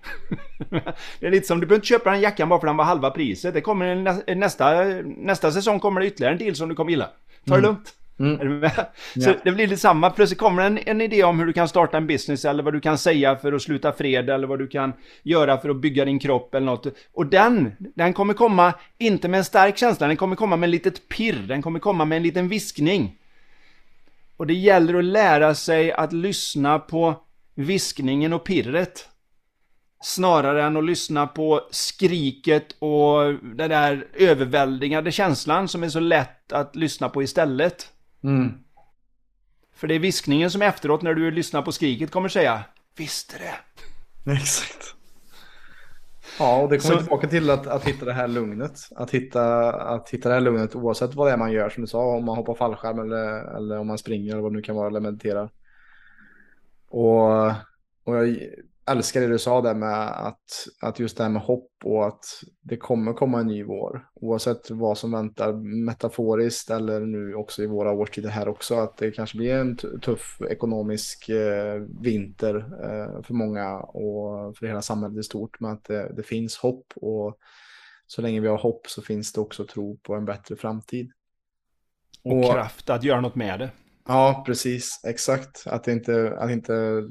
det är lite som, du behöver inte köpa den jackan bara för den var halva priset. Det kommer en, nästa, nästa säsong kommer det ytterligare en deal som du kommer gilla. Ta det mm. lugnt. Mm. Är du med? Så ja. det blir lite samma. Plötsligt kommer en, en idé om hur du kan starta en business eller vad du kan säga för att sluta fred eller vad du kan göra för att bygga din kropp eller något. Och den, den kommer komma, inte med en stark känsla, den kommer komma med en litet pirr, den kommer komma med en liten viskning. Och det gäller att lära sig att lyssna på viskningen och pirret. Snarare än att lyssna på skriket och den där överväldigande känslan som är så lätt att lyssna på istället. Mm. För det är viskningen som efteråt när du lyssnar på skriket kommer säga Visste det? Exakt. Ja, och det kommer så... tillbaka till att, att hitta det här lugnet. Att hitta, att hitta det här lugnet oavsett vad det är man gör, som du sa, om man hoppar fallskärm eller, eller om man springer eller vad det nu kan vara, eller mediterar. Och, och jag älskar det du sa där med att, att just det här med hopp och att det kommer komma en ny vår. Oavsett vad som väntar metaforiskt eller nu också i våra årstider här också. Att det kanske blir en tuff ekonomisk eh, vinter eh, för många och för hela samhället i stort. Men att det, det finns hopp och så länge vi har hopp så finns det också tro på en bättre framtid. Och, och kraft att göra något med det. Ja, precis. Exakt. Att inte, att inte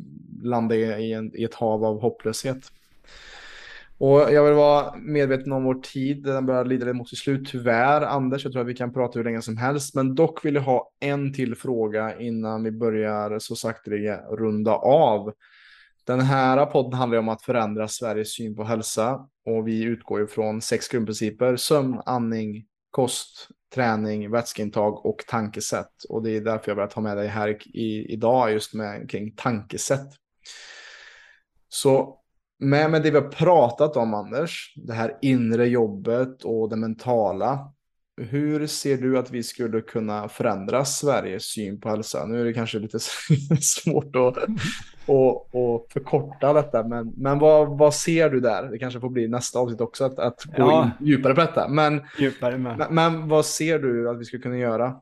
landa i, en, i ett hav av hopplöshet. Och jag vill vara medveten om vår tid. Den börjar lida mot sitt slut, tyvärr. Anders, jag tror att vi kan prata hur länge som helst. Men dock vill jag ha en till fråga innan vi börjar så sakteliga runda av. Den här podden handlar om att förändra Sveriges syn på hälsa. Och vi utgår ju från sex grundprinciper. Sömn, andning, kost, träning, vätskeintag och tankesätt. Och det är därför jag vill ta med dig här i, idag just med kring tankesätt. Så med, med det vi har pratat om Anders, det här inre jobbet och det mentala. Hur ser du att vi skulle kunna förändra Sveriges syn på hälsa? Nu är det kanske lite svårt att, att, att förkorta detta, men, men vad, vad ser du där? Det kanske får bli nästa avsnitt också, att, att gå ja. in djupare på detta. Men, djupare men. men, vad ser du att vi skulle kunna göra?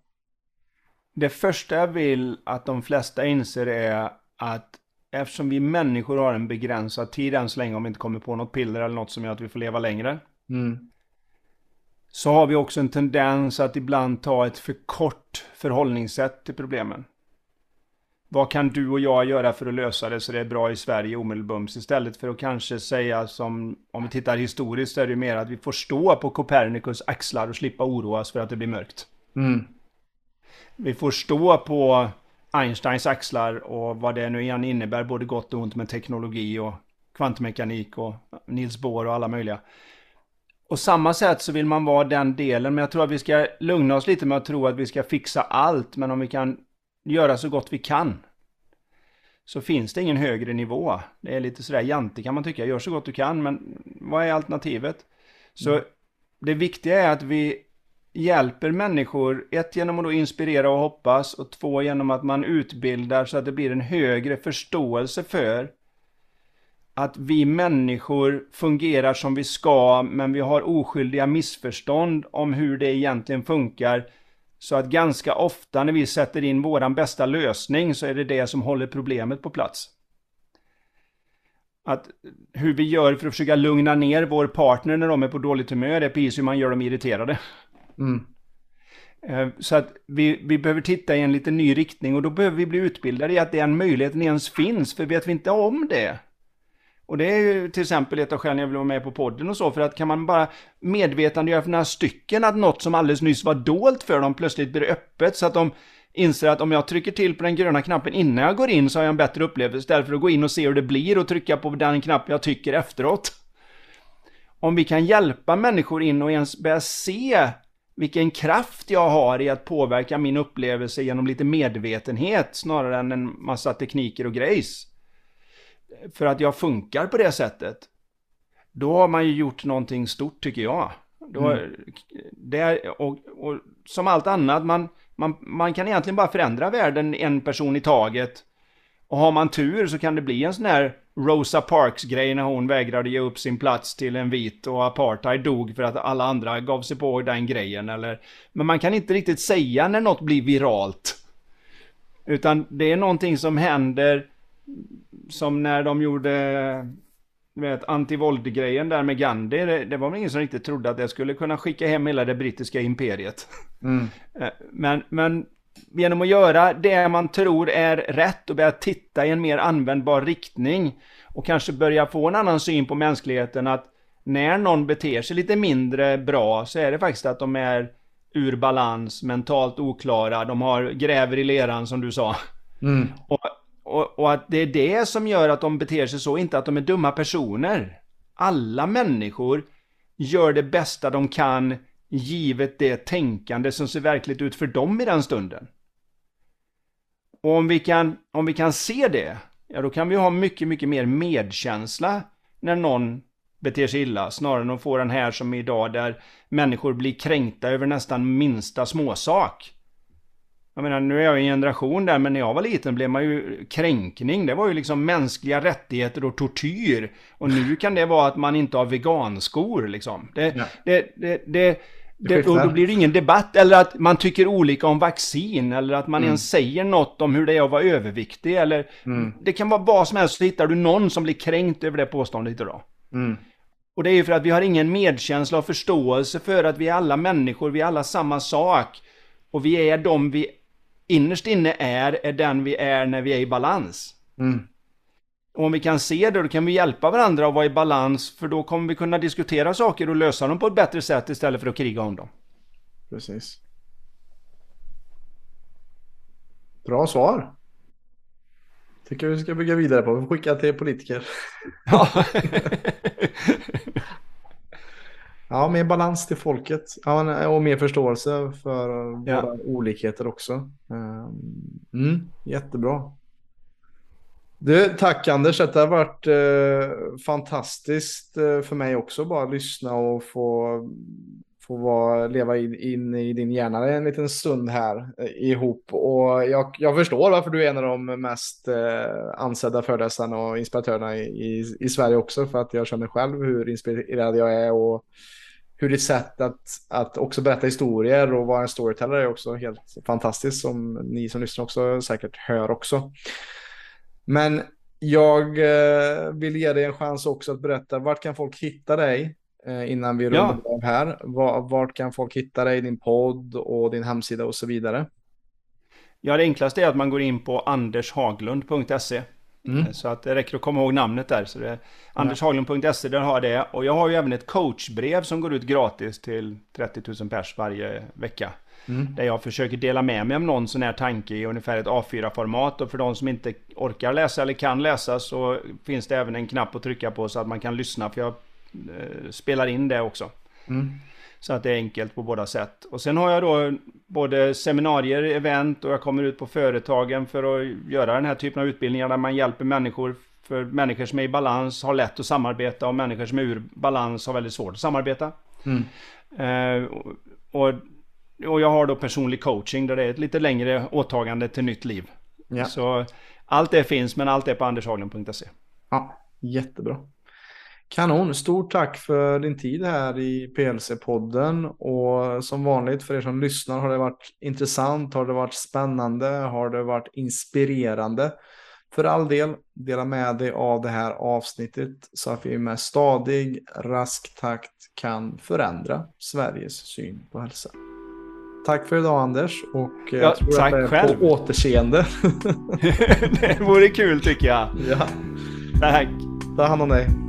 Det första jag vill att de flesta inser är att eftersom vi människor har en begränsad tid än så länge om vi inte kommer på något piller eller något som gör att vi får leva längre. Mm så har vi också en tendens att ibland ta ett för kort förhållningssätt till problemen. Vad kan du och jag göra för att lösa det så det är bra i Sverige omedelbums? Istället för att kanske säga som, om vi tittar historiskt, så är det mer att vi får stå på Copernicus axlar och slippa oroas för att det blir mörkt. Mm. Vi får stå på Einsteins axlar och vad det nu igen innebär, både gott och ont med teknologi och kvantmekanik och Niels Bohr och alla möjliga. Och samma sätt så vill man vara den delen, men jag tror att vi ska lugna oss lite med att tro att vi ska fixa allt, men om vi kan göra så gott vi kan så finns det ingen högre nivå. Det är lite sådär jante kan man tycka, gör så gott du kan, men vad är alternativet? Så mm. det viktiga är att vi hjälper människor, ett genom att då inspirera och hoppas och två genom att man utbildar så att det blir en högre förståelse för att vi människor fungerar som vi ska, men vi har oskyldiga missförstånd om hur det egentligen funkar. Så att ganska ofta när vi sätter in våran bästa lösning så är det det som håller problemet på plats. Att hur vi gör för att försöka lugna ner vår partner när de är på dåligt humör är precis hur man gör dem irriterade. Mm. Eh, Så att vi, vi behöver titta i en lite ny riktning och då behöver vi bli utbildade i att den möjligheten ens finns, för vet vi inte om det. Och det är ju till exempel ett av skälen jag vill vara med på podden och så, för att kan man bara medvetandegöra för några stycken att något som alldeles nyss var dolt för dem plötsligt blir öppet så att de inser att om jag trycker till på den gröna knappen innan jag går in så har jag en bättre upplevelse istället för att gå in och se hur det blir och trycka på den knapp jag tycker efteråt. Om vi kan hjälpa människor in och ens börja se vilken kraft jag har i att påverka min upplevelse genom lite medvetenhet snarare än en massa tekniker och grejs. För att jag funkar på det sättet. Då har man ju gjort någonting stort tycker jag. Då, det är, och, och som allt annat, man, man, man kan egentligen bara förändra världen en person i taget. Och har man tur så kan det bli en sån här Rosa Parks-grej när hon vägrade ge upp sin plats till en vit och apartheid dog för att alla andra gav sig på den grejen. Eller, men man kan inte riktigt säga när något blir viralt. Utan det är någonting som händer som när de gjorde vet, antivåld-grejen där med Gandhi. Det, det var väl ingen som riktigt trodde att det skulle kunna skicka hem hela det brittiska imperiet. Eh, Men, men genom att göra det man tror är rätt och börja titta i en mer användbar riktning och kanske börja få en annan syn på mänskligheten att när någon beter sig lite mindre bra så är det faktiskt att de är ur balans, mentalt oklara, de har gräver i leran som du sa. Och, och, och att det är det som gör att de beter sig så, inte att de är dumma personer. Alla människor gör det bästa de kan givet det tänkande som ser verkligt ut för dem i den stunden. Och om vi kan, om vi kan se det, ja då kan vi ha mycket, mycket mer medkänsla när någon beter sig illa, snarare än att få den här som idag där människor blir kränkta över nästan minsta småsak. Jag menar, nu är jag i en generation där, men när jag var liten blev man ju kränkning. Det var ju liksom mänskliga rättigheter och tortyr. Och nu kan det vara att man inte har veganskor liksom. Det, Ja. det, det, det, det, och då blir det ingen debatt. Eller att man tycker olika om vaccin. Eller att man Mm. ens säger något om hur det är att vara överviktig. Eller Mm. det kan vara vad som helst. Så hittar du någon som blir kränkt över det påståendet idag. Mm. Och det är ju för att vi har ingen medkänsla och förståelse för att vi är alla människor, vi är alla samma sak. Och vi är de vi innerst inne är, är den vi är när vi är i balans. Mm. Och om vi kan se det, då kan vi hjälpa varandra att vara i balans, för då kommer vi kunna diskutera saker och lösa dem på ett bättre sätt istället för att kriga om dem. Precis. Bra svar. Tycker vi ska bygga vidare på. Vi får skicka till politiker. Ja. Ja, mer balans till folket. Ja, och mer förståelse för Ja. våra olikheter också. Ehm, Mm, jättebra. Du, tack Anders, det har varit eh, fantastiskt eh, för mig också bara lyssna och få, få vara, leva in, in i din hjärna en liten stund här eh, ihop. Och jag, jag förstår varför du är en av de mest eh, ansedda föreläsarna och inspiratörerna i, i, i Sverige också, för att jag känner själv hur inspirerad jag är och hur ditt sätt att, att också berätta historier och vara en storyteller är också helt fantastiskt som ni som lyssnar också säkert hör också. Men jag eh, vill ge dig en chans också att berätta vart kan folk hitta dig innan vi Ja. rundar av här. Va- Vart kan folk hitta dig, din podd och din hemsida och så vidare. ja, det enklaste är att man går in på andershaglund.se. Mm. Så att det räcker att komma ihåg namnet där. Så det andershaglund.se, där har jag det. Och jag har ju även ett coachbrev som går ut gratis till 30 000 pers varje vecka. Mm. Där jag försöker dela med mig av någon sån här tanke i ungefär ett A4-format. Och för de som inte orkar läsa eller kan läsa så finns det även en knapp att trycka på så att man kan lyssna. För jag eh, spelar in det också. Mm. Så att det är enkelt på båda sätt. Och sen har jag då både seminarier, event och jag kommer ut på företagen för att göra den här typen av utbildningar där man hjälper människor. För människor som är i balans har lätt att samarbeta och människor som är ur balans har väldigt svårt att samarbeta. Mm. Eh, och, och, jag har då personlig coaching där det är ett lite längre åtagande till nytt liv. Ja. Så allt det finns men allt är på andershaglund.se. Ja, Jättebra. Kanon, stort tack för din tid här i PLC-podden och som vanligt för er som lyssnar har det varit intressant, har det varit spännande, har det varit inspirerande. För all del, dela med dig av det här avsnittet så att vi med stadig, rask takt kan förändra Sveriges syn på hälsa. Tack för idag Anders och Ja, jag tror tack att det är själv. på återseende. det vore kul tycker jag. ja, Tack. ta hand om dig.